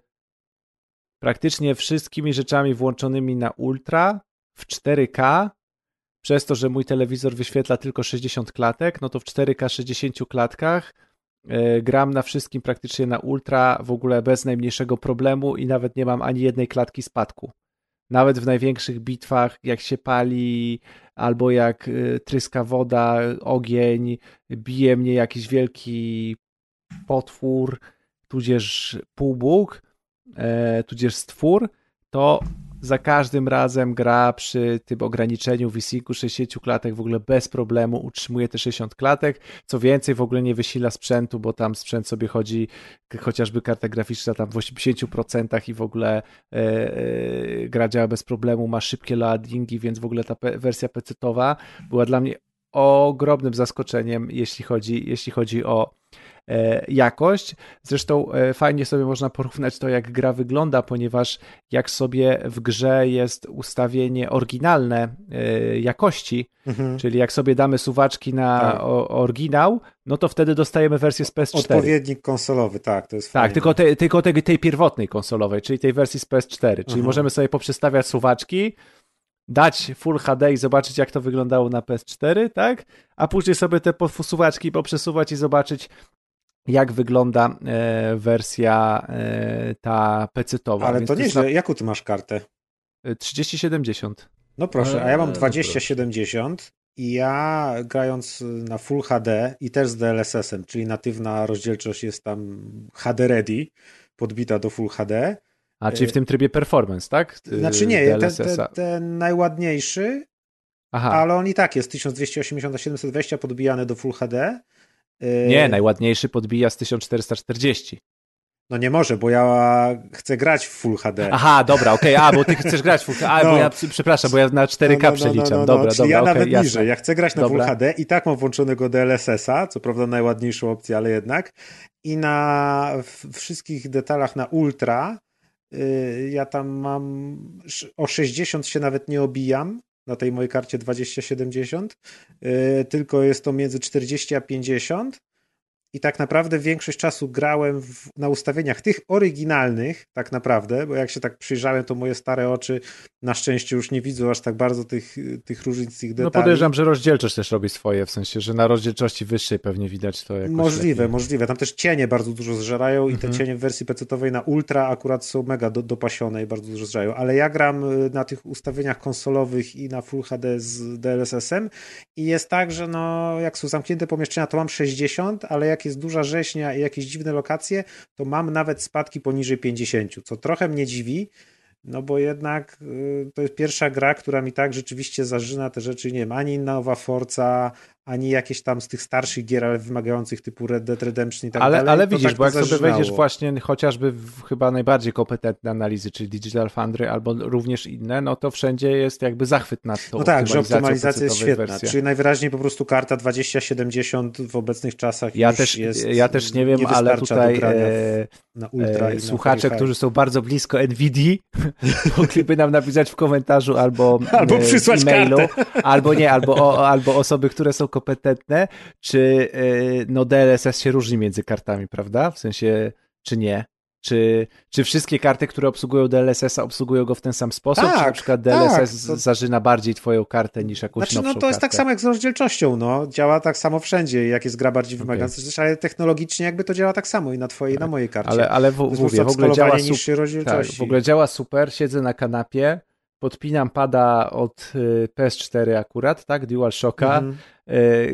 [SPEAKER 3] praktycznie wszystkimi rzeczami włączonymi na ultra w 4K przez to, że mój telewizor wyświetla tylko 60 klatek, no to w 4K 60 klatkach gram na wszystkim praktycznie na ultra, w ogóle bez najmniejszego problemu i nawet nie mam ani jednej klatki spadku. Nawet w największych bitwach, jak się pali, albo jak e, tryska woda, ogień, bije mnie jakiś wielki potwór, tudzież półbóg, e, tudzież stwór, to za każdym razem gra przy tym ograniczeniu VSyncu 60 klatek w ogóle bez problemu utrzymuje te 60 klatek. Co więcej, w ogóle nie wysila sprzętu, bo tam sprzęt sobie chodzi, chociażby karta graficzna tam w 80% i w ogóle e, e, gra działa bez problemu, ma szybkie loadingi, więc w ogóle ta wersja PC-towa była dla mnie ogromnym zaskoczeniem, jeśli chodzi, jeśli chodzi o e, jakość. Zresztą e, fajnie sobie można porównać to, jak gra wygląda, ponieważ jak sobie w grze jest ustawienie oryginalne e, jakości,
[SPEAKER 4] Mhm.
[SPEAKER 3] czyli jak sobie damy suwaczki na
[SPEAKER 4] Tak.
[SPEAKER 3] oryginał, no to wtedy dostajemy wersję z PS4.
[SPEAKER 4] Odpowiednik konsolowy, tak, to jest
[SPEAKER 3] Tak,
[SPEAKER 4] fajne.
[SPEAKER 3] tylko, te, tylko tej, tej pierwotnej konsolowej, czyli tej wersji z PS4. Czyli
[SPEAKER 4] Aha.
[SPEAKER 3] możemy sobie poprzestawiać suwaczki, dać Full HD i zobaczyć, jak to wyglądało na PS4, tak? A później sobie te po- suwaczki poprzesuwać i zobaczyć, jak wygląda e, wersja e, ta PC-towa.
[SPEAKER 4] Ale
[SPEAKER 3] Więc
[SPEAKER 4] to
[SPEAKER 3] jest
[SPEAKER 4] nieźle. Jaką ty masz kartę?
[SPEAKER 3] na- 3070.
[SPEAKER 4] No proszę, a ja mam
[SPEAKER 5] Eee,
[SPEAKER 4] 2070 i ja grając na Full HD i też z DLSS-em, czyli natywna rozdzielczość jest tam HD ready, podbita do Full HD.
[SPEAKER 3] A, czyli w tym trybie performance, tak? Y,
[SPEAKER 4] Znaczy nie, ten, ten, ten najładniejszy,
[SPEAKER 3] Aha,
[SPEAKER 4] ale on i tak jest 1280 na 720 podbijany do Full HD. Yy,
[SPEAKER 3] nie, najładniejszy podbija z 1440.
[SPEAKER 4] No nie może, bo ja chcę grać w Full HD.
[SPEAKER 3] Aha, dobra, okej, a, bo ty chcesz grać w Full HD, a,
[SPEAKER 4] No.
[SPEAKER 3] bo ja, przepraszam, bo ja na 4K przeliczam, dobra,
[SPEAKER 4] Czyli
[SPEAKER 3] dobra,
[SPEAKER 4] ja
[SPEAKER 3] okej,
[SPEAKER 4] nawet
[SPEAKER 3] jasne.
[SPEAKER 4] niżej. Ja chcę grać na
[SPEAKER 3] Dobra.
[SPEAKER 4] Full HD i tak mam włączonego DLSS-a, co prawda najładniejszą opcję, ale jednak. I na wszystkich detalach na Ultra y, ja tam mam o 60 się nawet nie obijam na tej mojej karcie 2070, y, tylko jest to między 40 a 50. I tak naprawdę większość czasu grałem w, na ustawieniach tych oryginalnych, tak naprawdę, bo jak się tak przyjrzałem, to moje stare oczy na szczęście już nie widzą aż tak bardzo tych, tych różnic, tych detali.
[SPEAKER 3] No podejrzewam, że rozdzielczość też robi swoje, w sensie, że na rozdzielczości wyższej pewnie widać to jakoś
[SPEAKER 4] Możliwe,
[SPEAKER 3] lepiej.
[SPEAKER 4] możliwe. Tam też cienie bardzo dużo zżerają i te
[SPEAKER 3] Mhm.
[SPEAKER 4] cienie w wersji PC-owej na Ultra akurat są mega do, dopasione i bardzo dużo zżerają. Ale ja gram y, na tych ustawieniach konsolowych i na Full HD z DLSS-em i jest tak, że no, jak są zamknięte pomieszczenia, to mam 60, ale jak jest duża rzeźnia i jakieś dziwne lokacje, to mam nawet spadki poniżej 50, co trochę mnie dziwi, no bo jednak y, to jest pierwsza gra, która mi tak rzeczywiście zażyna te rzeczy, nie wiem, ani nowa Forza, ani jakieś tam z tych starszych gier, ale wymagających typu Red Dead Redemption i tak
[SPEAKER 3] ale,
[SPEAKER 4] dalej.
[SPEAKER 3] ale widzisz,
[SPEAKER 4] tak
[SPEAKER 3] bo jak sobie
[SPEAKER 4] zażynało.
[SPEAKER 3] wejdziesz właśnie chociażby w chyba najbardziej kompetentne analizy, czyli Digital Foundry albo również inne, no to wszędzie jest jakby zachwyt nad tą
[SPEAKER 4] No tak, że optymalizacja jest świetna.
[SPEAKER 3] wersji.
[SPEAKER 4] Czyli najwyraźniej po prostu karta 2070 w obecnych czasach
[SPEAKER 3] Ja też,
[SPEAKER 4] jest
[SPEAKER 3] ja też nie wiem,
[SPEAKER 4] nie
[SPEAKER 3] ale tutaj e,
[SPEAKER 4] na Ultra
[SPEAKER 3] e, słuchacze, którzy są bardzo blisko NVIDII, mogliby nam napisać w komentarzu albo,
[SPEAKER 4] Albo
[SPEAKER 3] e,
[SPEAKER 4] przysłać
[SPEAKER 3] e-mailu,
[SPEAKER 4] kartę.
[SPEAKER 3] albo nie, albo, o, albo osoby, które są kompetentne, czy e, no DLSS się różni między kartami, prawda? W sensie, czy nie? Czy, czy wszystkie karty, które obsługują DLSS-a, obsługują go w ten sam sposób? czy na
[SPEAKER 4] Tak,
[SPEAKER 3] przykład
[SPEAKER 4] tak,
[SPEAKER 3] DLSS
[SPEAKER 4] to-
[SPEAKER 3] zażyna bardziej twoją kartę niż jakąś
[SPEAKER 4] Znaczy,
[SPEAKER 3] nowszą
[SPEAKER 4] no to jest tak samo jak z rozdzielczością, no. Działa tak samo wszędzie, jak jest gra bardziej wymagająca, okay. ale technologicznie jakby to działa tak samo i na twojej, i na mojej karcie.
[SPEAKER 3] Ale, ale w, mówię, w ogóle działa super. Tak,
[SPEAKER 4] rozdzielczości.
[SPEAKER 3] w ogóle działa super, siedzę na kanapie, podpinam pada od y, PS4 akurat, tak, DualShocka,
[SPEAKER 4] Mhm.
[SPEAKER 3] y,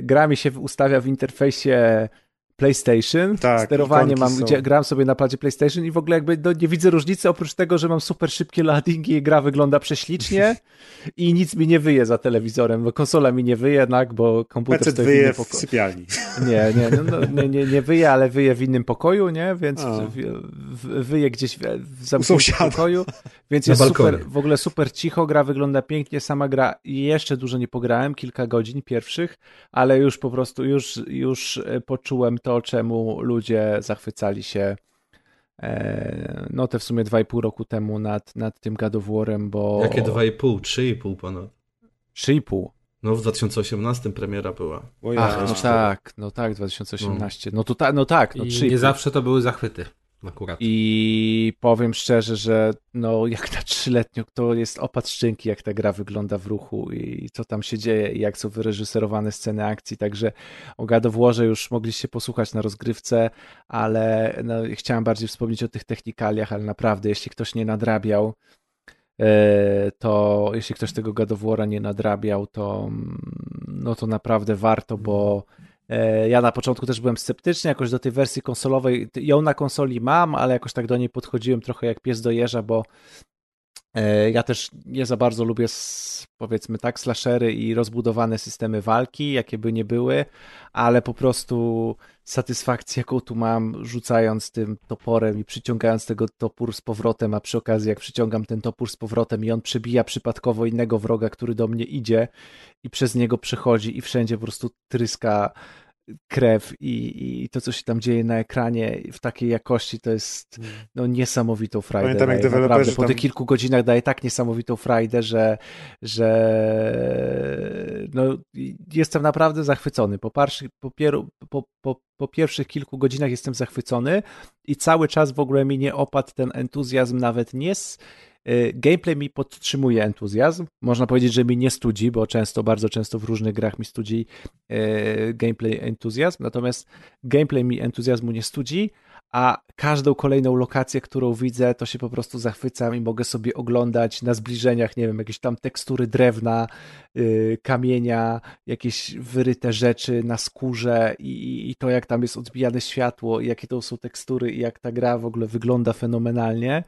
[SPEAKER 3] gra mi się ustawia w interfejsie PlayStation,
[SPEAKER 4] Tak,
[SPEAKER 3] sterowanie mam,
[SPEAKER 4] są.
[SPEAKER 3] gdzie gram sobie na padzie PlayStation i w ogóle jakby no, nie widzę różnicy, oprócz tego, że mam super szybkie loadingi i gra wygląda prześlicznie i nic mi nie wyje za telewizorem, bo konsola mi nie wyje jednak, bo komputer
[SPEAKER 4] PC
[SPEAKER 3] stoi w
[SPEAKER 4] wyje w
[SPEAKER 3] pokoju.
[SPEAKER 4] sypialni.
[SPEAKER 3] Nie, nie, no, no, nie, nie, nie wyje, ale wyje w innym pokoju, nie? Więc w, w, wyje gdzieś w, w zamkniętym pokoju, więc
[SPEAKER 5] Na
[SPEAKER 3] jest
[SPEAKER 5] balkonie.
[SPEAKER 3] super, w ogóle super cicho, gra wygląda pięknie, sama gra jeszcze dużo nie pograłem, kilka godzin pierwszych, ale już po prostu, już, już e, poczułem to, czemu ludzie zachwycali się e, no te w sumie 2,5 roku temu nad, nad tym God of War'em, bo...
[SPEAKER 5] Jakie 2,5, 3,5 ponad.
[SPEAKER 3] 3,5.
[SPEAKER 5] No w 2018 premiera była.
[SPEAKER 3] Ach, no tak, no tak, 2018. No to ta, no tak, no
[SPEAKER 1] I
[SPEAKER 3] 3,5.
[SPEAKER 1] nie zawsze to były zachwyty. Akurat.
[SPEAKER 3] I powiem szczerze, że no jak na trzyletnią to jest opad szczęki, jak ta gra wygląda w ruchu i co tam się dzieje i jak są wyreżyserowane sceny akcji, także o God już mogliście posłuchać na rozgrywce, ale no, chciałem bardziej wspomnieć o tych technikaliach, ale naprawdę, jeśli ktoś nie nadrabiał, e, to jeśli ktoś tego God nie nadrabiał, to mm, no to naprawdę warto, bo ja na początku też byłem sceptyczny jakoś do tej wersji konsolowej. Ją na konsoli mam, ale jakoś tak do niej podchodziłem trochę jak pies do jeża, bo e, ja też nie za bardzo lubię, powiedzmy tak, slashery i rozbudowane systemy walki, jakie by nie były, ale po prostu satysfakcję, jaką tu mam, rzucając tym toporem i przyciągając tego topór z powrotem, a przy okazji, jak przyciągam ten topór z powrotem i on przebija przypadkowo innego wroga, który do mnie idzie i przez niego przechodzi i wszędzie po prostu tryska krew i, i to, co się tam dzieje na ekranie w takiej jakości, to jest mm. no, niesamowitą frajdę. Pamiętam, jak deweloperzy Po tam... tych kilku godzinach daje tak niesamowitą frajdę, że, że no, jestem naprawdę zachwycony. Po, parszy, po, po, po, po pierwszych kilku godzinach jestem zachwycony i cały czas w ogóle mi nie opadł ten entuzjazm nawet nie z gameplay mi podtrzymuje entuzjazm. Można powiedzieć, że mi nie studzi, bo często, bardzo często w różnych grach mi studzi y, gameplay entuzjazm, natomiast gameplay mi entuzjazmu nie studzi, a każdą kolejną lokację, którą widzę, to się po prostu zachwycam i mogę sobie oglądać na zbliżeniach, nie wiem, jakieś tam tekstury drewna, yy, kamienia, jakieś wyryte rzeczy na skórze i, i, to, jak tam jest odbijane światło, i jakie to są tekstury i jak ta gra w ogóle wygląda fenomenalnie,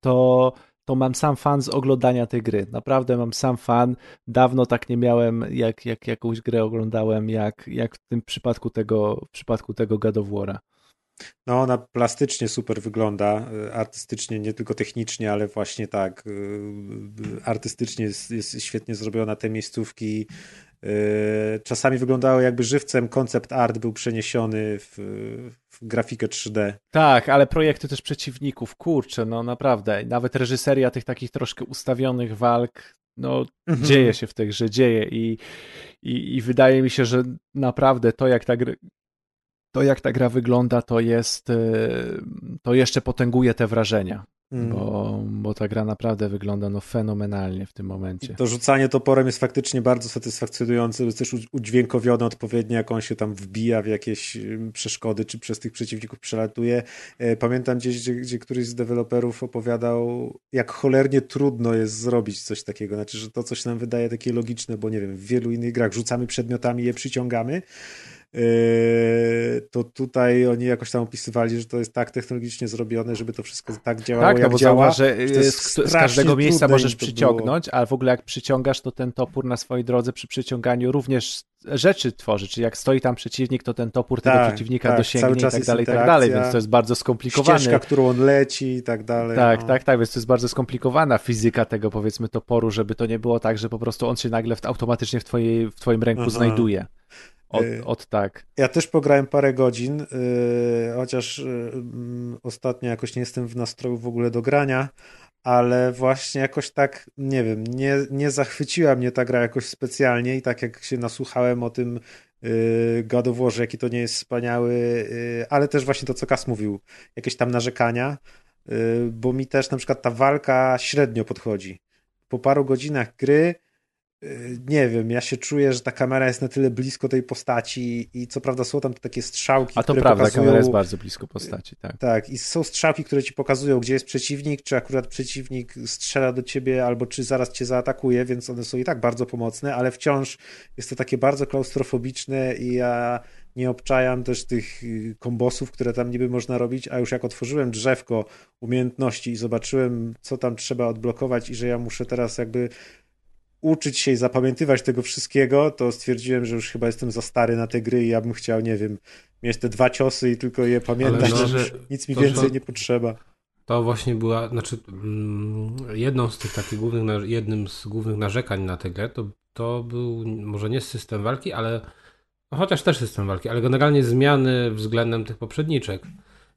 [SPEAKER 3] to to mam sam fan z oglądania tej gry. Naprawdę mam sam fan. Dawno tak nie miałem, jak, jak jakąś grę oglądałem, jak, jak w tym przypadku tego, w przypadku tego War'a.
[SPEAKER 4] No, ona plastycznie super wygląda, y, artystycznie, nie tylko technicznie, ale właśnie tak, y, y, artystycznie jest, jest świetnie zrobiona. Te miejscówki czasami wyglądały jakby żywcem, koncept art był przeniesiony w, grafikę 3D.
[SPEAKER 3] Tak, ale projekty też przeciwników, kurczę, no naprawdę, nawet reżyseria tych takich troszkę ustawionych walk, no mhm. dzieje się w tej grze, dzieje i, i, i wydaje mi się, że naprawdę to jak ta to jak ta gra wygląda, to jest, to jeszcze potęguje te wrażenia. Mm. Bo, bo ta gra naprawdę wygląda no fenomenalnie w tym momencie.
[SPEAKER 4] I to rzucanie toporem jest faktycznie bardzo satysfakcjonujące, jest też udźwiękowione odpowiednio, jak on się tam wbija w jakieś przeszkody, czy przez tych przeciwników przelatuje. E, pamiętam gdzieś, gdzie, gdzie któryś z deweloperów opowiadał, jak cholernie trudno jest zrobić coś takiego. Znaczy, że to coś nam wydaje takie logiczne, bo nie wiem, w wielu innych grach rzucamy przedmiotami, je przyciągamy, to tutaj oni jakoś tam opisywali, że to jest tak technologicznie zrobione, żeby to wszystko tak działało,
[SPEAKER 3] tak,
[SPEAKER 4] jak
[SPEAKER 3] no bo
[SPEAKER 4] działa.
[SPEAKER 3] że z, z każdego miejsca możesz przyciągnąć, ale w ogóle jak przyciągasz, to ten topór na swojej drodze przy przyciąganiu również rzeczy tworzy, czyli jak stoi tam przeciwnik, to ten topór tak, tego przeciwnika tak, dosięgnie i tak dalej, i tak dalej, więc to jest bardzo skomplikowane.
[SPEAKER 4] Ścieżka, którą on leci i tak dalej.
[SPEAKER 3] Tak, no. tak, tak, więc to jest bardzo skomplikowana fizyka tego powiedzmy toporu, żeby to nie było tak, że po prostu on się nagle w, automatycznie w, twojej, w twoim ręku Aha. znajduje. Od, y, od, tak.
[SPEAKER 4] Ja też pograłem parę godzin, yy, chociaż yy, ostatnio jakoś nie jestem w nastroju w ogóle do grania, ale właśnie jakoś tak, nie wiem, nie, nie zachwyciła mnie ta gra jakoś specjalnie i tak jak się nasłuchałem o tym God of War, jaki to nie jest wspaniały, ale też właśnie to, co Kas mówił, jakieś tam narzekania, bo mi też na przykład ta walka średnio podchodzi. Po paru godzinach gry Y, nie wiem, ja się czuję, że ta kamera jest na tyle blisko tej postaci i co prawda są tam takie strzałki,
[SPEAKER 3] A to
[SPEAKER 4] które
[SPEAKER 3] prawda,
[SPEAKER 4] pokazują...
[SPEAKER 3] kamera jest bardzo blisko postaci, tak.
[SPEAKER 4] Tak, i są strzałki, które ci pokazują, gdzie jest przeciwnik, czy akurat przeciwnik strzela do ciebie, albo czy zaraz cię zaatakuje, więc one są i tak bardzo pomocne, ale wciąż jest to takie bardzo klaustrofobiczne i ja nie obczajam też tych y, kombosów, które tam niby można robić, a już jak otworzyłem drzewko umiejętności i zobaczyłem, co tam trzeba odblokować i że ja muszę teraz jakby uczyć się i zapamiętywać tego wszystkiego, to stwierdziłem, że już chyba jestem za stary na te gry i ja bym chciał, nie wiem, mieć te dwa ciosy i tylko je pamiętać, no, że nic mi więcej to, nie potrzeba.
[SPEAKER 1] To właśnie była, znaczy mm, jedną z tych takich głównych, jednym z głównych narzekań na tę grę to, to był może nie system walki, ale no chociaż też system walki, ale generalnie zmiany względem tych poprzedniczek.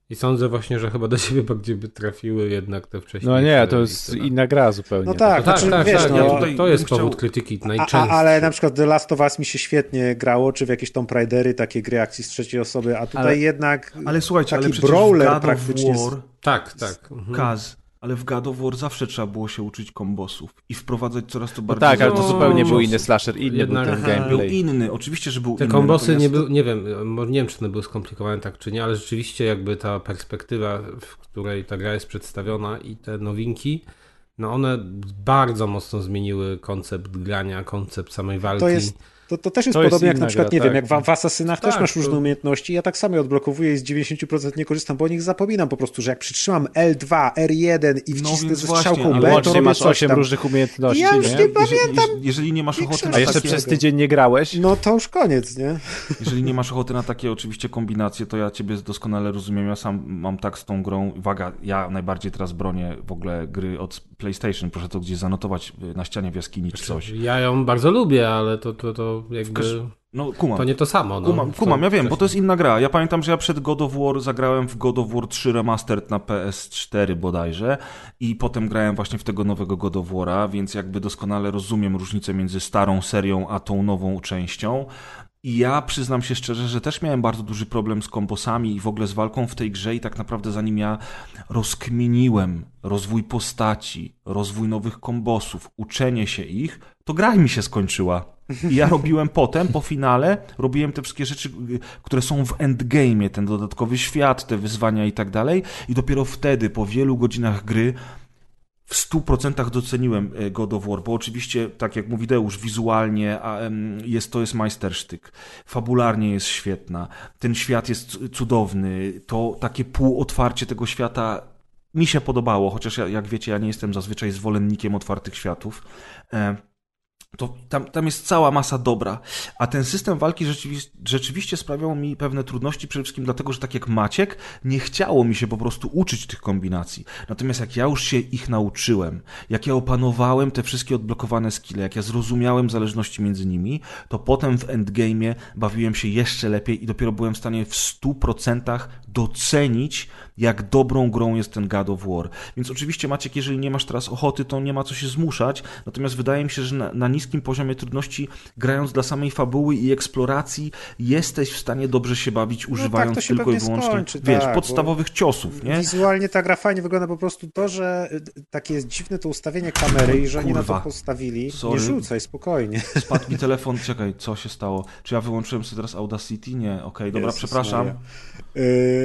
[SPEAKER 1] I sądzę właśnie, że chyba do siebie bardziej by trafiły jednak te wcześniejsze.
[SPEAKER 3] No nie, to jest
[SPEAKER 1] releasy, no.
[SPEAKER 3] inna gra zupełnie.
[SPEAKER 4] No tak,
[SPEAKER 1] No tak,
[SPEAKER 4] znaczy,
[SPEAKER 1] tak,
[SPEAKER 4] wiesz,
[SPEAKER 1] tak.
[SPEAKER 4] no,
[SPEAKER 1] ja
[SPEAKER 2] tutaj
[SPEAKER 1] to jest powód krytyki
[SPEAKER 4] A, a, ale na przykład The Last of Us mi się świetnie grało, czy w jakieś Tomb Raidery, takie gry akcji z trzeciej osoby, a tutaj
[SPEAKER 3] Ale-
[SPEAKER 4] jednak
[SPEAKER 2] Ale słuchajcie, ale
[SPEAKER 4] taki
[SPEAKER 2] przecież
[SPEAKER 4] brawler praktycznie. z-
[SPEAKER 2] War,
[SPEAKER 1] Tak, tak. Mhm.
[SPEAKER 2] Kaz, ale w God of War zawsze trzeba było się uczyć kombosów i wprowadzać coraz to
[SPEAKER 3] No
[SPEAKER 2] bardziej...
[SPEAKER 3] tak, ale to
[SPEAKER 1] No,
[SPEAKER 3] zupełnie był
[SPEAKER 1] no,
[SPEAKER 3] inny slasher, inny
[SPEAKER 1] jednak-
[SPEAKER 3] był ten
[SPEAKER 1] aha,
[SPEAKER 2] Był
[SPEAKER 3] gameplay.
[SPEAKER 2] inny, oczywiście, że był
[SPEAKER 1] Te
[SPEAKER 2] inny.
[SPEAKER 1] kombosy nie
[SPEAKER 2] natomiast-
[SPEAKER 1] były, nie wiem, może nie wiem, czy one były skomplikowane tak, czy nie, ale rzeczywiście jakby ta perspektywa, w której ta gra jest przedstawiona i te nowinki, no one bardzo mocno zmieniły koncept grania, koncept samej walki.
[SPEAKER 4] To jest, to, to też jest
[SPEAKER 3] To jest
[SPEAKER 4] podobnie jak
[SPEAKER 3] inna
[SPEAKER 4] na przykład,
[SPEAKER 3] gra,
[SPEAKER 4] nie wiem,
[SPEAKER 3] tak.
[SPEAKER 4] jak w, w Asasynach
[SPEAKER 1] Tak,
[SPEAKER 4] też masz
[SPEAKER 1] to-
[SPEAKER 4] różne umiejętności. Ja tak samo je odblokowuję i z 90% nie korzystam, bo o nich zapominam po prostu, że jak przytrzymam L2, R1 i wcisnę
[SPEAKER 2] więc
[SPEAKER 4] ze strzałką B, to robię
[SPEAKER 3] masz
[SPEAKER 4] coś
[SPEAKER 3] 8
[SPEAKER 4] tam.
[SPEAKER 3] różnych umiejętności,
[SPEAKER 4] Ja już
[SPEAKER 3] nie?
[SPEAKER 4] nie
[SPEAKER 2] Jeżeli,
[SPEAKER 4] pamiętam.
[SPEAKER 2] jeżeli, jeżeli nie masz ochoty na
[SPEAKER 3] A jeszcze
[SPEAKER 4] takiego.
[SPEAKER 3] przez tydzień nie grałeś?
[SPEAKER 4] No to już koniec, nie?
[SPEAKER 2] Jeżeli nie masz ochoty na takie oczywiście kombinacje, to ja ciebie doskonale rozumiem. Ja sam mam tak z tą grą. Uwaga, ja najbardziej teraz bronię w ogóle gry od PlayStation. Proszę to gdzieś zanotować na ścianie w jaskini czy coś.
[SPEAKER 1] Ja ją bardzo lubię, ale to, to, to jakby
[SPEAKER 2] każ- No kumam.
[SPEAKER 1] to nie to samo. No,
[SPEAKER 2] Kumam, kumam, ja wiem, bo to jest inna gra. Ja pamiętam, że ja przed God of War zagrałem w God of War 3 Remastered na PS4 bodajże i potem grałem właśnie w tego nowego God of War'a, więc jakby doskonale rozumiem różnicę między starą serią a tą nową częścią. I ja przyznam się szczerze, że też miałem bardzo duży problem z kombosami i w ogóle z walką w tej grze i tak naprawdę zanim ja rozkminiłem rozwój postaci, rozwój nowych kombosów, uczenie się ich, to gra mi się skończyła. I ja robiłem potem, po finale, robiłem te wszystkie rzeczy, które są w endgame'ie, ten dodatkowy świat, te wyzwania i tak dalej. I dopiero wtedy, po wielu godzinach gry, w 100% doceniłem e, God of War, bo oczywiście, tak jak mówi Deusz, wizualnie jest, to jest majstersztyk. Fabularnie jest świetna. Ten świat jest cu- cudowny. To takie półotwarcie tego świata mi się podobało, chociaż ja, jak wiecie, ja nie jestem zazwyczaj zwolennikiem otwartych światów. To tam, tam jest cała masa dobra. A ten system walki rzeczywiście, rzeczywiście sprawiał mi pewne trudności, przede wszystkim dlatego, że tak jak Maciek, nie chciało mi się po prostu uczyć tych kombinacji. Natomiast jak ja już się ich nauczyłem, jak ja opanowałem te wszystkie odblokowane skille, jak ja zrozumiałem zależności między nimi, to potem w endgame'ie bawiłem się jeszcze lepiej i dopiero byłem w stanie w 100% docenić, jak dobrą grą jest ten God of War. Więc oczywiście Maciek, jeżeli nie masz teraz ochoty, to nie ma co się zmuszać, natomiast wydaje mi się, że na, na niskim poziomie trudności, grając dla samej fabuły i eksploracji, jesteś w stanie dobrze się bawić, używając
[SPEAKER 4] tak to się
[SPEAKER 2] tylko i wyłącznie,
[SPEAKER 4] skończy,
[SPEAKER 2] wiesz,
[SPEAKER 4] tak,
[SPEAKER 2] podstawowych ciosów, nie?
[SPEAKER 4] Wizualnie ta gra fajnie wygląda po prostu to, że y, takie jest dziwne to ustawienie kamery i że oni na
[SPEAKER 2] Kurwa.
[SPEAKER 4] to postawili.
[SPEAKER 2] Sorry.
[SPEAKER 4] Nie rzucaj, spokojnie.
[SPEAKER 2] Spadł mi telefon, czekaj, co się stało? Czy ja wyłączyłem sobie teraz Audacity? Nie, okej, dobra,
[SPEAKER 4] Jezus
[SPEAKER 2] przepraszam.
[SPEAKER 4] Maria. Y,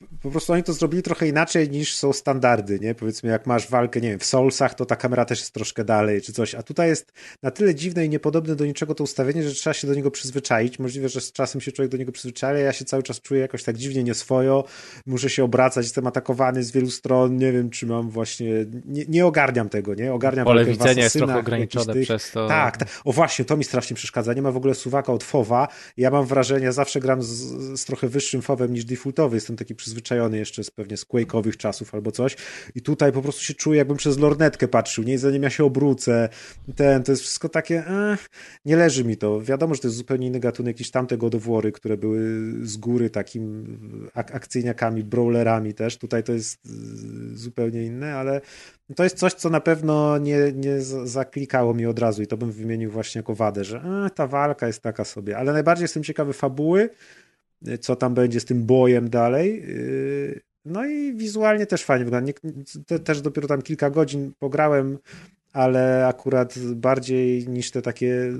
[SPEAKER 4] po prostu oni to zrobili trochę inaczej niż są standardy, nie? Powiedzmy, jak masz walkę, nie wiem, w Soulsach, to ta kamera też jest troszkę dalej, czy coś, a tutaj jest na tyle dziwne i niepodobne do niczego to ustawienie, że trzeba się do niego przyzwyczaić. Możliwe, że z czasem się człowiek do niego przyzwyczaja, ja się cały czas czuję jakoś tak dziwnie nieswojo, muszę się obracać, jestem atakowany z wielu stron, nie wiem, czy mam właśnie, nie, nie ogarniam tego, nie? Ogarniam
[SPEAKER 3] Pole widzenia jest trochę ograniczone
[SPEAKER 4] tych-
[SPEAKER 3] przez to.
[SPEAKER 4] tak, tak. O właśnie, to mi strasznie przeszkadza. Nie ma w ogóle suwaka od fowa. Ja mam wrażenie, ja zawsze gram z, z trochę wyższym fowem niż defaultowy. Jestem taki przyzwyczajony jeszcze z pewnie z Quake'owych czasów albo coś. I tutaj po prostu się czuję, jakbym przez lornetkę patrzył, nie? I zanim ja się obrócę. Ten, to jest wszystko takie, eh, nie leży mi to. Wiadomo, że to jest zupełnie inny gatunek niż tamte God of War'y, które były z góry takim ak akcyjniakami, brawlerami też. Tutaj to jest y, zupełnie inne, ale to jest coś, co na pewno nie, nie zaklikało mi od razu i to bym wymienił właśnie jako wadę, że a, ta walka jest taka sobie, ale najbardziej jestem ciekawy fabuły, co tam będzie z tym bojem dalej. y, No i wizualnie też fajnie wygląda. Nie, te, też dopiero tam kilka godzin pograłem, ale akurat bardziej niż te takie,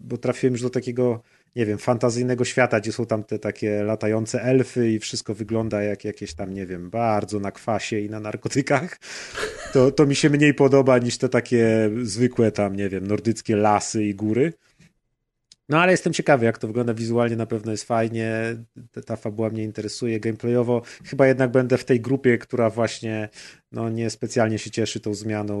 [SPEAKER 4] bo trafiłem już do takiego, nie wiem, fantazyjnego świata, gdzie są tam te takie latające elfy i wszystko wygląda jak jakieś tam, nie wiem, bardzo na kwasie i na narkotykach. To, to mi się mniej podoba niż te takie zwykłe tam, nie wiem, nordyckie lasy i góry. No ale jestem ciekawy, jak to wygląda wizualnie, na pewno jest fajnie, ta, fabuła mnie interesuje, gameplayowo. Chyba jednak będę w tej grupie, która właśnie no, nie specjalnie się cieszy tą zmianą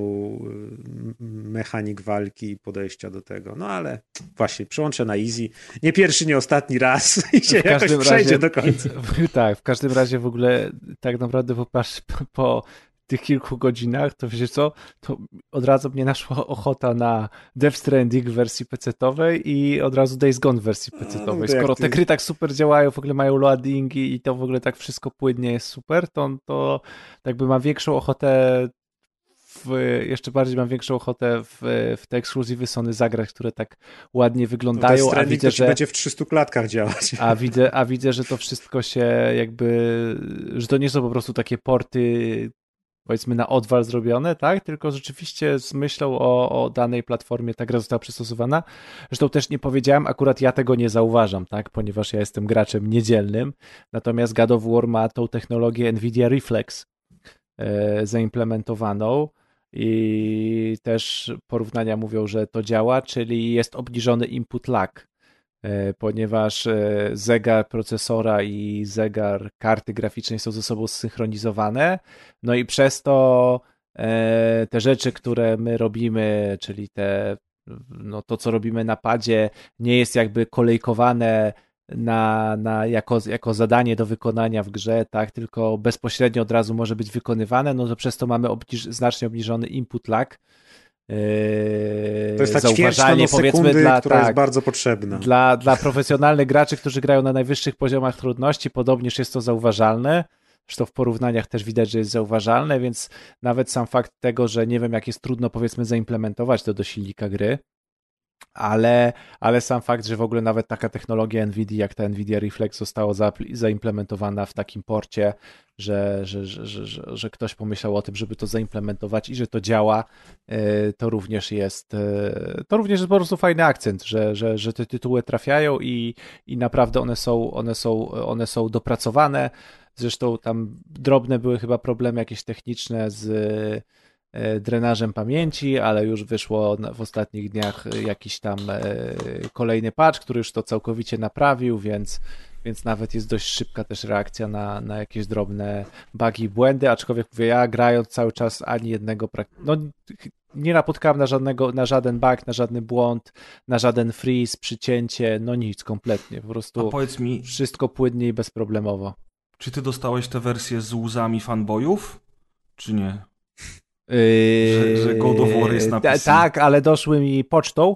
[SPEAKER 4] y, mechanik walki i podejścia do tego, no ale właśnie, przyłączę na easy, nie pierwszy, nie ostatni raz i się
[SPEAKER 3] W
[SPEAKER 4] jakoś przejdzie
[SPEAKER 3] razie-
[SPEAKER 4] do końca.
[SPEAKER 3] Tak, w każdym razie w ogóle tak naprawdę popatrz po tych kilku godzinach, to wiecie co, to od razu mnie naszła ochota na Death Stranding w wersji PC-owej i od razu Days Gone w wersji PC-owej.
[SPEAKER 4] No, to jak
[SPEAKER 3] Skoro te gry tak super działają, w ogóle mają loadingi i to w ogóle tak wszystko płynnie jest super, to, to jakby mam większą ochotę w, jeszcze bardziej mam większą ochotę w, w te ekskluzywy Sony zagrać, które tak ładnie
[SPEAKER 4] No,
[SPEAKER 3] wyglądają,
[SPEAKER 4] Death
[SPEAKER 3] a widzę, że
[SPEAKER 4] będzie w 300 klatkach działać.
[SPEAKER 3] a widzę, a widzę, że to wszystko się jakby, że to nie są po prostu takie porty powiedzmy na odwal zrobione, tak? Tylko rzeczywiście z myślą o, o danej platformie ta gra została przystosowana. Zresztą też nie powiedziałem, akurat ja tego nie zauważam, tak? Ponieważ ja jestem graczem niedzielnym, natomiast God of War ma tą technologię Nvidia Reflex e, zaimplementowaną i też porównania mówią, że to działa, czyli jest obniżony input lag ponieważ e, zegar procesora i zegar karty graficznej są ze sobą zsynchronizowane, no i przez to e, te rzeczy, które my robimy, czyli te, no to co robimy na padzie, nie jest jakby kolejkowane na, na, jako, jako zadanie do wykonania w grze, tak, tylko bezpośrednio od razu może być wykonywane, no to przez to mamy obniż, znacznie obniżony input lag. Yy,
[SPEAKER 4] To jest ta
[SPEAKER 3] zauważalnie, powiedzmy dla,
[SPEAKER 4] która jest
[SPEAKER 3] tak,
[SPEAKER 4] bardzo potrzebna.
[SPEAKER 3] dla, dla profesjonalnych graczy, którzy grają na najwyższych poziomach trudności, podobnież jest to zauważalne. Zresztą w porównaniach też widać, że jest zauważalne, więc nawet sam fakt tego, że nie wiem, jak jest trudno powiedzmy zaimplementować to do silnika gry, ale, ale sam fakt, że w ogóle nawet taka technologia NVIDIA, jak ta NVIDIA Reflex została zaapl- zaimplementowana w takim porcie, że, że, że, że, że, ktoś pomyślał o tym, żeby to zaimplementować i że to działa, e, to również jest e, to również jest po prostu fajny akcent, że, że, że te tytuły trafiają i, i naprawdę one są, one, są, one są dopracowane. Zresztą tam drobne były chyba problemy jakieś techniczne z drenażem pamięci, ale już wyszło w ostatnich dniach jakiś tam e, kolejny patch, który już to całkowicie naprawił, więc, więc nawet jest dość szybka też reakcja na, na jakieś drobne bugi i błędy, aczkolwiek mówię, ja grając cały czas ani jednego, no nie napotkałem na, żadnego, na żaden bug, na żadny błąd, na żaden freeze, przycięcie, no nic kompletnie, po
[SPEAKER 2] A
[SPEAKER 3] prostu
[SPEAKER 2] powiedz mi,
[SPEAKER 3] wszystko płynnie i bezproblemowo.
[SPEAKER 2] czy ty dostałeś tę wersję z łzami fanboyów, czy nie?
[SPEAKER 3] Yy,
[SPEAKER 2] że God of War jest na
[SPEAKER 3] ta-
[SPEAKER 2] PC.
[SPEAKER 3] Tak, ale doszły mi pocztą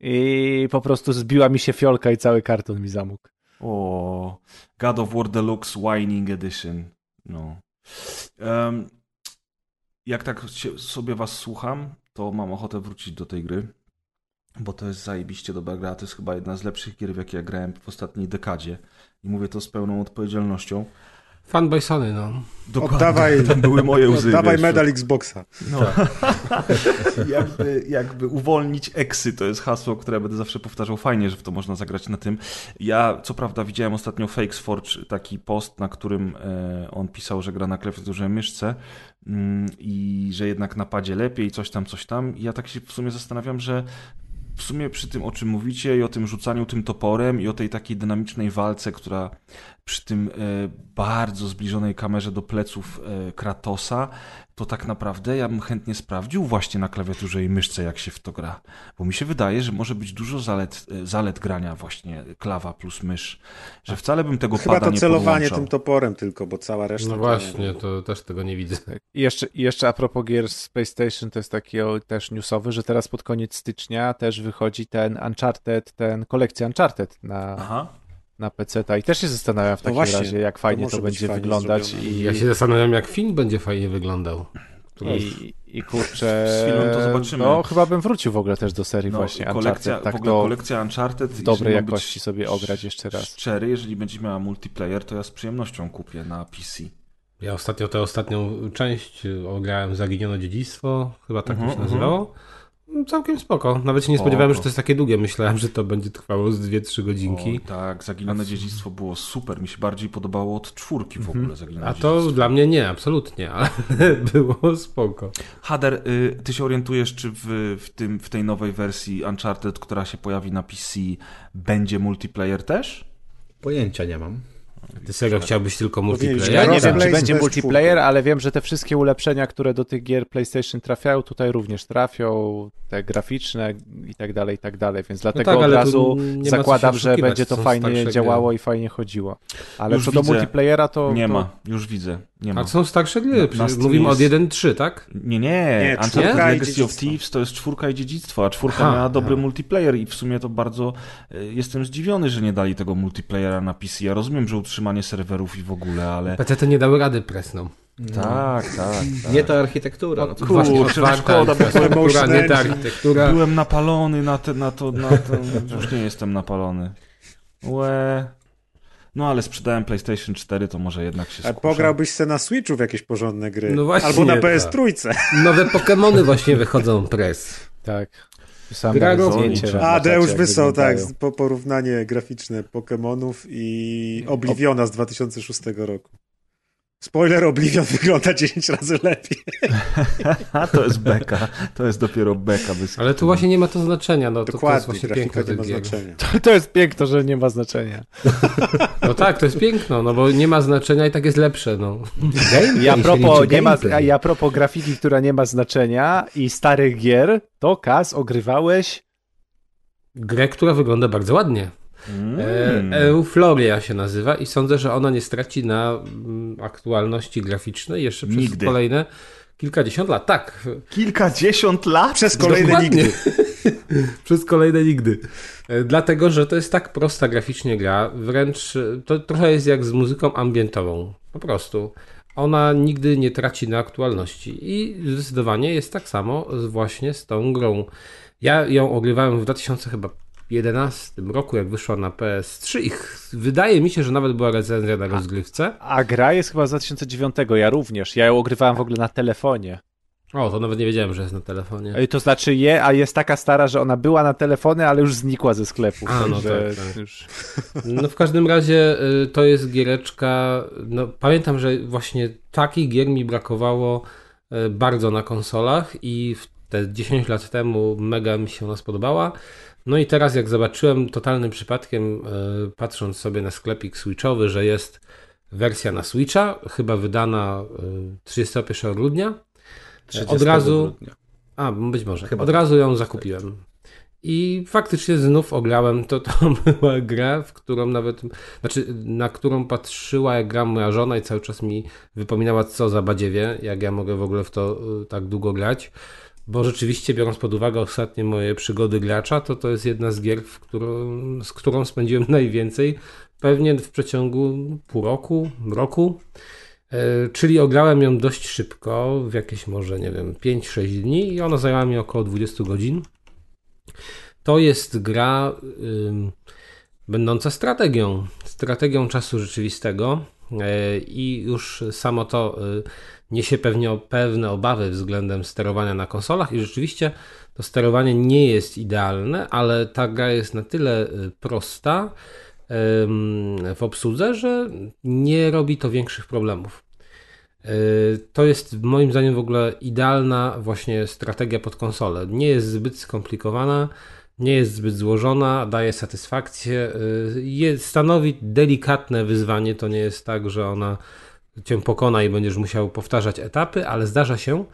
[SPEAKER 3] i po prostu zbiła mi się fiolka i cały karton mi zamógł.
[SPEAKER 2] O, God of War Deluxe Whining Edition. No. Em, jak tak się, sobie was słucham, to mam ochotę wrócić do tej gry, bo to jest zajebiście dobra gra. To jest chyba jedna z lepszych gier, w jakie ja grałem w ostatniej dekadzie. I mówię to z pełną odpowiedzialnością.
[SPEAKER 1] Fanboy Sony, no.
[SPEAKER 2] Dokładnie,
[SPEAKER 4] Oddawaj-
[SPEAKER 2] tam były moje łzy.
[SPEAKER 4] Dawaj
[SPEAKER 2] wiesz.
[SPEAKER 4] medal Xboxa.
[SPEAKER 2] No. jakby, jakby uwolnić eksy, to jest hasło, które będę zawsze powtarzał. Fajnie, że w to można zagrać na tym. Ja, co prawda, widziałem ostatnio Fakesforge, taki post, na którym e, on pisał, że gra na klawiaturze myszce mm, i że jednak na padzie lepiej, coś tam, coś tam. I ja tak się w sumie zastanawiam, że w sumie przy tym, o czym mówicie i o tym rzucaniu tym toporem i o tej takiej dynamicznej walce, która przy tym e, bardzo zbliżonej kamerze do pleców e, Kratosa, to tak naprawdę ja bym chętnie sprawdził właśnie na klawiaturze i myszce, jak się w to gra. Bo mi się wydaje, że może być dużo zalet, zalet grania właśnie klawa plus mysz. Że wcale bym tego
[SPEAKER 4] Chyba
[SPEAKER 2] pada
[SPEAKER 4] to
[SPEAKER 2] nie
[SPEAKER 4] celowanie
[SPEAKER 2] podłączał.
[SPEAKER 4] tym toporem tylko, bo cała reszta...
[SPEAKER 1] No właśnie,
[SPEAKER 4] nie-
[SPEAKER 1] to też tego nie widzę.
[SPEAKER 3] I jeszcze, i jeszcze a propos gier z PlayStation, to jest taki o, też newsowy, że teraz pod koniec stycznia też wychodzi ten Uncharted, ten kolekcja Uncharted na,
[SPEAKER 2] Aha.
[SPEAKER 3] Na PC. I też się zastanawiam w
[SPEAKER 4] No
[SPEAKER 3] takim
[SPEAKER 4] właśnie,
[SPEAKER 3] razie, jak fajnie to,
[SPEAKER 4] być
[SPEAKER 3] będzie
[SPEAKER 4] fajnie
[SPEAKER 3] wyglądać. I,
[SPEAKER 1] Ja się zastanawiam, jak film będzie fajnie wyglądał.
[SPEAKER 3] i, I kurczę.
[SPEAKER 2] Z filmem to zobaczymy.
[SPEAKER 3] No, chyba bym wrócił w ogóle też do serii
[SPEAKER 2] No,
[SPEAKER 3] właśnie
[SPEAKER 2] kolekcja,
[SPEAKER 3] Uncharted. Tak
[SPEAKER 2] w ogóle
[SPEAKER 3] to
[SPEAKER 2] kolekcja Uncharted
[SPEAKER 3] w dobrej jakości sobie ograć jeszcze raz.
[SPEAKER 2] Szczery, jeżeli będzie miała multiplayer, to ja z przyjemnością kupię na PC.
[SPEAKER 1] Ja ostatnio tę ostatnią część ograłem Zaginione Dziedzictwo, chyba tak
[SPEAKER 2] Mhm,
[SPEAKER 1] to się nazywało. No, Całkiem spoko. Nawet się nie
[SPEAKER 2] Spoko.
[SPEAKER 1] spodziewałem, że to jest takie długie. Myślałem, że to będzie trwało z 2-3 godzinki.
[SPEAKER 2] O, tak, Zaginione Dziedzictwo było super. Mi się bardziej podobało od czwórki w ogóle Zaginione
[SPEAKER 1] Mhm. A to
[SPEAKER 2] Dziedzictwo.
[SPEAKER 1] dla mnie nie, absolutnie, ale było spoko.
[SPEAKER 2] Hader, y, ty się orientujesz, czy w, w, tym, w tej nowej wersji Uncharted, która się pojawi na PC, będzie multiplayer też?
[SPEAKER 6] Pojęcia nie mam.
[SPEAKER 1] Ty serio chciałbyś tylko multiplayer?
[SPEAKER 3] Ja nie wiem, czy będzie
[SPEAKER 4] PS4.
[SPEAKER 3] multiplayer, ale wiem, że te wszystkie ulepszenia, które do tych gier PlayStation trafiają, tutaj również trafią, te graficzne i tak dalej, i tak dalej, więc dlatego
[SPEAKER 1] tak,
[SPEAKER 3] od razu zakładam, że będzie to fajnie działało
[SPEAKER 1] gry.
[SPEAKER 3] i fajnie chodziło. Ale
[SPEAKER 2] Już
[SPEAKER 3] co do
[SPEAKER 2] widzę.
[SPEAKER 3] multiplayera, to...
[SPEAKER 2] Nie
[SPEAKER 3] to...
[SPEAKER 2] ma, już widzę. Nie ma.
[SPEAKER 1] A są starsze gry. Mówimy od
[SPEAKER 2] jest-
[SPEAKER 1] 1.3, tak?
[SPEAKER 2] Nie, nie,
[SPEAKER 4] Nie,
[SPEAKER 2] Legacy of. Thieves to jest czwórka i dziedzictwo, a czwórka
[SPEAKER 1] Aha,
[SPEAKER 2] miała dobry
[SPEAKER 1] aha.
[SPEAKER 2] multiplayer i w sumie to bardzo e, jestem zdziwiony, że nie dali tego multiplayera na PC. Ja rozumiem, że utrzymanie serwerów i w ogóle, ale
[SPEAKER 1] PC nie dały rady presną.
[SPEAKER 2] tak, tak, tak.
[SPEAKER 5] Nie ta architektura. No
[SPEAKER 2] Kurczę,
[SPEAKER 1] otwarta
[SPEAKER 2] szkoda, bo
[SPEAKER 1] architektura, nie ta architektura.
[SPEAKER 2] Byłem napalony na, te, na to, na to, już nie jestem napalony. Łe. No ale sprzedałem PlayStation 4, to może jednak się
[SPEAKER 4] A
[SPEAKER 2] skuszę.
[SPEAKER 4] pograłbyś se na Switchu w jakieś porządne gry.
[SPEAKER 1] No właśnie,
[SPEAKER 4] Albo na
[SPEAKER 1] tak.
[SPEAKER 4] PS3.
[SPEAKER 1] Nowe Pokémony właśnie wychodzą pres.
[SPEAKER 3] Tak. Sam
[SPEAKER 1] Gra
[SPEAKER 3] zdjęcie
[SPEAKER 2] A,
[SPEAKER 4] Deusz wysłał, tak, po porównanie graficzne Pokémonów i Obliviona z 2006 roku. Spoiler, Oblivion wygląda 10 razy lepiej.
[SPEAKER 2] A to jest beka, to jest dopiero beka. Bez
[SPEAKER 1] Ale tu właśnie nie ma to znaczenia. No, to, to jest
[SPEAKER 4] Dokładnie,
[SPEAKER 1] właśnie piękno
[SPEAKER 4] nie ma znaczenia.
[SPEAKER 3] To, to jest piękno, że nie ma znaczenia.
[SPEAKER 1] No tak, to jest piękno, no bo nie ma znaczenia i tak jest lepsze. No. Gameplay
[SPEAKER 3] Ja propos, nie ma, ja propos grafiki, która nie ma znaczenia i starych gier, to Kaz ogrywałeś
[SPEAKER 1] Grę, która wygląda bardzo ładnie.
[SPEAKER 2] Mm.
[SPEAKER 1] E, Eufloria się nazywa i sądzę, że ona nie straci na mm, aktualności graficznej jeszcze przez
[SPEAKER 2] Nigdy.
[SPEAKER 1] kolejne kilkadziesiąt lat. Tak,
[SPEAKER 2] Kilkadziesiąt lat?
[SPEAKER 4] Przez kolejne
[SPEAKER 1] Dokładnie.
[SPEAKER 4] nigdy.
[SPEAKER 1] przez kolejne nigdy. E, Dlatego, że to jest tak prosta graficznie gra, wręcz e, to trochę jest jak z muzyką ambientową. Po prostu. Ona nigdy nie traci na aktualności i zdecydowanie jest tak samo właśnie z tą grą. Ja ją ogrywałem w 2011 roku, jak wyszła na PS3 i wydaje mi się, że nawet była recenzja na rozgrywce.
[SPEAKER 3] A gra jest chyba z 2009, ja również. Ja ją ogrywałem w ogóle na telefonie.
[SPEAKER 1] O, to nawet nie wiedziałem, że jest na telefonie.
[SPEAKER 3] Ej, To znaczy je, a jest taka stara, że ona była na telefonie, ale już znikła ze sklepów.
[SPEAKER 1] A, no
[SPEAKER 3] także
[SPEAKER 1] tak, tak.
[SPEAKER 3] Już...
[SPEAKER 1] No w każdym razie y, to jest giereczka. No, pamiętam, że właśnie takich gier mi brakowało y, bardzo na konsolach i w te 10 lat temu mega mi się ona spodobała. No i teraz jak zobaczyłem totalnym przypadkiem, y, patrząc sobie na sklepik switchowy, że jest wersja na Switcha, chyba wydana y, 31 grudnia.
[SPEAKER 5] 30
[SPEAKER 1] Od razu-
[SPEAKER 5] grudnia.
[SPEAKER 1] A, być może.
[SPEAKER 5] Chyba
[SPEAKER 1] Od
[SPEAKER 5] tak.
[SPEAKER 1] razu ją zakupiłem. I faktycznie znów ograłem. To, to była gra, w którą nawet, znaczy, na którą patrzyła jak gra moja żona i cały czas mi wypominała, co za badziewie, jak ja mogę w ogóle w to y, tak długo grać. Bo rzeczywiście, biorąc pod uwagę ostatnie moje przygody gracza, to to jest jedna z gier, w którą, z którą spędziłem najwięcej, pewnie w przeciągu pół roku, roku. E, Czyli ograłem ją dość szybko, w jakieś może, nie wiem, 5-6 dni i ona zajęła mi około 20 godzin. To jest gra będąca strategią, strategią czasu rzeczywistego e, i już samo to y, niesie pewnie pewne obawy względem sterowania na konsolach i rzeczywiście to sterowanie nie jest idealne, ale ta gra jest na tyle y, prosta w obsłudze, że nie robi to większych problemów. Yy, To jest moim zdaniem w ogóle idealna właśnie strategia pod konsolę. Nie jest zbyt skomplikowana, nie jest zbyt złożona, daje satysfakcję, jest, stanowi delikatne wyzwanie. To nie jest tak, że ona cię pokona i będziesz musiał powtarzać etapy, ale zdarza się,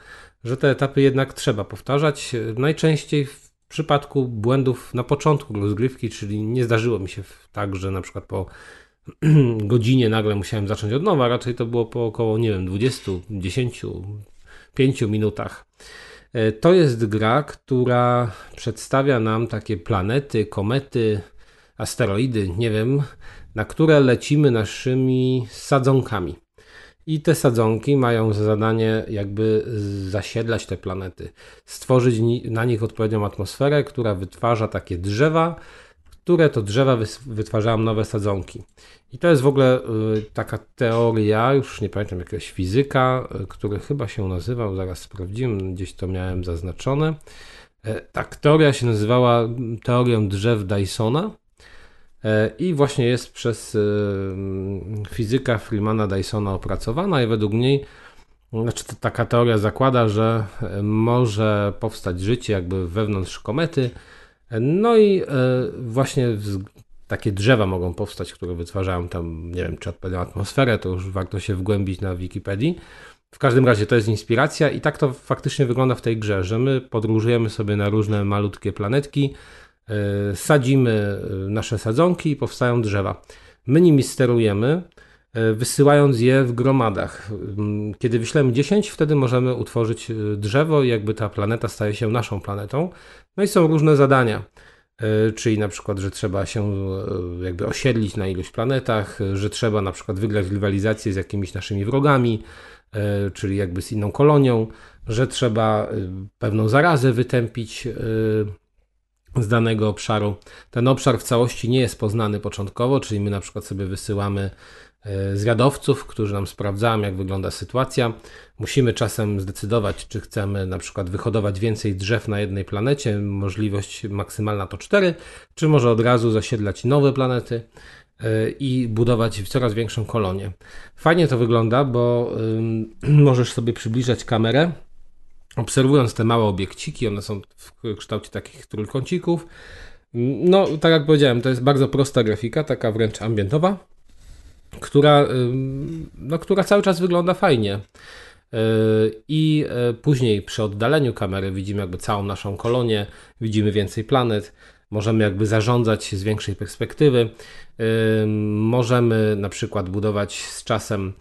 [SPEAKER 1] że te etapy jednak trzeba powtarzać. Najczęściej w przypadku błędów na początku rozgrywki, czyli nie zdarzyło mi się tak, że na przykład po godzinie nagle musiałem zacząć od nowa, raczej to było po około, nie wiem, 20, 10, 5 minutach. E, To jest gra, która przedstawia nam takie planety, komety, asteroidy, nie wiem, na które lecimy naszymi sadzonkami. I te sadzonki mają za zadanie jakby zasiedlać te planety, stworzyć na nich odpowiednią atmosferę, która wytwarza takie drzewa, które to drzewa wytwarzają nowe sadzonki. I to jest w ogóle y, taka teoria, już nie pamiętam jakiegoś fizyka, y, który chyba się nazywał, zaraz sprawdziłem, gdzieś to miałem zaznaczone. E, Tak, teoria się nazywała teorią drzew Dysona i właśnie jest przez fizyka Freemana Dysona opracowana i według niej znaczy taka teoria zakłada, że e, może powstać życie jakby wewnątrz komety, no i e, właśnie takie drzewa mogą powstać, które wytwarzają tam, nie wiem, czy odpowiednią atmosferę, to już warto się wgłębić na Wikipedii. W każdym razie to jest inspiracja i tak to faktycznie wygląda w tej grze, że my podróżujemy sobie na różne malutkie planetki, sadzimy nasze sadzonki i powstają drzewa. My nimi sterujemy, yy, wysyłając je w gromadach. Yy, kiedy wyślemy 10, wtedy możemy utworzyć drzewo i jakby ta planeta staje się naszą planetą. No i są różne zadania. Czyli na przykład, że trzeba się jakby osiedlić na iluś planetach, że trzeba na przykład wygrać rywalizację z jakimiś naszymi wrogami, E, czyli jakby z inną kolonią, że trzeba e, pewną zarazę wytępić e, z danego obszaru. Ten obszar w całości nie jest poznany początkowo, czyli my na przykład sobie wysyłamy zwiadowców, którzy nam sprawdzają, jak wygląda sytuacja. Musimy czasem zdecydować, czy chcemy na przykład wyhodować więcej drzew na jednej planecie, możliwość maksymalna to 4, czy może od razu zasiedlać nowe planety i budować coraz większą kolonię. Fajnie to wygląda, bo możesz sobie przybliżać kamerę, obserwując te małe obiekciki, one są w kształcie takich trójkącików. No, tak jak powiedziałem, to jest bardzo prosta grafika, taka wręcz ambientowa, która, no, która cały czas wygląda fajnie. Yy, I e, później przy oddaleniu kamery widzimy jakby całą naszą kolonię, widzimy więcej planet, możemy jakby zarządzać z większej perspektywy. Możemy na przykład budować z czasem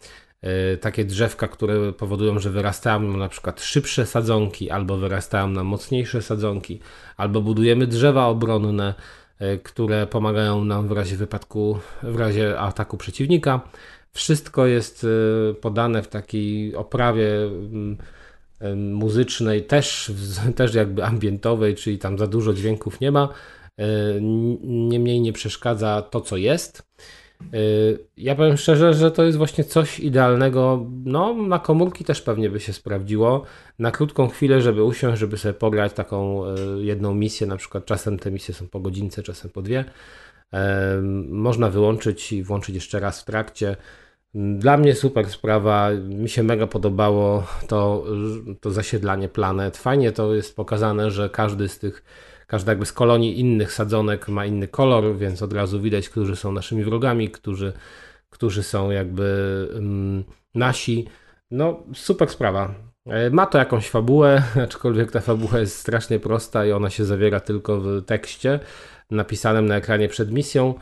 [SPEAKER 1] takie drzewka, które powodują, że wyrastają nam na przykład szybsze sadzonki, albo wyrastają nam mocniejsze sadzonki, albo budujemy drzewa obronne, y, które pomagają nam w razie wypadku, w razie ataku przeciwnika. Wszystko jest y, podane w takiej oprawie muzycznej, też, też jakby ambientowej, czyli tam za dużo dźwięków nie ma E, niemniej nie przeszkadza to, co jest. E, ja powiem szczerze, że to jest właśnie coś idealnego. No, na komórki też pewnie by się sprawdziło. Na krótką chwilę, żeby usiąść, żeby sobie pograć taką e, jedną misję, na przykład czasem te misje są po godzince, czasem po dwie. Można wyłączyć i włączyć jeszcze raz w trakcie. Dla mnie super sprawa, mi się mega podobało to, to zasiedlanie planet. Fajnie to jest pokazane, że każdy z tych każda jakby z kolonii innych sadzonek ma inny kolor, więc od razu widać, którzy są naszymi wrogami, którzy, którzy są jakby um, nasi. No, super sprawa. E, ma to jakąś fabułę, aczkolwiek ta fabuła jest strasznie prosta i ona się zawiera tylko w tekście napisanym na ekranie przed misją.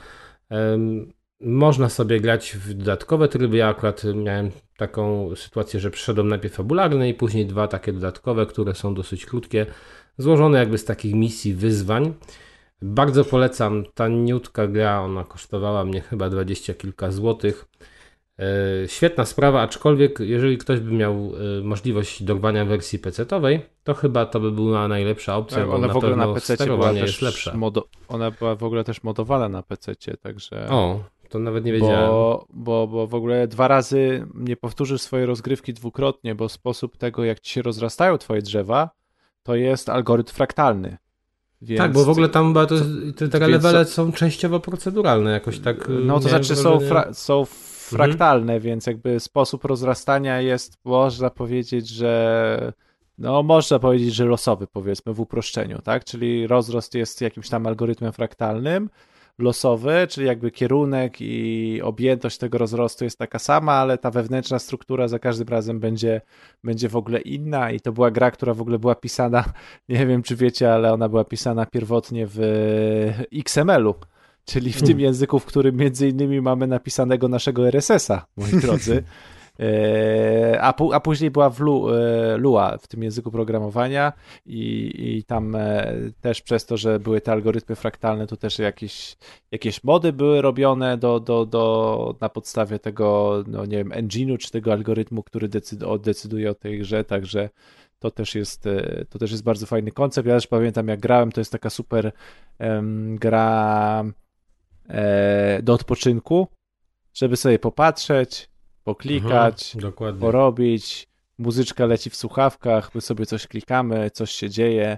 [SPEAKER 1] Można sobie grać w dodatkowe tryby. Ja akurat miałem taką sytuację, że przeszedłem najpierw fabularny i później dwa takie dodatkowe, które są dosyć krótkie złożone jakby z takich misji, wyzwań. Bardzo polecam, taniutka gra, ona kosztowała mnie chyba dwadzieścia kilka złotych. E, świetna sprawa, aczkolwiek jeżeli ktoś by miał e, możliwość dorwania wersji PC-owej, to chyba to by była najlepsza opcja, tak, bo ona na w ogóle na PC sterowanie jest lepsze.
[SPEAKER 3] Modo... Ona była w ogóle też modowana na PC, także...
[SPEAKER 1] O, to nawet nie wiedziałem.
[SPEAKER 3] Bo, bo, bo w ogóle dwa razy nie powtórzysz swojej rozgrywki dwukrotnie, bo sposób tego, jak ci się rozrastają twoje drzewa, to jest algorytm fraktalny.
[SPEAKER 1] Więc... Tak, bo w ogóle tam to, te, te levele co... są częściowo proceduralne jakoś tak.
[SPEAKER 3] No to znaczy są, fra są fraktalne, mhm. więc jakby sposób rozrastania jest, można powiedzieć, że no można powiedzieć, że losowy powiedzmy w uproszczeniu, tak? Czyli rozrost jest jakimś tam algorytmem fraktalnym, losowy, czyli jakby kierunek i objętość tego rozrostu jest taka sama, ale ta wewnętrzna struktura za każdym razem będzie, będzie w ogóle inna i to była gra, która w ogóle była pisana, nie wiem czy wiecie, ale ona była pisana pierwotnie w XML-u. Czyli w hmm. tym języku, w którym między innymi mamy napisanego naszego RSS-a, moi drodzy. E, a, a później była w Lu, e, Lua w tym języku programowania i, i tam e, też przez to, że były te algorytmy fraktalne, to też jakieś, jakieś mody były robione do, do, do, na podstawie tego, no nie wiem, engine'u czy tego algorytmu, który decyd, decyduje o tej grze, także to też jest, to też jest bardzo fajny koncept. Ja też pamiętam, jak grałem, to jest taka super gra e, do odpoczynku, żeby sobie popatrzeć, poklikać, mhm, porobić. Muzyczka leci w słuchawkach, my sobie coś klikamy, coś się dzieje.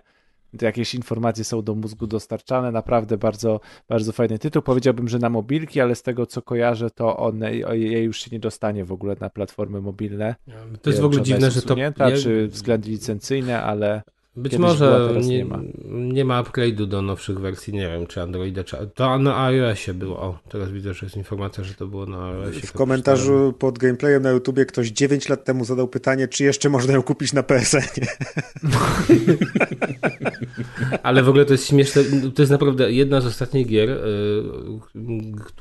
[SPEAKER 3] Jakieś informacje są do mózgu dostarczane. Naprawdę bardzo, bardzo fajny tytuł. Powiedziałbym, że na mobilki, ale z tego co kojarzę, to on jej już się nie dostanie w ogóle na platformy mobilne.
[SPEAKER 1] To jest w ogóle dziwne, że to.
[SPEAKER 3] Czy względy licencyjne, ale.
[SPEAKER 1] Być
[SPEAKER 3] Kiedyś
[SPEAKER 1] może
[SPEAKER 3] była,
[SPEAKER 1] nie,
[SPEAKER 3] nie ma.
[SPEAKER 1] nie ma upgrade'u do nowszych wersji, nie wiem czy Androida, czy... To na iOSie było, o, teraz widzę, że jest informacja, że to było na iOSie.
[SPEAKER 4] W komentarzu pod gameplayem na YouTubie ktoś 9 lat temu zadał pytanie, czy jeszcze można ją kupić na PSN.
[SPEAKER 1] Ale w ogóle to jest śmieszne, to jest naprawdę jedna z ostatnich gier,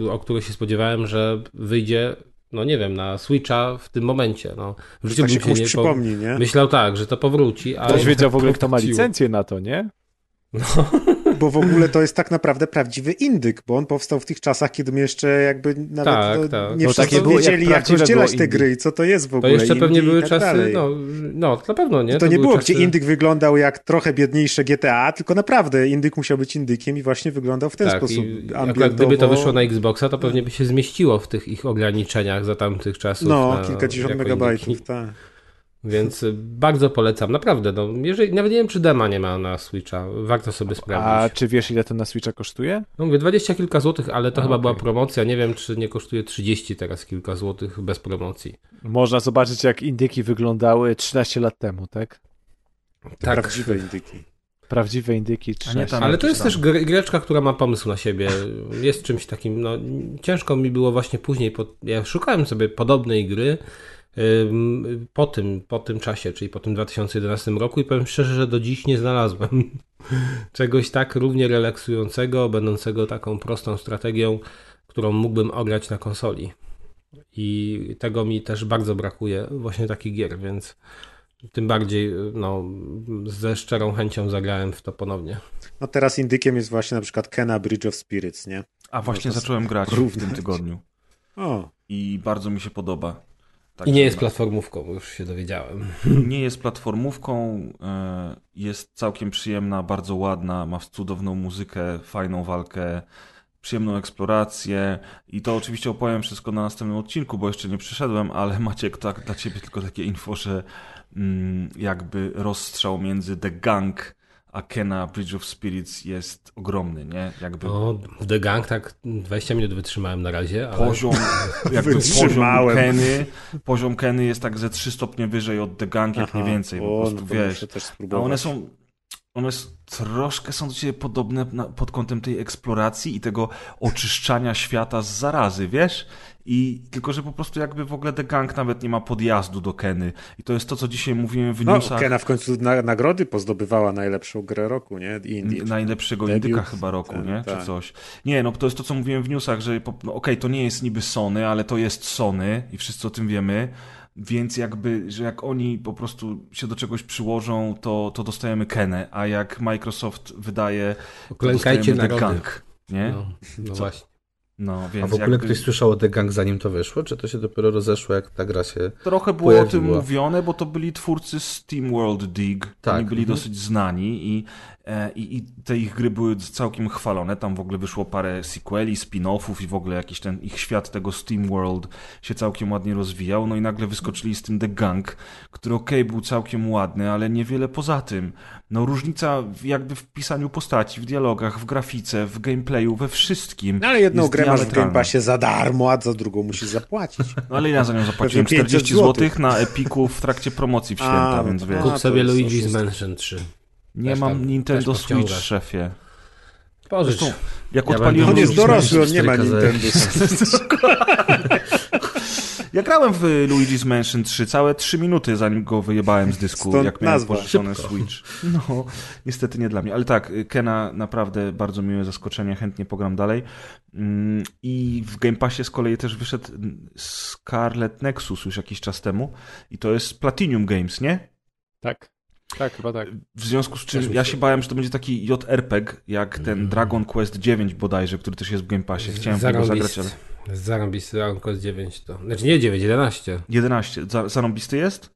[SPEAKER 1] y, o której się spodziewałem, że wyjdzie, no nie wiem, na Switcha w tym momencie. No, w życiu
[SPEAKER 4] Tak
[SPEAKER 1] bym
[SPEAKER 4] się
[SPEAKER 1] nie po-
[SPEAKER 4] przypomni, nie?
[SPEAKER 1] Myślał tak, że to powróci, ale...
[SPEAKER 3] Ktoś wiedział w ogóle, kto ma licencję na to, nie?
[SPEAKER 4] Bo w ogóle to jest tak naprawdę prawdziwy indyk, bo on powstał w tych czasach, kiedy my jeszcze jakby nawet
[SPEAKER 1] Tak,
[SPEAKER 4] no,
[SPEAKER 1] tak.
[SPEAKER 4] nie
[SPEAKER 3] No
[SPEAKER 4] wszyscy
[SPEAKER 3] było, jak
[SPEAKER 4] wiedzieli, jak
[SPEAKER 3] było
[SPEAKER 4] te gry i co to jest w
[SPEAKER 1] To
[SPEAKER 4] ogóle.
[SPEAKER 1] jeszcze pewnie
[SPEAKER 4] indie
[SPEAKER 1] były
[SPEAKER 4] tak
[SPEAKER 1] czasy,
[SPEAKER 4] dalej.
[SPEAKER 1] no, no, na pewno, nie?
[SPEAKER 4] To, nie
[SPEAKER 1] były
[SPEAKER 4] było,
[SPEAKER 1] czasy...
[SPEAKER 4] gdzie indyk wyglądał jak trochę biedniejsze GTA, tylko naprawdę indyk musiał być indykiem i właśnie wyglądał w ten
[SPEAKER 1] tak,
[SPEAKER 4] sposób. ambientowo.
[SPEAKER 1] gdyby to wyszło na Xboxa, to pewnie by się zmieściło w tych ich ograniczeniach za tamtych czasów.
[SPEAKER 4] No,
[SPEAKER 1] na,
[SPEAKER 4] kilkadziesiąt megabajtów,
[SPEAKER 1] indyki.
[SPEAKER 4] tak.
[SPEAKER 1] Więc y, bardzo polecam, naprawdę. No, jeżeli, nawet nie wiem, czy dema nie ma na Switcha. Warto sobie
[SPEAKER 3] A
[SPEAKER 1] sprawdzić.
[SPEAKER 3] czy wiesz, ile to na Switcha kosztuje?
[SPEAKER 1] No mówię, 20 kilka złotych, ale to
[SPEAKER 3] A,
[SPEAKER 1] chyba
[SPEAKER 3] okej.
[SPEAKER 1] była promocja. Nie wiem, czy nie kosztuje 30 teraz kilka złotych bez promocji.
[SPEAKER 3] Można zobaczyć, jak indyki wyglądały 13 lat temu, tak?
[SPEAKER 1] Tak,
[SPEAKER 4] Prawdziwe indyki.
[SPEAKER 3] Prawdziwe indyki 13
[SPEAKER 2] tam
[SPEAKER 1] ale to jest
[SPEAKER 2] tam-
[SPEAKER 1] też gr- greczka, która ma pomysł na siebie. Jest czymś takim, no ciężko mi było właśnie później, po, ja szukałem sobie podobnej gry po tym, po tym czasie, czyli po tym 2011 roku i powiem szczerze, że do dziś nie znalazłem czegoś tak równie relaksującego, będącego taką prostą strategią, którą mógłbym ograć na konsoli. I tego mi też bardzo brakuje, właśnie takich gier, więc tym bardziej no, ze szczerą chęcią zagrałem w to ponownie.
[SPEAKER 4] No teraz indykiem jest właśnie na przykład Kena Bridge of Spirits, nie?
[SPEAKER 2] A właśnie zacząłem grać w tym tygodniu
[SPEAKER 4] O,
[SPEAKER 2] i bardzo mi się podoba.
[SPEAKER 1] I
[SPEAKER 2] Także
[SPEAKER 1] nie jest platformówką, już się dowiedziałem.
[SPEAKER 2] Nie jest platformówką, e, jest całkiem przyjemna, bardzo ładna, ma cudowną muzykę, fajną walkę, przyjemną eksplorację i to oczywiście opowiem wszystko na następnym odcinku, bo jeszcze nie przyszedłem, ale Maciek, tak dla ciebie tylko takie info, że mm, jakby rozstrzał między The Gang a Kena Bridge of Spirits jest ogromny, nie? Jakby
[SPEAKER 1] No, w The Gang tak 20 minut wytrzymałem na razie, ale
[SPEAKER 2] poziom, jakby poziom
[SPEAKER 4] Wytrzymałem.
[SPEAKER 2] Keny, poziom Keny jest tak ze 3 stopnie wyżej od The Gang, jak nie więcej, po
[SPEAKER 4] o,
[SPEAKER 2] prostu
[SPEAKER 4] no
[SPEAKER 2] wiesz. A one są, one troszkę są do siebie podobne na, pod kątem tej eksploracji i tego oczyszczania świata z zarazy, wiesz? I tylko, że po prostu jakby w ogóle The Gang nawet nie ma podjazdu do Keny. I to jest to, co dzisiaj mówiłem w
[SPEAKER 4] No,
[SPEAKER 2] newsach.
[SPEAKER 4] Kena w końcu na, nagrody pozdobywała najlepszą grę roku, nie? Indie.
[SPEAKER 2] Najlepszego
[SPEAKER 4] Debiut,
[SPEAKER 2] indyka chyba roku,
[SPEAKER 4] ten,
[SPEAKER 2] nie?
[SPEAKER 4] tak.
[SPEAKER 2] Czy coś. Nie, no to jest to, co mówiłem w newsach, że no, okej, to nie jest niby Sony, ale to jest Sony i wszyscy o tym wiemy, więc jakby, że jak oni po prostu się do czegoś przyłożą, to, to dostajemy Kenę, a jak Microsoft wydaje, to dostajemy The. Gang, nie?
[SPEAKER 1] no, no
[SPEAKER 2] Co?
[SPEAKER 1] właśnie.
[SPEAKER 2] No, więc
[SPEAKER 5] A w ogóle
[SPEAKER 2] jakby...
[SPEAKER 5] ktoś słyszał o The Gang zanim to wyszło, czy to się dopiero rozeszło, jak ta gra się...
[SPEAKER 2] Trochę było o tym
[SPEAKER 5] pojawiła.
[SPEAKER 2] mówione, bo to byli twórcy Steam World Dig.
[SPEAKER 5] Tak.
[SPEAKER 2] Oni byli
[SPEAKER 5] Mhm.
[SPEAKER 2] dosyć znani i, i, i te ich gry były całkiem chwalone. Tam w ogóle wyszło parę sequeli, spin-offów i w ogóle jakiś ten ich świat tego Steam World się całkiem ładnie rozwijał. No i nagle wyskoczyli z tym The Gang, który okej, był całkiem ładny, ale niewiele poza tym. No różnica jakby w pisaniu postaci, w dialogach, w grafice, w gameplayu, we wszystkim.
[SPEAKER 4] No ale jedną grę masz w. Game Passie za darmo, a za drugą musisz zapłacić.
[SPEAKER 2] No ale ja za nią zapłaciłem
[SPEAKER 4] Pewnie 500
[SPEAKER 2] 40 zł
[SPEAKER 4] złotych.
[SPEAKER 2] na Epiku w trakcie promocji w
[SPEAKER 4] A,
[SPEAKER 2] święta,
[SPEAKER 4] no
[SPEAKER 2] więc wiesz.
[SPEAKER 4] A,
[SPEAKER 1] Kup
[SPEAKER 4] to
[SPEAKER 1] sobie Luigi's. Mansion 3.
[SPEAKER 2] Nie mam Nintendo Switch, szefie.
[SPEAKER 1] Pożycz.
[SPEAKER 2] Zresztą, jak
[SPEAKER 5] Ja
[SPEAKER 2] odpaliłem...
[SPEAKER 4] On jest dorosły, on nie ma
[SPEAKER 5] 4 za
[SPEAKER 4] Nintendo.
[SPEAKER 2] Ja grałem w Luigi's Mansion 3 całe 3 minuty, zanim go wyjebałem z dysku,
[SPEAKER 4] Stąd
[SPEAKER 2] jak miałem
[SPEAKER 4] nazwa.
[SPEAKER 2] pożyczony Switch. No, niestety nie dla mnie. Ale tak, Kena naprawdę bardzo miłe zaskoczenie, chętnie pogram dalej. Mm, I w Game Passie z kolei też wyszedł Scarlet Nexus już jakiś czas temu i to jest Platinum Games, nie?
[SPEAKER 3] Tak. Tak, chyba tak.
[SPEAKER 2] W związku z czym ja
[SPEAKER 1] się-
[SPEAKER 2] bałem, że to będzie taki JRPG, jak ten
[SPEAKER 1] Mhm.
[SPEAKER 2] Dragon Quest 9 bodajże, który też jest w Game Passie. Chciałem w niego zagrać, ale...
[SPEAKER 1] Zarąbisty Dragon Quest 9 to. Znaczy nie 9, 11.
[SPEAKER 2] 11. Za, zarąbisty jest?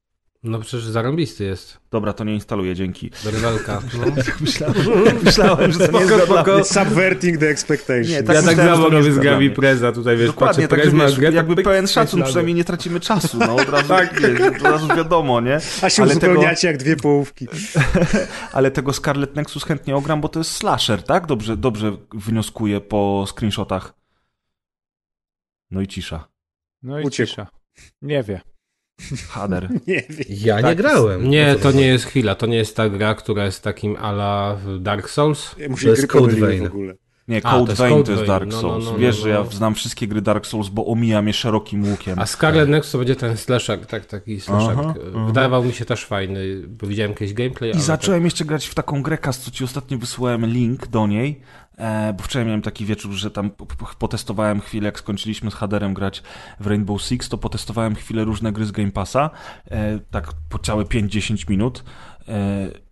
[SPEAKER 1] No przecież zarąbisty jest.
[SPEAKER 2] Dobra, to nie instaluję, dzięki.
[SPEAKER 1] Rywalka. No.
[SPEAKER 2] Myślałem, myślałem że to nie jest.
[SPEAKER 4] Subverting the expectation.
[SPEAKER 2] Nie,
[SPEAKER 1] ja
[SPEAKER 2] tak
[SPEAKER 1] tak
[SPEAKER 2] myślałem, że
[SPEAKER 1] samo robię z Gavi. Preza tutaj, wiesz,
[SPEAKER 2] Dokładnie,
[SPEAKER 1] patrzę,
[SPEAKER 2] tak
[SPEAKER 1] Prez
[SPEAKER 2] że
[SPEAKER 1] ma
[SPEAKER 2] wiesz, jakby pełen szacun,
[SPEAKER 1] ślady.
[SPEAKER 2] przynajmniej nie tracimy czasu, no od razu, tak. wiesz, od razu wiadomo, nie?
[SPEAKER 4] A się
[SPEAKER 2] Ale tego-
[SPEAKER 4] uzupełniacie jak dwie połówki.
[SPEAKER 2] Ale tego Scarlet Nexus chętnie ogram, bo to jest slasher, tak? Dobrze, dobrze wnioskuję po screenshotach. No i cisza.
[SPEAKER 3] No i
[SPEAKER 4] Uciekł.
[SPEAKER 3] cisza. Nie wie.
[SPEAKER 2] Hader.
[SPEAKER 4] Nie wiem.
[SPEAKER 5] Ja nie
[SPEAKER 2] Tak,
[SPEAKER 5] grałem.
[SPEAKER 1] Nie,
[SPEAKER 5] O co
[SPEAKER 1] to nie jest chwila. To nie jest ta gra, która jest takim ala Dark Souls.
[SPEAKER 4] Ja mu się
[SPEAKER 5] To jest Code Vein.
[SPEAKER 4] w ogóle.
[SPEAKER 2] Nie,
[SPEAKER 1] A,
[SPEAKER 2] Code
[SPEAKER 1] to jest
[SPEAKER 2] Vein to jest. Dark
[SPEAKER 1] No, no,
[SPEAKER 2] Souls.
[SPEAKER 1] no,
[SPEAKER 2] Wiesz,
[SPEAKER 1] no,
[SPEAKER 2] że ja
[SPEAKER 1] no.
[SPEAKER 2] znam wszystkie gry Dark Souls, bo omijam je szerokim łukiem.
[SPEAKER 1] A Scarlet Nexus to będzie ten slasher, tak, taki slasher.
[SPEAKER 2] Aha, aha.
[SPEAKER 1] Wydawał mi się też fajny, bo widziałem jakiś gameplay.
[SPEAKER 2] I zacząłem jeszcze grać w taką grę, Kas, co ci ostatnio wysłałem link do niej, e, bo wczoraj miałem taki wieczór, że tam potestowałem chwilę, jak skończyliśmy z Haderem grać w Rainbow Six, to potestowałem chwilę różne gry z Game Passa, e, tak po całe 5-10 minut. E,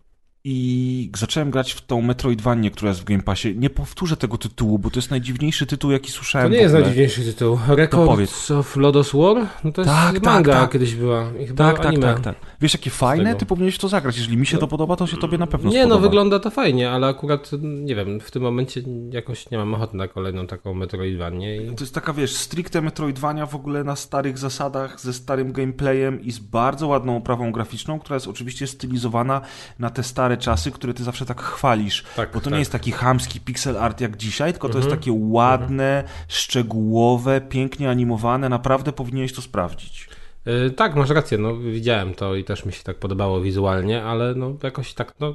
[SPEAKER 2] i zacząłem grać w tą Metroidvanię, która jest w Game Passie. Nie powtórzę tego tytułu, bo to jest najdziwniejszy tytuł, jaki
[SPEAKER 1] To
[SPEAKER 2] słyszałem
[SPEAKER 1] nie
[SPEAKER 2] w
[SPEAKER 1] jest najdziwniejszy tytuł. Records of Lodos War? No to jest
[SPEAKER 2] Tak, tak,
[SPEAKER 1] manga
[SPEAKER 2] tak.
[SPEAKER 1] kiedyś była.
[SPEAKER 2] Tak, tak, tak, tak. Wiesz, jakie fajne? Ty powinieneś to zagrać. Jeżeli mi się to podoba, to się tobie na pewno
[SPEAKER 1] Nie,
[SPEAKER 2] spodoba.
[SPEAKER 1] no wygląda to fajnie, ale akurat, nie wiem, w tym momencie jakoś nie mam ochoty na kolejną taką Metroidvanię. I...
[SPEAKER 2] To jest taka, wiesz, stricte Metroidvania w ogóle na starych zasadach, ze starym gameplayem i z bardzo ładną oprawą graficzną, która jest oczywiście stylizowana na te stare czasy, które ty zawsze tak chwalisz.
[SPEAKER 1] Tak,
[SPEAKER 2] Bo to
[SPEAKER 1] tak.
[SPEAKER 2] nie jest taki chamski pixel art jak dzisiaj, tylko to
[SPEAKER 1] Mhm.
[SPEAKER 2] jest takie ładne, szczegółowe, pięknie animowane. Naprawdę powinieneś to sprawdzić.
[SPEAKER 1] Yy, tak, masz rację, no widziałem to i też mi się tak podobało wizualnie, ale no jakoś tak, no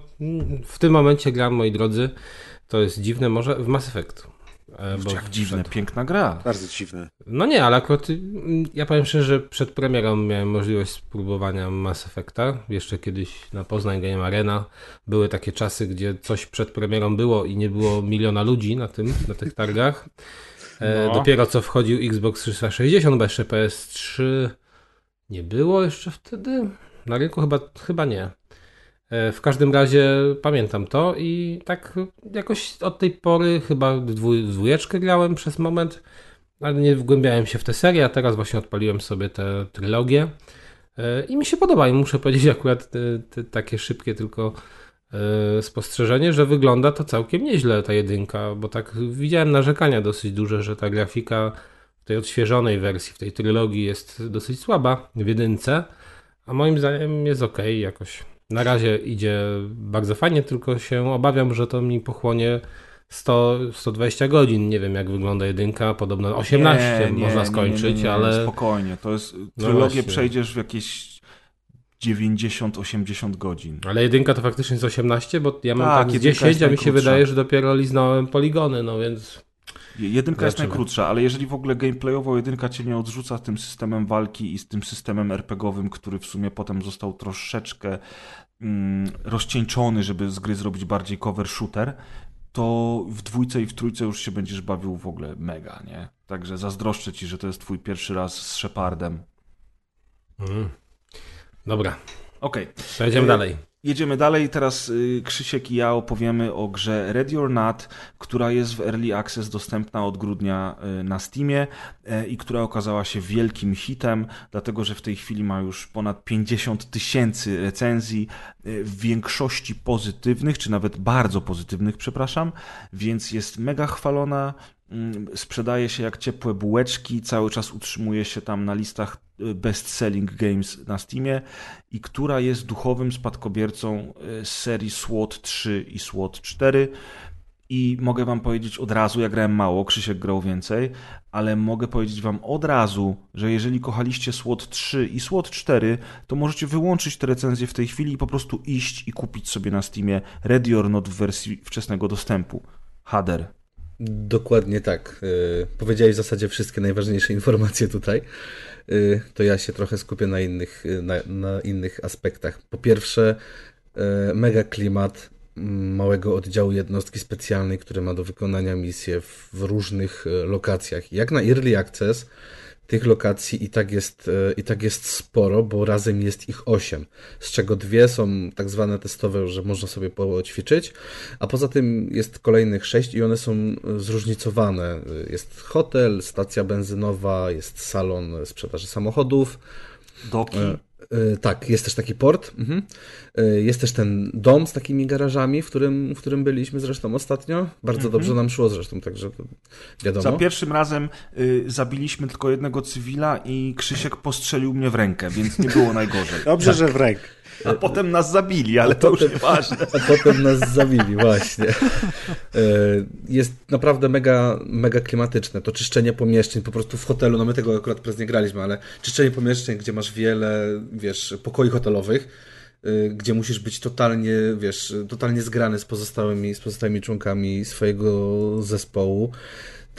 [SPEAKER 1] w tym momencie gram, moi drodzy, to jest dziwne, może w Mass Effect. E, bo
[SPEAKER 2] jak dziwne, piękna gra.
[SPEAKER 4] Bardzo dziwne.
[SPEAKER 1] No nie, ale akurat y, ja powiem szczerze, że przed premierą miałem możliwość spróbowania Mass Effecta. Jeszcze kiedyś na Poznań Game Arena były takie czasy, gdzie coś przed premierą było i nie było miliona ludzi na tym, na tych targach. E,
[SPEAKER 2] No.
[SPEAKER 1] Dopiero co wchodził Xbox 360, bo jeszcze PS3 nie było jeszcze wtedy. Na rynku chyba, chyba nie. E, W każdym razie pamiętam to i tak jakoś od tej pory chyba dwójeczkę grałem przez moment, ale nie wgłębiałem się w tę serię, a teraz właśnie odpaliłem sobie tę trylogię E, i mi się podoba i muszę powiedzieć akurat te, te takie szybkie tylko e, spostrzeżenie, że wygląda to całkiem nieźle ta jedynka, bo tak widziałem narzekania dosyć duże, że ta grafika w tej odświeżonej wersji, w tej trylogii jest dosyć słaba w jedynce, a moim zdaniem jest ok jakoś. Na razie idzie bardzo fajnie, tylko się obawiam, że to mi pochłonie 100, 120 godzin. Nie wiem, jak wygląda jedynka. Podobno 18
[SPEAKER 2] Nie,
[SPEAKER 1] można
[SPEAKER 2] nie,
[SPEAKER 1] skończyć,
[SPEAKER 2] nie,
[SPEAKER 1] ale.
[SPEAKER 2] Spokojnie, to jest... Trylogię
[SPEAKER 1] właśnie.
[SPEAKER 2] przejdziesz w jakieś 90-80 godzin.
[SPEAKER 1] Ale jedynka to faktycznie jest 18, bo ja mam
[SPEAKER 2] Tak,
[SPEAKER 1] tak, z
[SPEAKER 2] jedynka
[SPEAKER 1] 10,
[SPEAKER 2] jest
[SPEAKER 1] a mi się wydaje, że dopiero liznąłem poligony, no więc.
[SPEAKER 2] Jedynka jest najkrótsza, ale jeżeli w ogóle gameplayowo jedynka cię nie odrzuca tym systemem walki i z tym systemem RPGowym, który w sumie potem został troszeczkę mm, rozcieńczony, żeby z gry zrobić bardziej cover shooter, to w dwójce i w trójce już się będziesz bawił w ogóle mega, nie? Także zazdroszczę ci, że to jest twój pierwszy raz z Shepardem.
[SPEAKER 1] Mm. Dobra,
[SPEAKER 2] Okej.
[SPEAKER 1] przejdziemy
[SPEAKER 2] E,
[SPEAKER 1] dalej.
[SPEAKER 2] Jedziemy dalej. Teraz y, Krzysiek i ja opowiemy o grze Ready or Not, która jest w Early Access dostępna od grudnia y, na Steamie y, i która okazała się wielkim hitem, dlatego że w tej chwili ma już ponad 50 tysięcy recenzji, y, w większości pozytywnych, czy nawet bardzo pozytywnych, przepraszam, więc jest mega chwalona. mm, Sprzedaje się jak ciepłe bułeczki, cały czas utrzymuje się tam na listach y, best-selling games na Steamie i która jest duchowym spadkobiercą z serii SWOT 3 i SWOT 4. I mogę wam powiedzieć od razu, ja grałem mało, Krzysiek grał więcej, ale mogę powiedzieć wam od razu, że jeżeli kochaliście SWOT 3 i SWOT 4, to możecie wyłączyć te recenzje w tej chwili i po prostu iść i kupić sobie na Steamie Ready or Not w wersji wczesnego dostępu. Hader.
[SPEAKER 5] Dokładnie tak. Y, Powiedziałeś w zasadzie wszystkie najważniejsze informacje tutaj. Y, To ja się trochę skupię na innych, y, na, na innych aspektach. Po pierwsze, y, mega klimat mm, małego oddziału jednostki specjalnej, który ma do wykonania misje w, różnych lokacjach. Jak na Early Access, tych lokacji i tak, jest, y, i tak jest sporo, bo razem jest ich 8, z czego dwie są tak zwane testowe, że można sobie poćwiczyć, a poza tym jest kolejnych 6 i one są y, zróżnicowane. Y, Jest hotel, stacja benzynowa, jest salon sprzedaży samochodów.
[SPEAKER 2] Doki.
[SPEAKER 5] Y, Tak, jest też taki port. Mhm. Y, Jest też ten dom z takimi garażami, w którym, w którym byliśmy zresztą ostatnio. Bardzo dobrze nam szło zresztą, także wiadomo.
[SPEAKER 2] Za pierwszym razem y, zabiliśmy tylko jednego cywila i Krzysiek postrzelił mnie w rękę, więc nie było najgorzej.
[SPEAKER 4] Dobrze, że w ręk.
[SPEAKER 2] A potem nas zabili, ale to już nieważne.
[SPEAKER 5] A potem nas zabili, właśnie. E, jest naprawdę mega, mega klimatyczne. To czyszczenie pomieszczeń, po prostu w hotelu, no my tego akurat prez nie graliśmy, ale czyszczenie pomieszczeń, gdzie masz wiele, wiesz, pokoi hotelowych, e, gdzie musisz być totalnie, wiesz, totalnie zgrany z pozostałymi, z pozostałymi członkami swojego zespołu.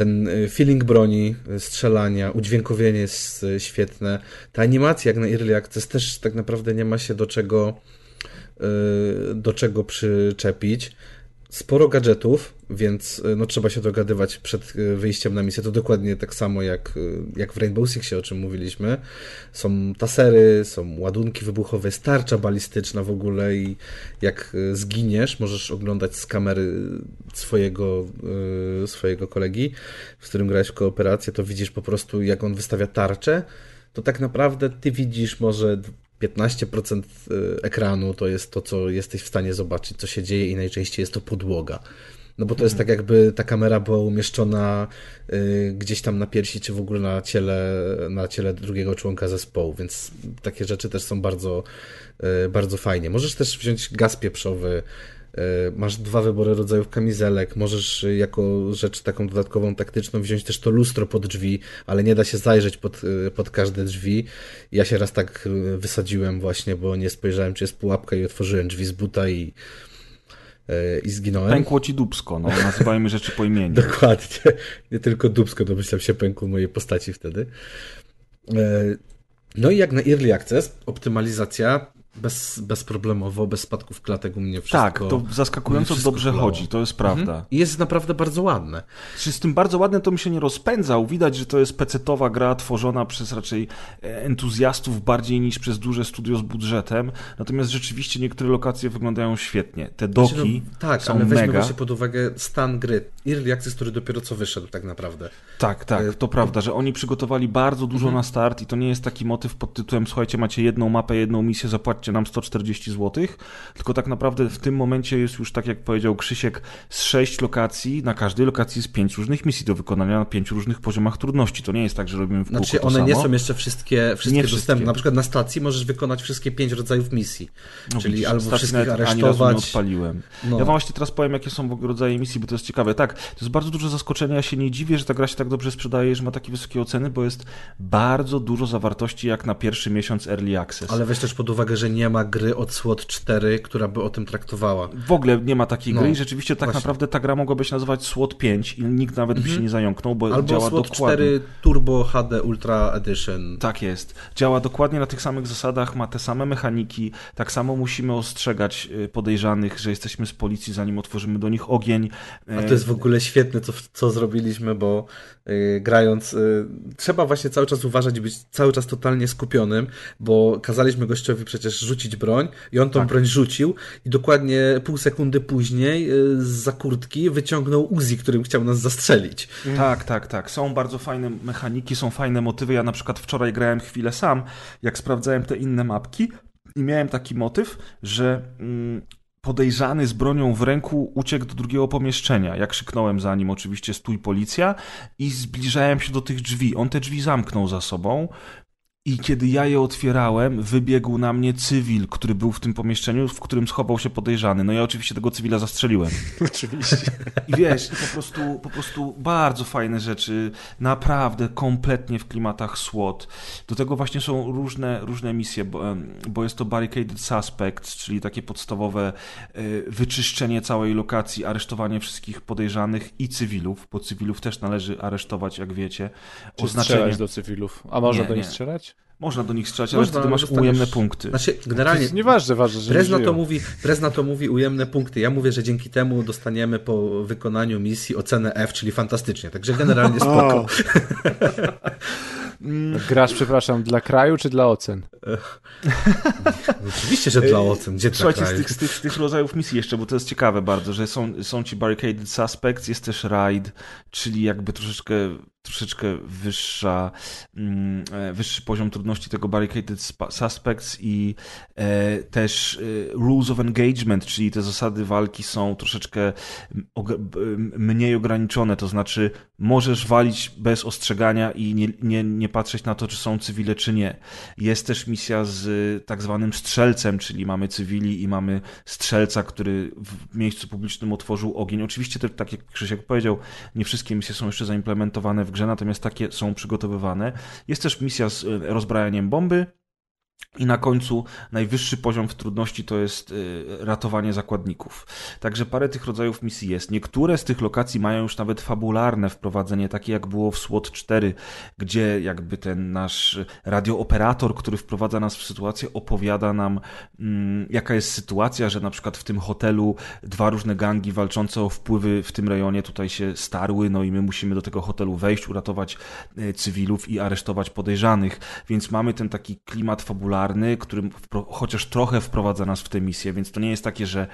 [SPEAKER 5] Ten e, feeling broni, strzelania, udźwiękowienie jest świetne. Ta animacja jak na Early Access też tak naprawdę nie ma się do czego do czego przyczepić. Sporo gadżetów, więc no, trzeba się dogadywać przed wyjściem na misję. To dokładnie tak samo jak, jak w Rainbow Sixie, o czym mówiliśmy. Są tasery, są ładunki wybuchowe, starcza balistyczna w ogóle i jak zginiesz, możesz oglądać z kamery swojego, swojego kolegi, z którym grałeś w kooperację, to widzisz po prostu jak on wystawia tarczę, to tak naprawdę ty widzisz może 15% ekranu to jest to, co jesteś w stanie zobaczyć, co się dzieje i najczęściej jest to podłoga. No bo to jest tak jakby ta kamera była umieszczona y, gdzieś tam na piersi, czy w ogóle na ciele, na ciele drugiego członka zespołu, więc takie rzeczy też są bardzo, y, bardzo fajnie. Możesz też wziąć gaz pieprzowy, Masz dwa wybory rodzajów kamizelek. Możesz jako rzecz taką dodatkową, taktyczną wziąć też to lustro pod drzwi, ale nie da się zajrzeć pod, pod każde drzwi. Ja się raz tak wysadziłem właśnie, bo nie spojrzałem, czy jest pułapka i otworzyłem drzwi z buta i, i zginąłem.
[SPEAKER 2] Pękło ci dubsko, no nazywajmy rzeczy po imieniu.
[SPEAKER 5] Dokładnie. Nie tylko dubsko, domyślam się pękło mojej postaci wtedy. No i jak na Early Access, optymalizacja bez, bezproblemowo, bez spadków klatek u mnie wszystko.
[SPEAKER 2] Tak, to zaskakująco dobrze grało. chodzi, to jest prawda. Mhm.
[SPEAKER 5] I jest naprawdę bardzo ładne.
[SPEAKER 2] Czy z tym bardzo ładne to mi się nie rozpędzał. Widać, że to jest pecetowa gra tworzona przez raczej e, entuzjastów bardziej niż przez duże studio z budżetem. Natomiast rzeczywiście niektóre lokacje wyglądają świetnie. Te doki znaczy, no,
[SPEAKER 5] tak,
[SPEAKER 2] są
[SPEAKER 5] ale weźmy
[SPEAKER 2] mega.
[SPEAKER 5] właśnie pod uwagę stan gry. Early Access, który dopiero co wyszedł tak naprawdę.
[SPEAKER 2] Tak, tak, e, to prawda, że oni przygotowali bardzo dużo mhm. na start i to nie jest taki motyw pod tytułem słuchajcie, macie jedną mapę, jedną misję, zapłaćcie nam 140 zł, tylko tak naprawdę w tym momencie jest już, tak jak powiedział Krzysiek, z sześć lokacji, na każdej lokacji jest pięć różnych misji do wykonania na pięciu różnych poziomach trudności. To nie jest tak, że robimy w kółko
[SPEAKER 5] Znaczy one nie są jeszcze wszystkie, wszystkie dostępne. Wszystkie. Na przykład na stacji możesz wykonać wszystkie pięć rodzajów misji. No, czyli widzisz, albo wszystkich aresztować.
[SPEAKER 2] Nie odpaliłem. No. Ja wam właśnie teraz powiem, jakie są rodzaje misji, bo to jest ciekawe. Tak, to jest bardzo duże zaskoczenie. Ja się nie dziwię, że ta gra się tak dobrze sprzedaje, że ma takie wysokie oceny, bo jest bardzo dużo zawartości jak na pierwszy miesiąc Early Access.
[SPEAKER 5] Ale weź też pod uwagę, że nie ma gry od SWOT 4, która by o tym traktowała.
[SPEAKER 2] W ogóle nie ma takiej no, gry i rzeczywiście tak właśnie. naprawdę ta gra mogłaby się nazywać SWOT 5 i nikt nawet by się mhm. nie zająknął, bo
[SPEAKER 5] Albo
[SPEAKER 2] działa
[SPEAKER 5] SWOT
[SPEAKER 2] dokładnie.
[SPEAKER 5] 4 Turbo HD Ultra Edition.
[SPEAKER 2] Tak jest. Działa dokładnie na tych samych zasadach, ma te same mechaniki, tak samo musimy ostrzegać y, podejrzanych, że jesteśmy z policji, zanim otworzymy do nich ogień.
[SPEAKER 5] A to jest w ogóle świetne, co, co zrobiliśmy, bo yy, grając, yy, trzeba właśnie cały czas uważać i być cały czas totalnie skupionym, bo kazaliśmy gościowi przecież rzucić broń i on tą tak. broń rzucił i dokładnie pół sekundy później z za kurtki wyciągnął Uzi, którym chciał nas zastrzelić.
[SPEAKER 2] Tak, tak, tak. Są bardzo fajne mechaniki, są fajne motywy. Ja na przykład wczoraj grałem chwilę sam, jak sprawdzałem te inne mapki i miałem taki motyw, że mm, podejrzany z bronią w ręku uciekł do drugiego pomieszczenia. Ja krzyknąłem za nim oczywiście stój policja i zbliżałem się do tych drzwi. On te drzwi zamknął za sobą, i kiedy ja je otwierałem, wybiegł na mnie cywil, który był w tym pomieszczeniu, w którym schował się podejrzany. No ja oczywiście tego cywila zastrzeliłem.
[SPEAKER 4] Oczywiście.
[SPEAKER 2] I wiesz, i po prostu, po prostu bardzo fajne rzeczy, naprawdę kompletnie w klimatach SWOT. Do tego właśnie są różne, różne misje, bo, bo jest to Barricaded Suspects, czyli takie podstawowe e, wyczyszczenie całej lokacji, aresztowanie wszystkich podejrzanych i cywilów, bo cywilów też należy aresztować, jak wiecie.
[SPEAKER 3] Czy Oznaczenie... strzelać do cywilów? A można nie, do nich nie. strzelać?
[SPEAKER 2] Można do nich strzelać, ale wtedy masz dostaniesz... ujemne punkty.
[SPEAKER 5] Znaczy, generalnie... To
[SPEAKER 3] jest nieważne, ważne, że Prezna
[SPEAKER 5] to, mówi, Prezna to mówi ujemne punkty. Ja mówię, że dzięki temu dostaniemy po wykonaniu misji ocenę F, czyli fantastycznie. Także generalnie spoko.
[SPEAKER 3] Grasz, przepraszam, dla kraju czy dla ocen?
[SPEAKER 5] Oczywiście, że dla ocen. Gdzie
[SPEAKER 2] Słuchajcie, z tych, z, tych, z tych rodzajów misji jeszcze, bo to jest ciekawe bardzo, że są, są ci Barricaded Suspects, jest też Raid, czyli jakby troszeczkę troszeczkę wyższa, mm, e, wyższy poziom trudności tego Barricaded Suspects i e, też e, Rules of Engagement, czyli te zasady walki są troszeczkę mniej ograniczone, to znaczy możesz walić bez ostrzegania i nie, nie, nie patrzeć na to, czy są cywile, czy nie. Jest też misja z tak zwanym strzelcem, czyli mamy cywili i mamy strzelca, który w miejscu publicznym otworzył ogień. Oczywiście, tak jak Krzysiek powiedział, nie wszystkie misje są jeszcze zaimplementowane w grze, natomiast takie są przygotowywane. Jest też misja z e, rozbrajaniem bomby, i na końcu najwyższy poziom w trudności to jest y, ratowanie zakładników. Także parę tych rodzajów misji jest. Niektóre z tych lokacji mają już nawet fabularne wprowadzenie, takie jak było w SWOT 4, gdzie jakby ten nasz radiooperator, który wprowadza nas w sytuację, opowiada nam, mm, jaka jest sytuacja, że na przykład w tym hotelu dwa różne gangi walczące o wpływy w tym rejonie tutaj się starły, no i my musimy do tego hotelu wejść, uratować y, cywilów i aresztować podejrzanych. Więc mamy ten taki klimat fabularny fabularny, który chociaż trochę wprowadza nas w tę misję, więc to nie jest takie, że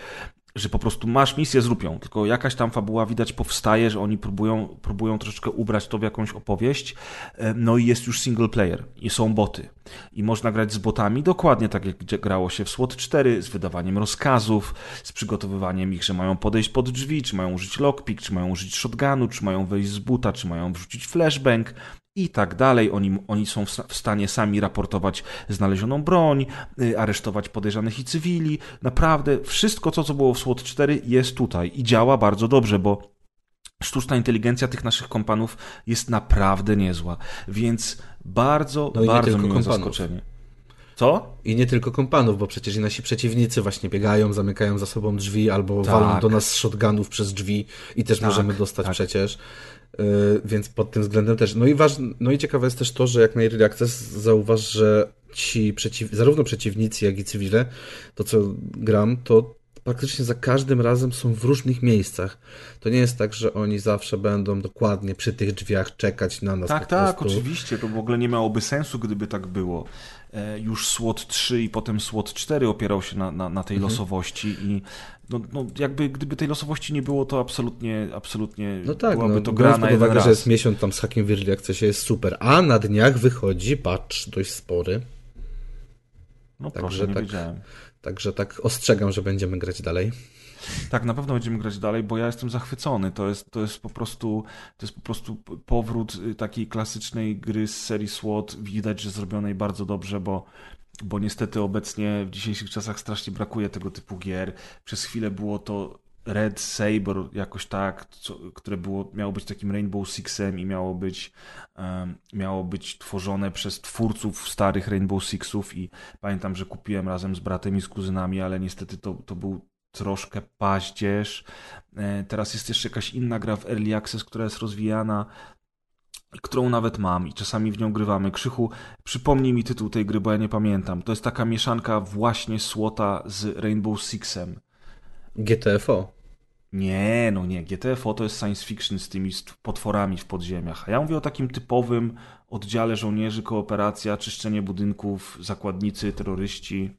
[SPEAKER 2] że po prostu masz misję, zrób ją, tylko jakaś tam fabuła widać powstaje, że oni próbują, próbują troszeczkę ubrać to w jakąś opowieść, e, no i jest już single player i są boty. I można grać z botami dokładnie tak jak grało się w SWOT 4, z wydawaniem rozkazów, z przygotowywaniem ich, że mają podejść pod drzwi, czy mają użyć lockpick, czy mają użyć shotgunu, czy mają wejść z buta, czy mają wrzucić flashbang, i tak dalej. Oni, oni są w stanie sami raportować znalezioną broń, y, aresztować podejrzanych i cywili. Naprawdę wszystko to, co było w SWOT 4 jest tutaj i działa bardzo dobrze, bo sztuczna inteligencja tych naszych kompanów jest naprawdę niezła. Więc bardzo, no bardzo miłe zaskoczenie. Co?
[SPEAKER 5] I nie tylko kompanów, bo przecież i nasi przeciwnicy właśnie biegają, zamykają za sobą drzwi albo tak. walą do nas z shotgunów przez drzwi i też tak, możemy dostać tak. przecież. Yy, więc pod tym względem też. No i, ważne, no i ciekawe jest też to, że jak na Early Access zauważ, że ci przeciw, zarówno przeciwnicy, jak i cywile, to co gram, to praktycznie za każdym razem są w różnych miejscach. To nie jest tak, że oni zawsze będą dokładnie przy tych drzwiach czekać na nas.
[SPEAKER 2] Tak, tak, oczywiście. To w ogóle nie miałoby sensu, gdyby tak było. E, już SWOT 3 i potem SWOT 4 opierał się na, na, na tej mhm. losowości i no, no, jakby gdyby tej losowości nie było, to absolutnie, absolutnie no tak, byłaby no, to gra na jeden raz.
[SPEAKER 5] że jest miesiąc tam z hakiem w Early Accessie jest super, a na dniach wychodzi patch dość spory.
[SPEAKER 2] No Także proszę, nie tak, wiedziałem.
[SPEAKER 5] Także tak ostrzegam, że będziemy grać dalej.
[SPEAKER 2] Tak, na pewno będziemy grać dalej, bo ja jestem zachwycony. To jest, to jest po prostu to jest po prostu powrót y, takiej klasycznej gry z serii SWOT. Widać, że zrobionej bardzo dobrze, bo bo niestety obecnie w dzisiejszych czasach strasznie brakuje tego typu gier. Przez chwilę było to Red Saber jakoś tak, co, które było, miało być takim Rainbow Sixem i miało być, um, miało być tworzone przez twórców starych Rainbow Sixów i pamiętam, że kupiłem razem z bratem i z kuzynami, ale niestety to, to był troszkę paździerz. E, teraz jest jeszcze jakaś inna gra w Early Access, która jest rozwijana, którą nawet mam i czasami w nią grywamy. Krzychu, przypomnij mi tytuł tej gry, bo ja nie pamiętam. To jest taka mieszanka właśnie Słota z Rainbow Sixem.
[SPEAKER 5] GTFO.
[SPEAKER 2] Nie, no nie. GTFO to jest science fiction z tymi potworami w podziemiach. A ja mówię o takim typowym oddziale żołnierzy, kooperacja, czyszczenie budynków, zakładnicy, terroryści.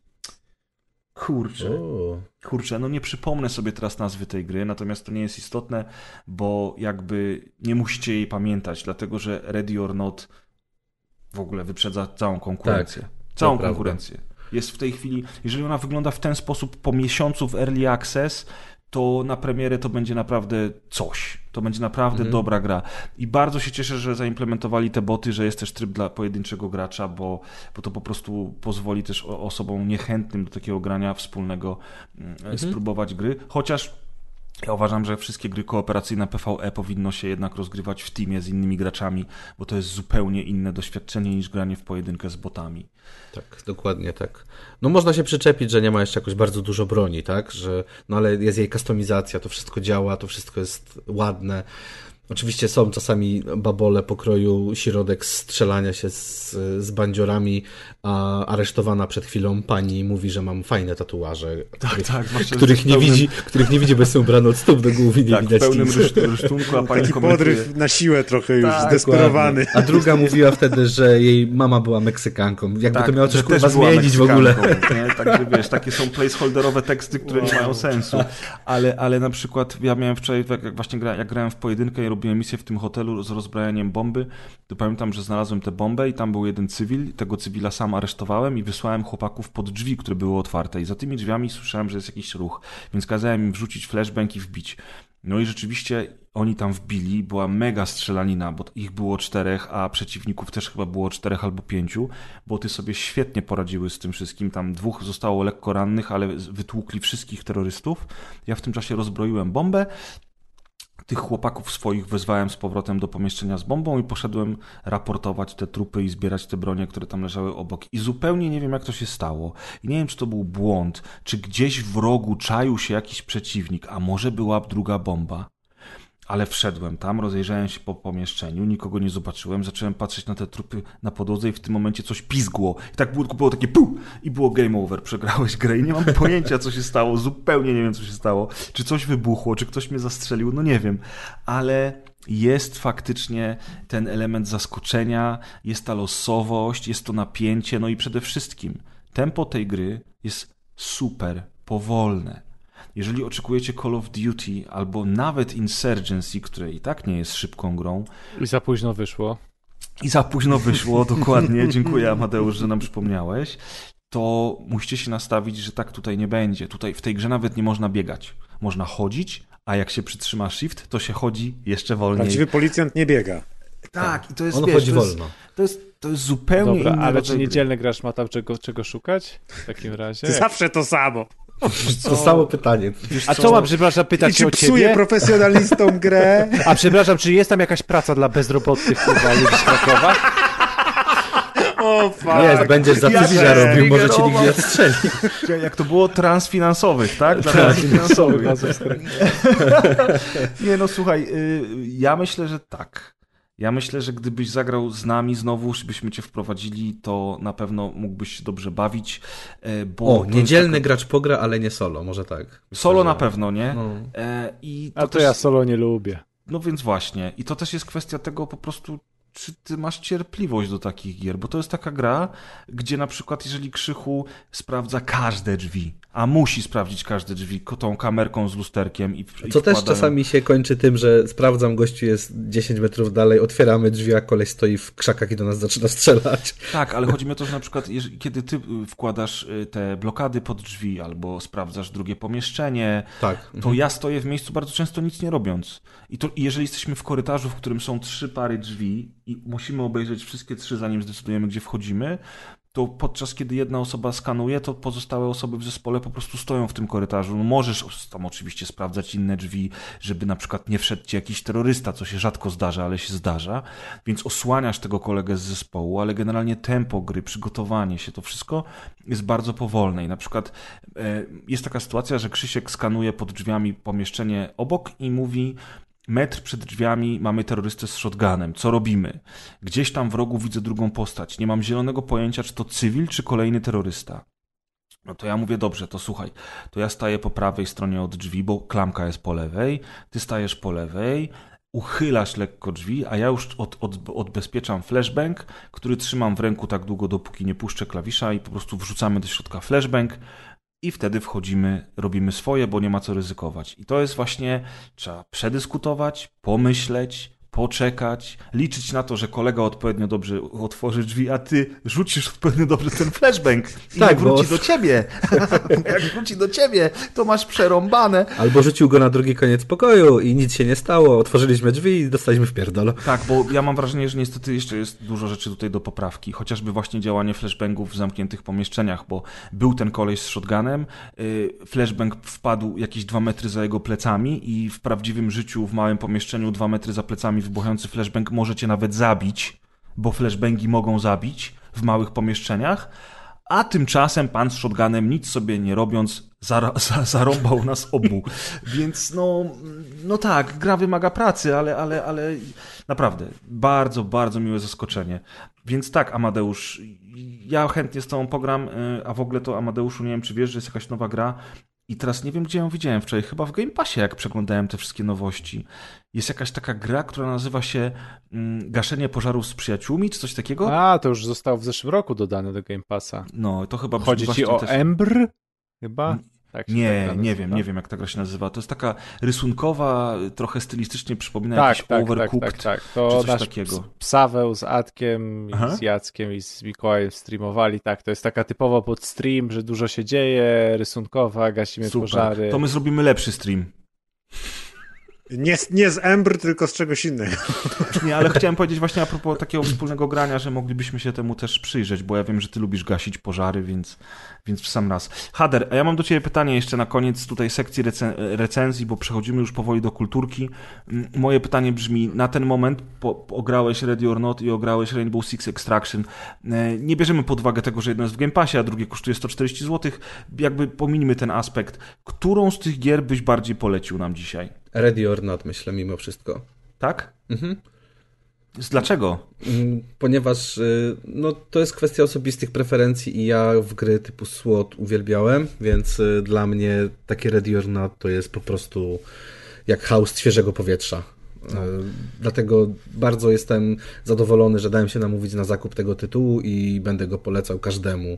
[SPEAKER 2] Kurczę. O. Kurczę, no nie przypomnę sobie teraz nazwy tej gry, natomiast to nie jest istotne, bo jakby nie musicie jej pamiętać, dlatego że Ready or Not w ogóle wyprzedza całą konkurencję. Tak, całą konkurencję. Prawda. Jest w tej chwili, jeżeli ona wygląda w ten sposób po miesiącu w Early Access, to na premierę to będzie naprawdę coś. To będzie naprawdę mhm. dobra gra. I bardzo się cieszę, że zaimplementowali te boty, że jest też tryb dla pojedynczego gracza, bo, bo to po prostu pozwoli też osobom niechętnym do takiego grania wspólnego mm, mhm. spróbować gry. Chociaż ja uważam, że wszystkie gry kooperacyjne PvE powinno się jednak rozgrywać w teamie z innymi graczami, bo to jest zupełnie inne doświadczenie niż granie w pojedynkę z botami.
[SPEAKER 5] Tak, dokładnie tak. No można się przyczepić, że nie ma jeszcze jakoś bardzo dużo broni, tak? Że, no ale jest jej kustomizacja, to wszystko działa, to wszystko jest ładne. Oczywiście są czasami babole pokroju środek strzelania się z, z bandziorami, a aresztowana przed chwilą pani mówi, że mam fajne tatuaże,
[SPEAKER 2] tak, których, tak,
[SPEAKER 5] których, nie pełnym... widzi, których nie widzi, bo są ubrane od stóp do głów i nie
[SPEAKER 2] tak,
[SPEAKER 5] widać
[SPEAKER 2] w pełnym rysztunku, a pani
[SPEAKER 4] Taki komentuje... podryw na siłę trochę już, tak, zdesperowany.
[SPEAKER 5] A druga mówiła wtedy, że jej mama była Meksykanką. Jakby tak, to miało coś kurwa zmienić w ogóle.
[SPEAKER 2] Nie? Także wiesz, takie są placeholderowe teksty, które wow. nie mają sensu. Ale, ale na przykład ja miałem wczoraj, jak właśnie gra, jak grałem w pojedynkę i robiłem misję w tym hotelu z rozbrajaniem bomby, to pamiętam, że znalazłem tę bombę i tam był jeden cywil, tego cywila sam aresztowałem i wysłałem chłopaków pod drzwi, które były otwarte i za tymi drzwiami słyszałem, że jest jakiś ruch, więc kazałem im wrzucić flashbang i wbić. No i rzeczywiście oni tam wbili, była mega strzelanina, bo ich było czterech, a przeciwników też chyba było czterech albo pięciu, bo ty sobie świetnie poradziły z tym wszystkim. Tam dwóch zostało lekko rannych, ale wytłukli wszystkich terrorystów. Ja w tym czasie rozbroiłem bombę, tych chłopaków swoich wezwałem z powrotem do pomieszczenia z bombą i poszedłem raportować te trupy i zbierać te bronie, które tam leżały obok. I zupełnie nie wiem, jak to się stało. I nie wiem, czy to był błąd, czy gdzieś w rogu czaił się jakiś przeciwnik, a może była druga bomba. Ale wszedłem tam, rozejrzałem się po pomieszczeniu, nikogo nie zobaczyłem, zacząłem patrzeć na te trupy na podłodze i w tym momencie coś pizgło. I tak było, było takie pu i było game over, przegrałeś grę i nie mam pojęcia, co się stało, zupełnie nie wiem, co się stało. Czy coś wybuchło, czy ktoś mnie zastrzelił, no nie wiem. Ale jest faktycznie ten element zaskoczenia, jest ta losowość, jest to napięcie, no i przede wszystkim tempo tej gry jest super powolne jeżeli oczekujecie Call of Duty albo nawet Insurgency, które i tak nie jest szybką grą.
[SPEAKER 3] I za późno wyszło.
[SPEAKER 2] I za późno wyszło, dokładnie. Dziękuję Amadeusz, że nam przypomniałeś. To musicie się nastawić, że tak tutaj nie będzie. Tutaj w tej grze nawet nie można biegać. Można chodzić, a jak się przytrzyma shift, to się chodzi jeszcze wolniej.
[SPEAKER 4] Prawdziwy policjant nie biega.
[SPEAKER 2] Tak, i to jest,
[SPEAKER 5] On
[SPEAKER 2] wiesz,
[SPEAKER 5] chodzi
[SPEAKER 2] to
[SPEAKER 5] wolno.
[SPEAKER 2] Jest, to jest, to jest zupełnie
[SPEAKER 3] Dobra,
[SPEAKER 2] inny
[SPEAKER 3] ale czy
[SPEAKER 2] gry.
[SPEAKER 3] niedzielny gracz ma tam czego, czego szukać w takim razie?
[SPEAKER 4] Zawsze to samo.
[SPEAKER 5] To samo pytanie.
[SPEAKER 3] A co mam, przepraszam,
[SPEAKER 4] I
[SPEAKER 3] pytać się
[SPEAKER 4] czy
[SPEAKER 3] o
[SPEAKER 4] psuje
[SPEAKER 3] ciebie?
[SPEAKER 4] profesjonalistom grę?
[SPEAKER 3] A przepraszam, czy jest tam jakaś praca dla bezrobotnych kurwa ludzi z Krakowa?
[SPEAKER 4] O, fuck.
[SPEAKER 5] Jest, będziesz za
[SPEAKER 2] też
[SPEAKER 5] robił, może cię nie odstrzeli.
[SPEAKER 2] Jak to było transfinansowych, tak? Dla
[SPEAKER 3] Finansowy
[SPEAKER 2] transfinansowych. Nie no, słuchaj, y, ja myślę, że tak. Ja myślę, że gdybyś zagrał z nami znowu, byśmy cię wprowadzili, to na pewno mógłbyś się dobrze bawić, e, bo
[SPEAKER 5] O,
[SPEAKER 2] to
[SPEAKER 5] niedzielny
[SPEAKER 2] taka-
[SPEAKER 5] gracz pogra, ale nie solo, może tak.
[SPEAKER 2] Solo na pewno, nie?
[SPEAKER 5] No.
[SPEAKER 2] E, I
[SPEAKER 3] A to
[SPEAKER 2] też,
[SPEAKER 3] ja solo nie lubię.
[SPEAKER 2] No więc właśnie. I to też jest kwestia tego po prostu, czy ty masz cierpliwość do takich gier, bo to jest taka gra, gdzie na przykład jeżeli Krzychu sprawdza każde drzwi, a musi sprawdzić każde drzwi tą kamerką z lusterkiem i i
[SPEAKER 5] Co też czasami się kończy tym, że sprawdzam, gościu jest 10 metrów dalej, otwieramy drzwi, a koleś stoi w krzakach i do nas zaczyna strzelać.
[SPEAKER 2] Tak, ale chodzi mi o to, że na przykład jeżeli, kiedy ty y, wkładasz y, te blokady pod drzwi albo sprawdzasz drugie pomieszczenie,
[SPEAKER 5] Tak.
[SPEAKER 2] to ja stoję w miejscu bardzo często nic nie robiąc. I, to, I jeżeli jesteśmy w korytarzu, w którym są trzy pary drzwi i musimy obejrzeć wszystkie trzy, zanim zdecydujemy, gdzie wchodzimy, to podczas kiedy jedna osoba skanuje, to pozostałe osoby w zespole po prostu stoją w tym korytarzu. No możesz tam oczywiście sprawdzać inne drzwi, żeby na przykład nie wszedł ci jakiś terrorysta, co się rzadko zdarza, ale się zdarza, więc osłaniasz tego kolegę z zespołu, ale generalnie tempo gry, przygotowanie się, to wszystko jest bardzo powolne. I na przykład e, jest taka sytuacja, że Krzysiek skanuje pod drzwiami pomieszczenie obok i mówi metr przed drzwiami mamy terrorystę z shotgunem. Co robimy? Gdzieś tam w rogu widzę drugą postać. Nie mam zielonego pojęcia, czy to cywil, czy kolejny terrorysta. No to ja mówię, dobrze, to słuchaj, to ja staję po prawej stronie od drzwi, bo klamka jest po lewej, ty stajesz po lewej, uchylasz lekko drzwi, a ja już od, od, odbezpieczam flashbang, który trzymam w ręku tak długo, dopóki nie puszczę klawisza i po prostu wrzucamy do środka flashbang i wtedy wchodzimy, robimy swoje, bo nie ma co ryzykować. I to jest właśnie, trzeba przedyskutować, pomyśleć, poczekać, liczyć na to, że kolega odpowiednio dobrze otworzy drzwi, a ty rzucisz odpowiednio dobrze ten flashbang i
[SPEAKER 5] Tak,
[SPEAKER 2] wróci
[SPEAKER 5] bo-
[SPEAKER 2] do ciebie. Jak wróci do ciebie, to masz przerąbane.
[SPEAKER 5] Albo rzucił go na drugi koniec pokoju i nic się nie stało, otworzyliśmy drzwi i dostaliśmy w pierdol.
[SPEAKER 2] Tak, bo ja mam wrażenie, że niestety jeszcze jest dużo rzeczy tutaj do poprawki. Chociażby właśnie działanie flashbangów w zamkniętych pomieszczeniach, bo był ten koleś z shotgunem, yy, flashbang wpadł jakieś dwa metry za jego plecami i w prawdziwym życiu w małym pomieszczeniu dwa metry za plecami wybuchający flashbang możecie nawet zabić, bo flashbangi mogą zabić w małych pomieszczeniach. A tymczasem pan z shotgunem, nic sobie nie robiąc, zarąbał nas obu. Więc no, no tak, gra wymaga pracy, ale, ale, ale naprawdę bardzo, bardzo miłe zaskoczenie. Więc tak, Amadeusz, ja chętnie z tobą pogram, y, a w ogóle to Amadeuszu, nie wiem czy wiesz, że jest jakaś nowa gra i teraz nie wiem, gdzie ją widziałem wczoraj, chyba w Game Passie, jak przeglądałem te wszystkie nowości. Jest jakaś taka gra, która nazywa się mm, Gaszenie pożarów z przyjaciółmi, czy coś takiego?
[SPEAKER 3] A, to już zostało w zeszłym roku dodane do Game Passa.
[SPEAKER 2] No, to chyba
[SPEAKER 3] Chodzi ci o
[SPEAKER 2] też...
[SPEAKER 3] Embr? Chyba? Tak
[SPEAKER 2] Nie,
[SPEAKER 3] ta gra
[SPEAKER 2] nie wiem, nie wiem jak ta gra się nazywa. To jest taka rysunkowa, trochę stylistycznie przypomina
[SPEAKER 3] Tak,
[SPEAKER 2] jakiś
[SPEAKER 3] tak, tak,
[SPEAKER 2] Overcooked.
[SPEAKER 3] tak, tak.
[SPEAKER 2] czy
[SPEAKER 3] To
[SPEAKER 2] coś
[SPEAKER 3] nasz
[SPEAKER 2] takiego.
[SPEAKER 3] ps- Psaweł z Adkiem, i
[SPEAKER 2] Aha.
[SPEAKER 3] z Jackiem i z Mikołajem streamowali. Tak, to jest taka typowa pod stream, że dużo się dzieje, rysunkowa, gasimy
[SPEAKER 2] Super.
[SPEAKER 3] pożary.
[SPEAKER 2] To my zrobimy lepszy stream.
[SPEAKER 4] Nie, nie z Embr, tylko z czegoś innego.
[SPEAKER 2] Nie, ale chciałem powiedzieć właśnie a propos takiego wspólnego grania, że moglibyśmy się temu też przyjrzeć, bo ja wiem, że ty lubisz gasić pożary, więc, więc w sam raz. Hader, a ja mam do ciebie pytanie jeszcze na koniec tutaj sekcji recen- recenzji, bo przechodzimy już powoli do kulturki. Moje pytanie brzmi, na ten moment po, ograłeś Ready or Not i ograłeś Rainbow Six Extraction. E, Nie bierzemy pod uwagę tego, że jedno jest w Game Passie, a drugie kosztuje 140 zł. Jakby pominimy ten aspekt. Którą z tych gier byś bardziej polecił nam dzisiaj?
[SPEAKER 5] Ready or not, myślę, mimo wszystko.
[SPEAKER 2] Tak?
[SPEAKER 5] Mhm.
[SPEAKER 2] Dlaczego?
[SPEAKER 5] Mm, Ponieważ y, no, to jest kwestia osobistych preferencji i ja w gry typu SWOT uwielbiałem, więc y, dla mnie takie Ready or Not to jest po prostu jak haust świeżego powietrza. Y, Dlatego bardzo jestem zadowolony, że dałem się namówić na zakup tego tytułu i będę go polecał każdemu.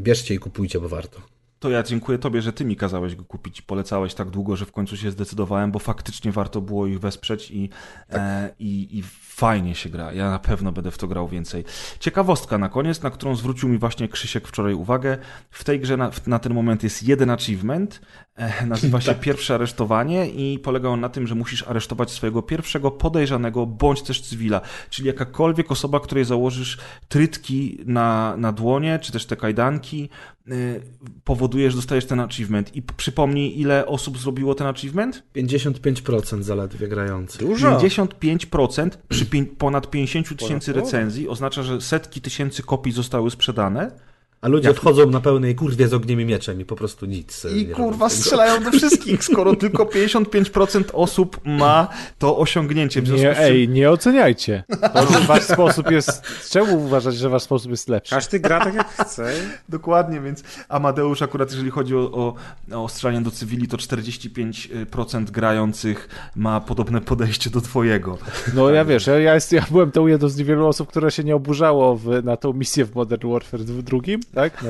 [SPEAKER 5] Bierzcie i kupujcie, bo warto.
[SPEAKER 2] To ja dziękuję tobie, że ty mi kazałeś go kupić i polecałeś tak długo, że w końcu się zdecydowałem, bo faktycznie warto było ich wesprzeć i, e, i, i fajnie się gra. Ja na pewno będę w to grał więcej. Ciekawostka na koniec, na którą zwrócił mi właśnie Krzysiek wczoraj uwagę. W tej grze na, na ten moment jest jeden achievement, e, nazywa się Pierwsze Aresztowanie i polega on na tym, że musisz aresztować swojego pierwszego podejrzanego bądź też cywila, czyli jakakolwiek osoba, której założysz trytki na, na dłonie, czy też te kajdanki, y, powodujesz, dostajesz ten achievement. I przypomnij, ile osób zrobiło ten achievement?
[SPEAKER 5] 55% zaledwie grających.
[SPEAKER 4] Dużo.
[SPEAKER 2] 55% przy ponad 50 tysięcy recenzji oznacza, że setki tysięcy kopii zostały sprzedane.
[SPEAKER 5] A ludzie
[SPEAKER 2] Jak-
[SPEAKER 5] odchodzą na pełnej kurwie z ogniem i mieczem i po prostu nic. e,
[SPEAKER 2] I kurwa strzelają do wszystkich, skoro tylko 55% osób ma to osiągnięcie.
[SPEAKER 3] Nie, ej, nie oceniajcie. To, że wasz sposób jest... Czemu uważać, że wasz sposób jest lepszy?
[SPEAKER 4] Każdy gra tak jak chce.
[SPEAKER 2] Dokładnie, więc Amadeusz akurat jeżeli chodzi o, o, o strzelanie do cywili, to 45% grających ma podobne podejście do twojego.
[SPEAKER 3] No ja wiesz, ja, ja, jest, ja byłem tą jedną z niewielu osób, które się nie oburzało w, na tą misję w Modern Warfare dwu- drugim, tak?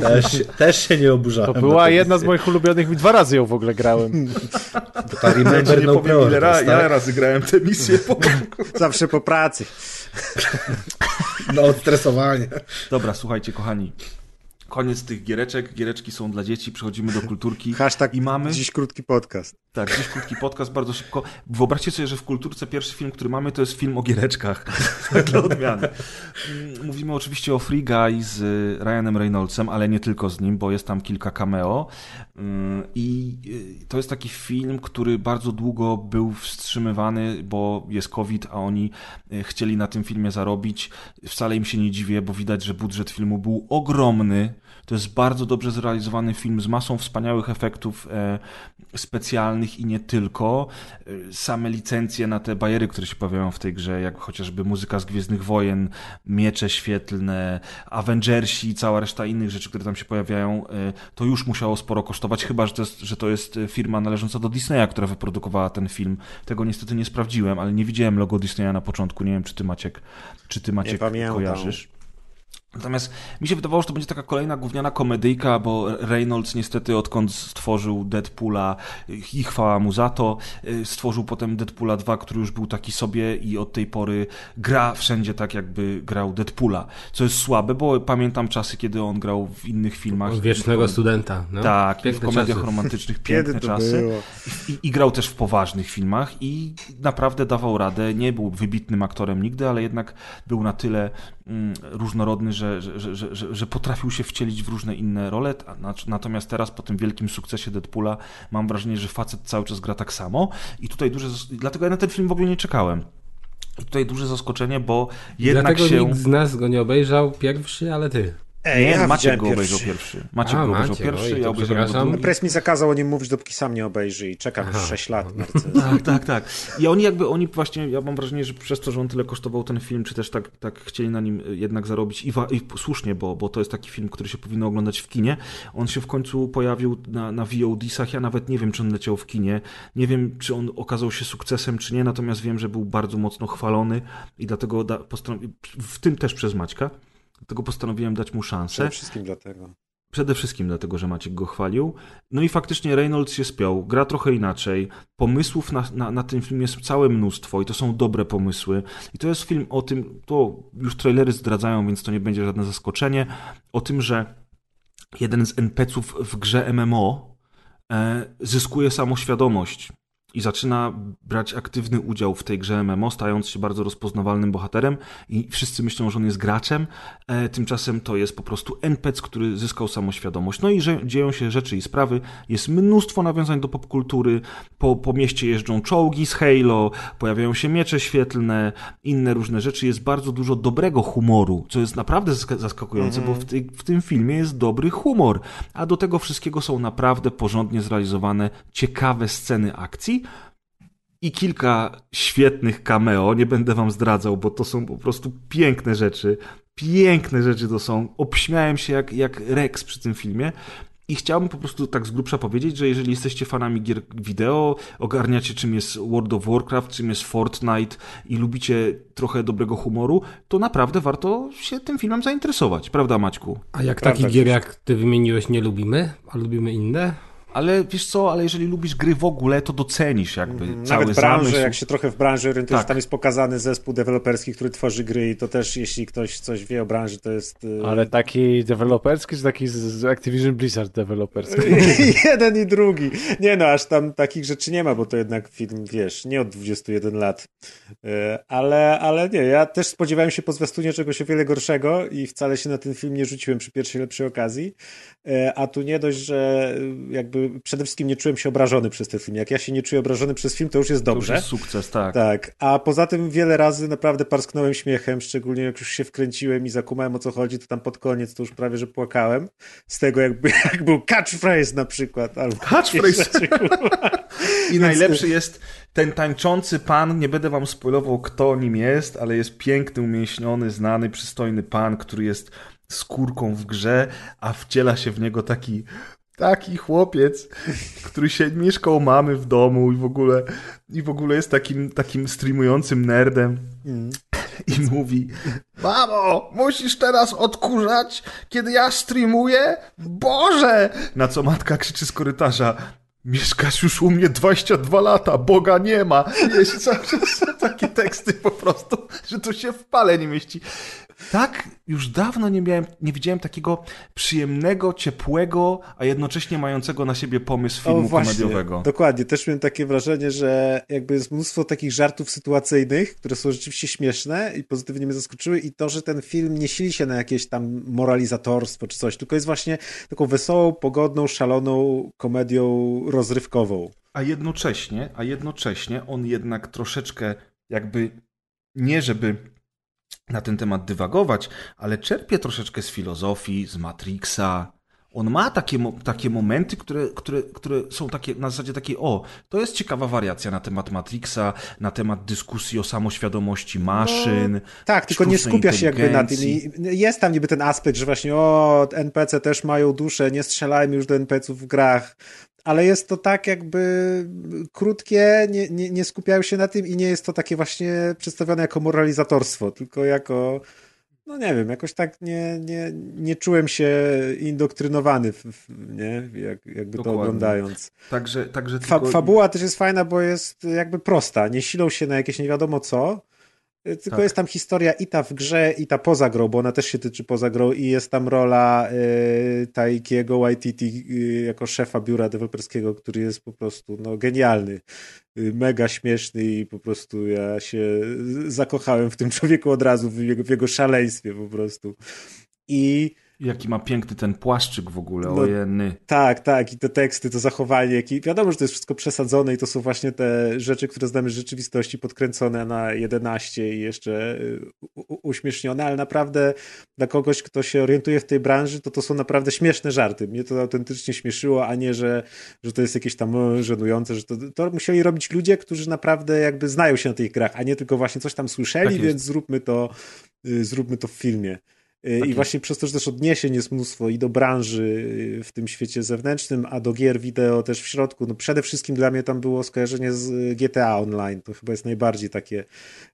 [SPEAKER 5] Też, też się nie oburzałem.
[SPEAKER 3] To była jedna z moich ulubionych i dwa razy ją w ogóle grałem.
[SPEAKER 5] To ta Remember No Progress, tak?
[SPEAKER 2] razy grałem tę misję. Po...
[SPEAKER 4] Zawsze po pracy.
[SPEAKER 5] No odstresowanie.
[SPEAKER 2] Dobra, słuchajcie kochani. Koniec tych giereczek. Giereczki są dla dzieci. Przechodzimy do kulturki.
[SPEAKER 4] Hashtag
[SPEAKER 2] I mamy...
[SPEAKER 4] dziś krótki podcast.
[SPEAKER 2] Tak, dziś krótki podcast, bardzo szybko. Wyobraźcie sobie, że w kulturce pierwszy film, który mamy, to jest film o giereczkach. Tak dla odmiany. Mm, Mówimy oczywiście o Free Guy z y, Ryanem Reynoldsem, ale nie tylko z nim, bo jest tam kilka cameo. Ym, I y, to jest taki film, który bardzo długo był wstrzymywany, bo jest COVID, a oni y, chcieli na tym filmie zarobić. Wcale im się nie dziwię, bo widać, że budżet filmu był ogromny. To jest bardzo dobrze zrealizowany film z masą wspaniałych efektów e, specjalnych i nie tylko. E, Same licencje na te bajery, które się pojawiają w tej grze, jak chociażby muzyka z Gwiezdnych Wojen, miecze świetlne, Avengersi i cała reszta innych rzeczy, które tam się pojawiają, e, to już musiało sporo kosztować, chyba że to jest, że to jest firma należąca do Disneya, która wyprodukowała ten film. Tego niestety nie sprawdziłem, ale nie widziałem logo Disneya na początku. Nie wiem, czy ty Maciek, czy ty Maciek kojarzysz. Natomiast mi się wydawało, że to będzie taka kolejna gówniana komedyjka, bo Reynolds niestety odkąd stworzył Deadpoola i chwała mu za to, y, stworzył potem Deadpoola 2, który już był taki sobie i od tej pory gra wszędzie tak, jakby grał Deadpoola. Co jest słabe, bo pamiętam czasy, kiedy on grał w innych filmach.
[SPEAKER 1] Wiecznego studenta. No.
[SPEAKER 2] Tak, i w
[SPEAKER 1] Piękne
[SPEAKER 2] komediach
[SPEAKER 1] czasy.
[SPEAKER 2] romantycznych piękne czasy. I, I grał też w poważnych filmach i naprawdę dawał radę. Nie był wybitnym aktorem nigdy, ale jednak był na tyle różnorodny, że, że, że, że, potrafił się wcielić w różne inne role. Natomiast teraz po tym wielkim sukcesie Deadpoola mam wrażenie, że facet cały czas gra tak samo. I tutaj duże. Dlatego ja na ten film w ogóle nie czekałem. I tutaj duże zaskoczenie, bo jednak
[SPEAKER 1] Dlatego
[SPEAKER 2] się.
[SPEAKER 1] nikt z nas go nie obejrzał pierwszy, ale ty.
[SPEAKER 4] Ej,
[SPEAKER 2] Nie,
[SPEAKER 4] ja
[SPEAKER 2] Maciek go obejrzał
[SPEAKER 4] pierwszy.
[SPEAKER 2] pierwszy. Maciek
[SPEAKER 1] A,
[SPEAKER 2] go obejrzał
[SPEAKER 1] Maciek,
[SPEAKER 2] pierwszy,
[SPEAKER 1] oj,
[SPEAKER 2] ja obejrzałem go drugi.
[SPEAKER 4] Press mi zakazał o nim mówić, dopóki sam nie obejrzy i czekam już
[SPEAKER 1] Aha.
[SPEAKER 4] 6 lat recenzję.
[SPEAKER 2] Tak, tak, tak. I oni jakby, oni właśnie, ja mam wrażenie, że przez to, że on tyle kosztował ten film, czy też tak, tak chcieli na nim jednak zarobić i, wa- i słusznie, bo, bo to jest taki film, który się powinno oglądać w kinie. On się w końcu pojawił na, na VOD-sach, ja nawet nie wiem, czy on leciał w kinie, nie wiem, czy on okazał się sukcesem, czy nie, natomiast wiem, że był bardzo mocno chwalony i dlatego da, postanowi- w tym też przez Maćka, dlatego postanowiłem dać mu szansę.
[SPEAKER 4] Przede wszystkim dlatego.
[SPEAKER 2] Przede wszystkim dlatego, że Maciek go chwalił. No i faktycznie Reynolds się spiął, gra trochę inaczej. Pomysłów na, na, na ten film jest całe mnóstwo i to są dobre pomysły. I to jest film o tym, to już trailery zdradzają, więc to nie będzie żadne zaskoczenie, o tym, że jeden z NPC-ów w grze MMO e, zyskuje samoświadomość i zaczyna brać aktywny udział w tej grze MMO, stając się bardzo rozpoznawalnym bohaterem i wszyscy myślą, że on jest graczem, e, tymczasem to jest po prostu NPC, który zyskał samoświadomość. No i że dzieją się rzeczy i sprawy, jest mnóstwo nawiązań do popkultury, po, po mieście jeżdżą czołgi z Halo, pojawiają się miecze świetlne, inne różne rzeczy, jest bardzo dużo dobrego humoru, co jest naprawdę zaskakujące, bo w, ty, w tym filmie jest dobry humor, a do tego wszystkiego są naprawdę porządnie zrealizowane, ciekawe sceny akcji, i kilka świetnych cameo. Nie będę wam zdradzał, bo to są po prostu piękne rzeczy. Piękne rzeczy to są. Obśmiałem się jak, jak Rex przy tym filmie. I chciałbym po prostu tak z grubsza powiedzieć, że jeżeli jesteście fanami gier wideo, ogarniacie czym jest World of Warcraft, czym jest Fortnite i lubicie trochę dobrego humoru, to naprawdę warto się tym filmem zainteresować. Prawda, Maćku?
[SPEAKER 1] A jak takich gier, jak ty wymieniłeś, nie lubimy, a lubimy inne?
[SPEAKER 2] Ale wiesz co, ale jeżeli lubisz gry w ogóle, to docenisz jakby mm, cały
[SPEAKER 4] Nawet branży,
[SPEAKER 2] zamysł.
[SPEAKER 4] jak się trochę w branży orientujesz, tak. tam jest pokazany zespół deweloperski, który tworzy gry i to też, jeśli ktoś coś wie o branży, to jest... Y,
[SPEAKER 3] ale taki deweloperski, czy taki z Activision Blizzard deweloperski?
[SPEAKER 4] Jeden i drugi. Nie no, aż tam takich rzeczy nie ma, bo to jednak film, wiesz, nie od 21 lat. Y, ale, ale nie, ja też spodziewałem się po zwiastunie czegoś o wiele gorszego i wcale się na ten film nie rzuciłem przy pierwszej lepszej okazji. Y, a tu nie dość, że jakby przede wszystkim nie czułem się obrażony przez ten film. Jak ja się nie czuję obrażony przez film, to już jest dobrze. To
[SPEAKER 2] już jest sukces, tak.
[SPEAKER 4] Tak, a poza tym wiele razy naprawdę parsknąłem śmiechem, szczególnie jak już się wkręciłem i zakumałem o co chodzi, to tam pod koniec to już prawie, że płakałem. Z tego jakby, jak był catchphrase na przykład. Albo
[SPEAKER 2] catchphrase! I najlepszy jest ten tańczący pan, nie będę wam spoilował kto nim jest, ale jest piękny, umięśniony, znany, przystojny pan, który jest skórką w grze, a wciela się w niego taki taki chłopiec, który się mieszkał mamy w domu i w ogóle, i w ogóle jest takim, takim streamującym nerdem. Mm. I mówi: Mamo, musisz teraz odkurzać, kiedy ja streamuję? Boże! Na co matka krzyczy z korytarza: Mieszkasz już u mnie 22 lata, Boga nie ma. Jeśli cały czas takie teksty po prostu, że to się w pale nie mieści. Tak, już dawno nie, miałem, nie widziałem takiego przyjemnego, ciepłego, a jednocześnie mającego na siebie pomysł filmu o, właśnie, komediowego.
[SPEAKER 4] Dokładnie, też miałem takie wrażenie, że jakby jest mnóstwo takich żartów sytuacyjnych, które są rzeczywiście śmieszne i pozytywnie mnie zaskoczyły i to, że ten film nie sili się na jakieś tam moralizatorstwo czy coś, tylko jest właśnie taką wesołą, pogodną, szaloną komedią rozrywkową.
[SPEAKER 2] A jednocześnie, a jednocześnie on jednak troszeczkę jakby nie żeby na ten temat dywagować, ale czerpie troszeczkę z filozofii, z Matrixa. On ma takie, takie momenty, które, które, które są takie na zasadzie takiej, o, to jest ciekawa wariacja na temat Matrixa, na temat dyskusji o samoświadomości maszyn. No,
[SPEAKER 4] tak, tylko nie skupia się jakby na tym. Jest tam niby ten aspekt, że właśnie, o, NPC też mają duszę, nie strzelajmy już do NPC-ów w grach ale jest to tak jakby krótkie, nie, nie, nie skupiają się na tym i nie jest to takie właśnie przedstawione jako moralizatorstwo, tylko jako no nie wiem, jakoś tak nie, nie, nie czułem się indoktrynowany, w, w, nie? Jak, jakby Dokładnie. to oglądając.
[SPEAKER 2] Także, także
[SPEAKER 4] tylko... Fa fabuła też jest fajna, bo jest jakby prosta, nie silą się na jakieś nie wiadomo co, tylko tak. jest tam historia i ta w grze, i ta poza grą, bo ona też się tyczy poza grą i jest tam rola y, Taikiego Waititi y, jako szefa biura deweloperskiego, który jest po prostu no, genialny, y, mega śmieszny i po prostu ja się zakochałem w tym człowieku od razu, w jego, w jego szaleństwie po prostu. I
[SPEAKER 2] Jaki ma piękny ten płaszczyk w ogóle, no, ojenny.
[SPEAKER 4] Tak, tak, i te teksty, to zachowanie, jaki, wiadomo, że to jest wszystko przesadzone i to są właśnie te rzeczy, które znamy z rzeczywistości, podkręcone na 11 i jeszcze y, uśmiesznione, ale naprawdę dla kogoś, kto się orientuje w tej branży, to to są naprawdę śmieszne żarty. Mnie to autentycznie śmieszyło, a nie, że, że to jest jakieś tam żenujące, że to, to musieli robić ludzie, którzy naprawdę jakby znają się na tych grach, a nie tylko właśnie coś tam słyszeli, tak więc zróbmy to, y, zróbmy to w filmie. Y, tak I właśnie przez to, że też odniesień jest mnóstwo i do branży y, w tym świecie zewnętrznym, a do gier wideo też w środku. No przede wszystkim dla mnie tam było skojarzenie z GTA Online. To chyba jest najbardziej takie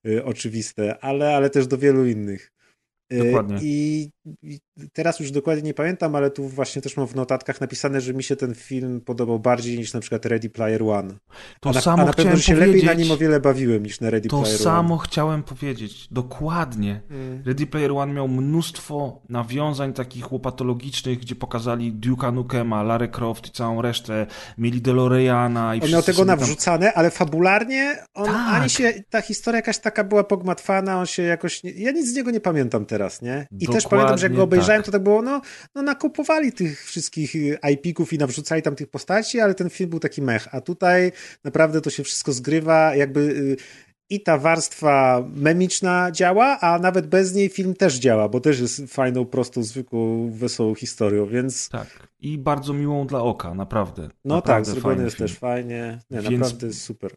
[SPEAKER 4] y, oczywiste, ale, ale też do wielu innych.
[SPEAKER 2] Dokładnie.
[SPEAKER 4] I teraz już dokładnie nie pamiętam, ale tu właśnie też mam w notatkach napisane, że mi się ten film podobał bardziej niż na przykład Ready Player One.
[SPEAKER 2] To
[SPEAKER 4] a na,
[SPEAKER 2] samo
[SPEAKER 4] a na pewno się
[SPEAKER 2] powiedzieć,
[SPEAKER 4] lepiej na nim o wiele bawiłem niż na Ready
[SPEAKER 2] To
[SPEAKER 4] Player
[SPEAKER 2] samo
[SPEAKER 4] One.
[SPEAKER 2] chciałem powiedzieć. Dokładnie.
[SPEAKER 4] Mm.
[SPEAKER 2] Ready Player One miał mnóstwo nawiązań takich łopatologicznych, gdzie pokazali Duke'a Nukema, Lara Croft i całą resztę. Mieli DeLoreana i
[SPEAKER 4] On miał tego
[SPEAKER 2] sobie tam-
[SPEAKER 4] nawrzucane, ale fabularnie on
[SPEAKER 2] Tak.
[SPEAKER 4] ani się, ta historia jakaś taka była pogmatwana, on się jakoś, nie, ja nic z niego nie pamiętam teraz, nie? I też
[SPEAKER 2] Dokładnie
[SPEAKER 4] pamiętam, że jak go obejrzałem,
[SPEAKER 2] tak.
[SPEAKER 4] to tak było, no, no nakupowali tych wszystkich y, IP-ków i nawrzucali tam tych postaci, ale ten film był taki mech, a tutaj naprawdę to się wszystko zgrywa, jakby y, i ta warstwa memiczna działa, a nawet bez niej film też działa, bo też jest fajną, prostą, zwykłą, wesołą historią, więc
[SPEAKER 2] Tak. I bardzo miłą dla oka, naprawdę.
[SPEAKER 4] no
[SPEAKER 2] naprawdę
[SPEAKER 4] tak, zrobiony jest
[SPEAKER 2] film.
[SPEAKER 4] też fajnie, nie,
[SPEAKER 2] Więc-
[SPEAKER 4] naprawdę jest super.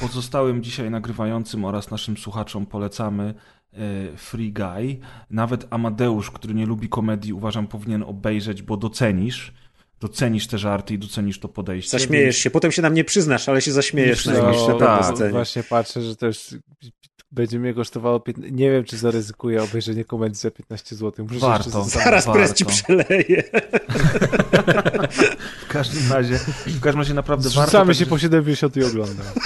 [SPEAKER 2] Pozostałym dzisiaj nagrywającym oraz naszym słuchaczom polecamy e, Free Guy. Nawet Amadeusz, który nie lubi komedii, uważam, powinien obejrzeć, bo docenisz. Docenisz te żarty i docenisz to podejście.
[SPEAKER 4] Zaśmiejesz się, potem się nam nie przyznasz, ale się zaśmiejesz na jakimś
[SPEAKER 2] No, tak.
[SPEAKER 4] scenie.
[SPEAKER 3] Właśnie patrzę, że to już będzie mnie kosztowało. 15... Nie wiem, czy zaryzykuję obejrzenie komedii za 15 zł. Muszę
[SPEAKER 2] Warto.
[SPEAKER 4] Zaraz
[SPEAKER 2] Warto.
[SPEAKER 4] pres ci przeleje.
[SPEAKER 2] W każdym razie, w każdym razie naprawdę warto.
[SPEAKER 3] Zrzucamy się
[SPEAKER 2] także-
[SPEAKER 3] po 70 i oglądam.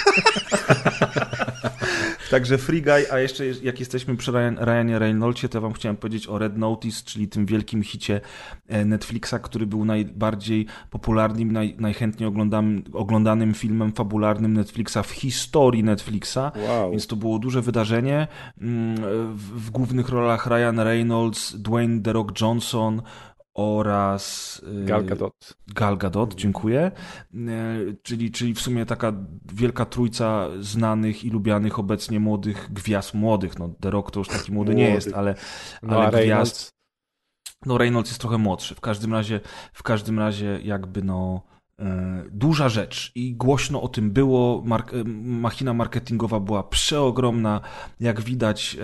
[SPEAKER 2] Także Free Guy, a jeszcze jak jesteśmy przy Ryan, Ryanie Reynoldsie, to wam chciałem powiedzieć o Red Notice, czyli tym wielkim hicie e, Netflixa, który był najbardziej popularnym, naj, najchętniej oglądanym, oglądanym filmem fabularnym Netflixa w historii Netflixa.
[SPEAKER 4] Wow.
[SPEAKER 2] Więc to było duże wydarzenie. Mm, W, w głównych rolach Ryan Reynolds, Dwayne The Rock Johnson oraz y,
[SPEAKER 3] Gal Gadot.
[SPEAKER 2] Gal Gadot, dziękuję. E, Czyli, czyli w sumie taka wielka trójca znanych i lubianych obecnie młodych gwiazd młodych. No, The Rock to już taki młody nie
[SPEAKER 4] Młody.
[SPEAKER 2] jest, ale,
[SPEAKER 3] No,
[SPEAKER 2] ale gwiazd.
[SPEAKER 3] Reynolds.
[SPEAKER 2] No Reynolds jest trochę młodszy. W każdym razie, w każdym razie jakby no e, duża rzecz i głośno o tym było. Mark, machina marketingowa była przeogromna. Jak widać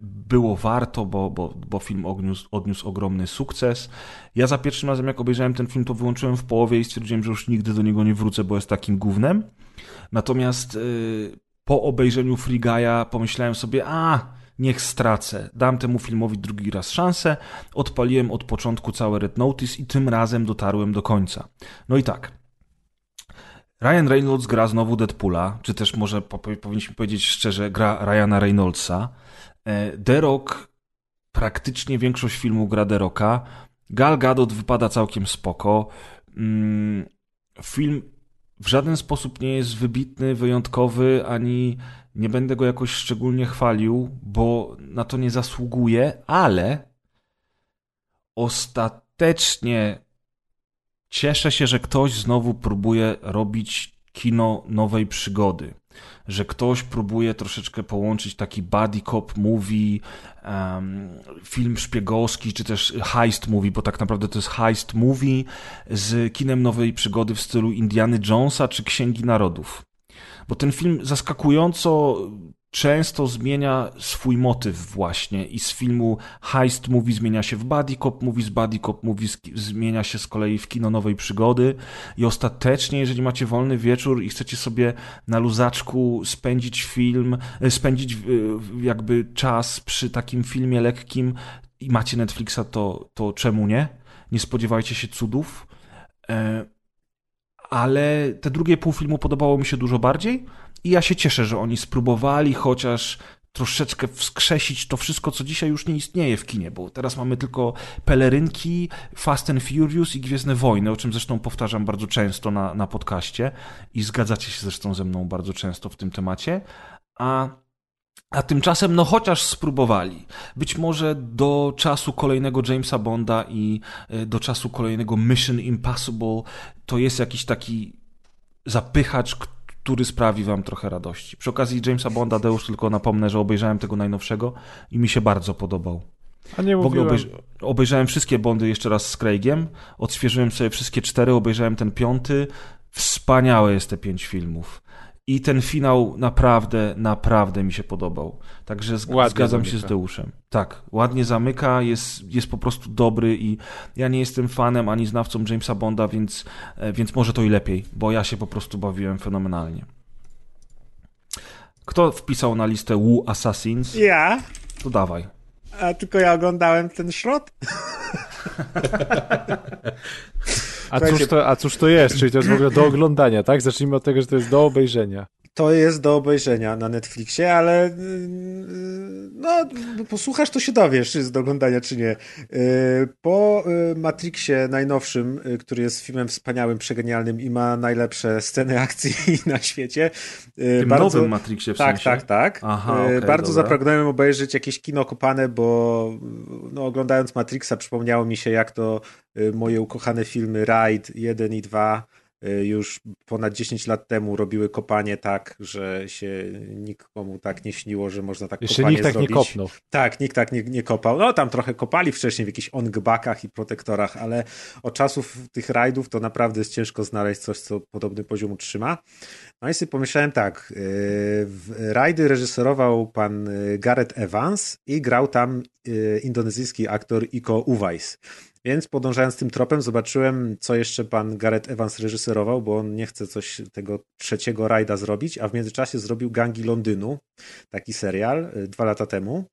[SPEAKER 2] było warto, bo, bo, bo film odniósł, odniósł ogromny sukces. Ja za pierwszym razem jak obejrzałem ten film to wyłączyłem w połowie i stwierdziłem, że już nigdy do niego nie wrócę, bo jest takim gównem. Natomiast e, po obejrzeniu Free Guy'a pomyślałem sobie, a niech stracę. Dam temu filmowi drugi raz szansę. Odpaliłem od początku całe Red Notice i tym razem dotarłem do końca. No i tak. Ryan Reynolds gra znowu Deadpoola, czy też może po- powinniśmy powiedzieć szczerze, gra Ryana Reynoldsa. The Rock praktycznie większość filmu gra The Rocka. Gal Gadot wypada całkiem spoko. Mm, Film w żaden sposób nie jest wybitny, wyjątkowy, ani nie będę go jakoś szczególnie chwalił, bo na to nie zasługuje, ale ostatecznie cieszę się, że ktoś znowu próbuje robić kino nowej przygody. Że ktoś próbuje troszeczkę połączyć taki buddy cop movie, em, film szpiegowski, czy też heist movie, bo tak naprawdę to jest heist movie z kinem nowej przygody w stylu Indiany Jonesa czy Księgi Narodów. Bo ten film zaskakująco często zmienia swój motyw właśnie i z filmu heist movie zmienia się w buddy cop movie, z buddy cop sk- zmienia się z kolei w kino nowej przygody i ostatecznie, jeżeli macie wolny wieczór i chcecie sobie na luzaczku spędzić film, e, spędzić e, jakby czas przy takim filmie lekkim i macie Netflixa, to, to czemu nie? Nie spodziewajcie się cudów. E, ale te drugie pół filmu podobało mi się dużo bardziej i ja się cieszę, że oni spróbowali chociaż troszeczkę wskrzesić to wszystko, co dzisiaj już nie istnieje w kinie, bo teraz mamy tylko pelerynki, Fast and Furious i Gwiezdne Wojny, o czym zresztą powtarzam bardzo często na, na podcaście i zgadzacie się zresztą ze mną bardzo często w tym temacie, a a tymczasem, no chociaż spróbowali. Być może do czasu kolejnego Jamesa Bonda i e, do czasu kolejnego Mission Impossible to jest jakiś taki zapychacz, który sprawi wam trochę radości. Przy okazji Jamesa Bonda, Deusz, tylko napomnę, że obejrzałem tego najnowszego i mi się bardzo podobał.
[SPEAKER 3] A nie
[SPEAKER 2] W ogóle obejrz obejrzałem wszystkie Bondy jeszcze raz z Craigiem, odświeżyłem sobie wszystkie cztery, obejrzałem ten piąty. Wspaniałe jest te pięć filmów. I ten finał naprawdę, naprawdę mi się podobał. Także
[SPEAKER 3] Ładnie
[SPEAKER 2] zgadzam się
[SPEAKER 3] zamyka.
[SPEAKER 2] z Deuszem. Tak, ładnie zamyka, jest, jest po prostu dobry i ja nie jestem fanem ani znawcą Jamesa Bonda, więc, e, więc może to i lepiej, bo ja się po prostu bawiłem fenomenalnie. Kto wpisał na listę Wu Assassins?
[SPEAKER 4] Ja?
[SPEAKER 2] To dawaj.
[SPEAKER 4] A tylko ja oglądałem ten szrot.
[SPEAKER 3] A cóż, to, a cóż to jest? Czyli to jest w ogóle do oglądania, tak? Zacznijmy od tego, że to jest do obejrzenia.
[SPEAKER 4] To jest do obejrzenia na Netflixie, ale no, posłuchasz, to się dowiesz, czy jest do oglądania, czy nie. Po Matrixie najnowszym, który jest filmem wspaniałym, przegenialnym i ma najlepsze sceny akcji na świecie.
[SPEAKER 2] Tym bardzo... nowym Matrixie w
[SPEAKER 4] tak,
[SPEAKER 2] sensie?
[SPEAKER 4] Tak, tak, tak.
[SPEAKER 2] okay,
[SPEAKER 4] bardzo
[SPEAKER 2] dobra.
[SPEAKER 4] zapragnąłem obejrzeć jakieś kino kopane, bo no, oglądając Matrixa przypomniało mi się, jak to moje ukochane filmy Ride 1 i 2 już ponad 10 lat temu robiły kopanie tak, że się nikomu tak nie śniło, że można tak
[SPEAKER 3] Jeszcze
[SPEAKER 4] kopanie
[SPEAKER 3] nikt tak
[SPEAKER 4] zrobić.
[SPEAKER 3] nie kopnął.
[SPEAKER 4] Tak, nikt tak nie, nie kopał. No tam trochę kopali wcześniej w jakichś ongbakach i protektorach, ale od czasów tych rajdów to naprawdę jest ciężko znaleźć coś, co podobny poziom utrzyma. No i sobie pomyślałem tak, rajdy reżyserował pan Gareth Evans i grał tam indonezyjski aktor Iko Uwais. Więc podążając tym tropem, zobaczyłem, co jeszcze pan Gareth Evans reżyserował, bo on nie chce coś tego trzeciego rajda zrobić, a w międzyczasie zrobił Gangi Londynu, taki serial, dwa lata temu.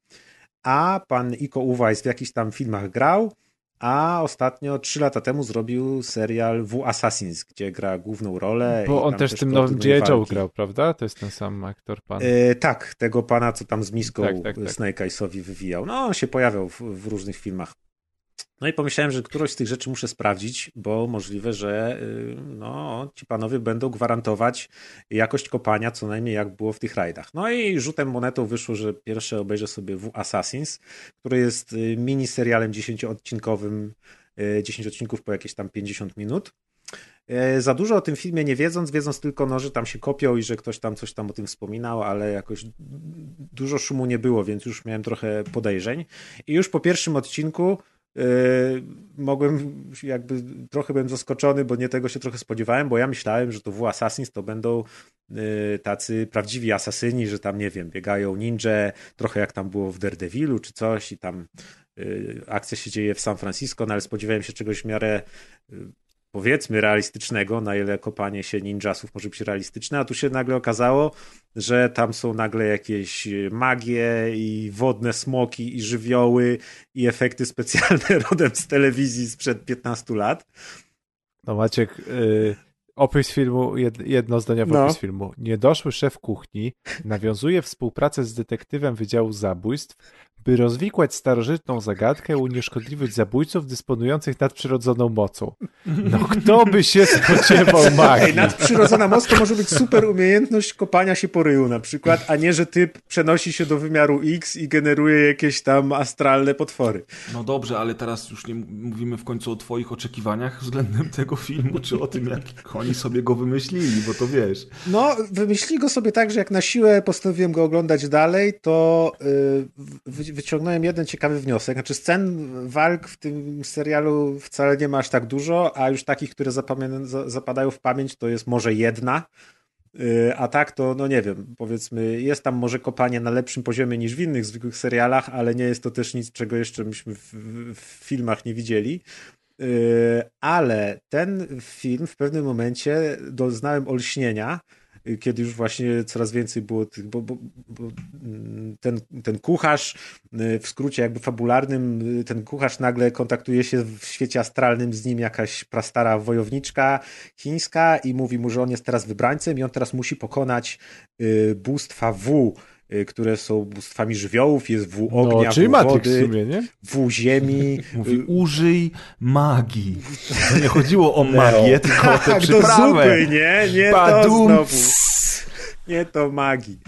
[SPEAKER 4] A pan Iko Uwais w jakichś tam filmach grał, a ostatnio, trzy lata temu zrobił serial W Assassins, gdzie gra główną rolę.
[SPEAKER 3] Bo on też w tym nowym G.I. Joe grał, prawda? To jest ten sam aktor, pan.
[SPEAKER 4] E, tak, tego pana, co tam z miską
[SPEAKER 3] Tak, tak, tak.
[SPEAKER 4] Snake Eyesowi wywijał. No, on się pojawiał w, w różnych filmach. No i pomyślałem, że któroś z tych rzeczy muszę sprawdzić, bo możliwe, że y, no, ci panowie będą gwarantować jakość kopania, co najmniej jak było w tych rajdach. No i rzutem monetą wyszło, że pierwsze obejrzę sobie w Assassins, który jest y, mini serialem 10-odcinkowym, 10 odcinków po jakieś tam 50 minut. E, Za dużo o tym filmie nie wiedząc, wiedząc tylko, no, że tam się kopią i że ktoś tam coś tam o tym wspominał, ale jakoś dużo szumu nie było, więc już miałem trochę podejrzeń. I już po pierwszym odcinku mogłem, jakby trochę byłem zaskoczony, bo nie tego się trochę spodziewałem, bo ja myślałem, że to w Assassins to będą yy, tacy prawdziwi asasyni, że tam, nie wiem, biegają ninja, trochę jak tam było w Daredevilu czy coś i tam yy, akcja się dzieje w San Francisco, no ale spodziewałem się czegoś w miarę powiedzmy realistycznego, na ile kopanie się ninjasów może być realistyczne, a tu się nagle okazało, że tam są nagle jakieś magie i wodne smoki i żywioły i efekty specjalne rodem z telewizji sprzed 15 lat.
[SPEAKER 3] No Maciek, y, opis filmu, jed, jednozdaniowy
[SPEAKER 4] No.
[SPEAKER 3] opis filmu. Niedoszły szef kuchni nawiązuje współpracę z detektywem Wydziału Zabójstw, by rozwikłać starożytną zagadkę i unieszkodliwić zabójców dysponujących nadprzyrodzoną mocą. No kto by się spodziewał
[SPEAKER 4] Ej,
[SPEAKER 3] magii?
[SPEAKER 4] nadprzyrodzona moc to może być super umiejętność kopania się po ryju na przykład, a nie, że typ przenosi się do wymiaru X i generuje jakieś tam astralne potwory.
[SPEAKER 2] No dobrze, ale teraz już nie mówimy w końcu o twoich oczekiwaniach względem tego filmu, czy o tym, jak oni sobie go wymyślili, bo to wiesz.
[SPEAKER 4] No, wymyślili go sobie tak, że jak na siłę postanowiłem go oglądać dalej, to yy, wy- wyciągnąłem jeden ciekawy wniosek. Znaczy, scen walk w tym serialu wcale nie ma aż tak dużo, a już takich, które zapadają w pamięć, to jest może jedna. Yy, A tak to, no nie wiem, powiedzmy, jest tam może kopanie na lepszym poziomie niż w innych zwykłych serialach, ale nie jest to też nic, czego jeszcze myśmy w, w, filmach nie widzieli. Yy, Ale ten film w pewnym momencie doznałem olśnienia, kiedy już właśnie coraz więcej było tych, bo, bo, bo mm, ten, ten kucharz, yy, w skrócie jakby fabularnym, yy, ten kucharz nagle kontaktuje się w świecie astralnym z nim jakaś prastara wojowniczka chińska i mówi mu, że on jest teraz wybrańcem i on teraz musi pokonać yy, bóstwa W, które są bóstwami żywiołów, jest W ognia,
[SPEAKER 3] No, czyli
[SPEAKER 4] W
[SPEAKER 3] Matrix w
[SPEAKER 4] wody,
[SPEAKER 3] sumie, nie?
[SPEAKER 4] W ziemi.
[SPEAKER 2] Mówi, użyj magii. To nie chodziło o magię, tylko o tę
[SPEAKER 4] Tak, do
[SPEAKER 2] przyprawę.
[SPEAKER 4] zupy, nie? Nie to
[SPEAKER 2] Badum,
[SPEAKER 4] znowu.
[SPEAKER 2] ps.
[SPEAKER 4] Nie to magii.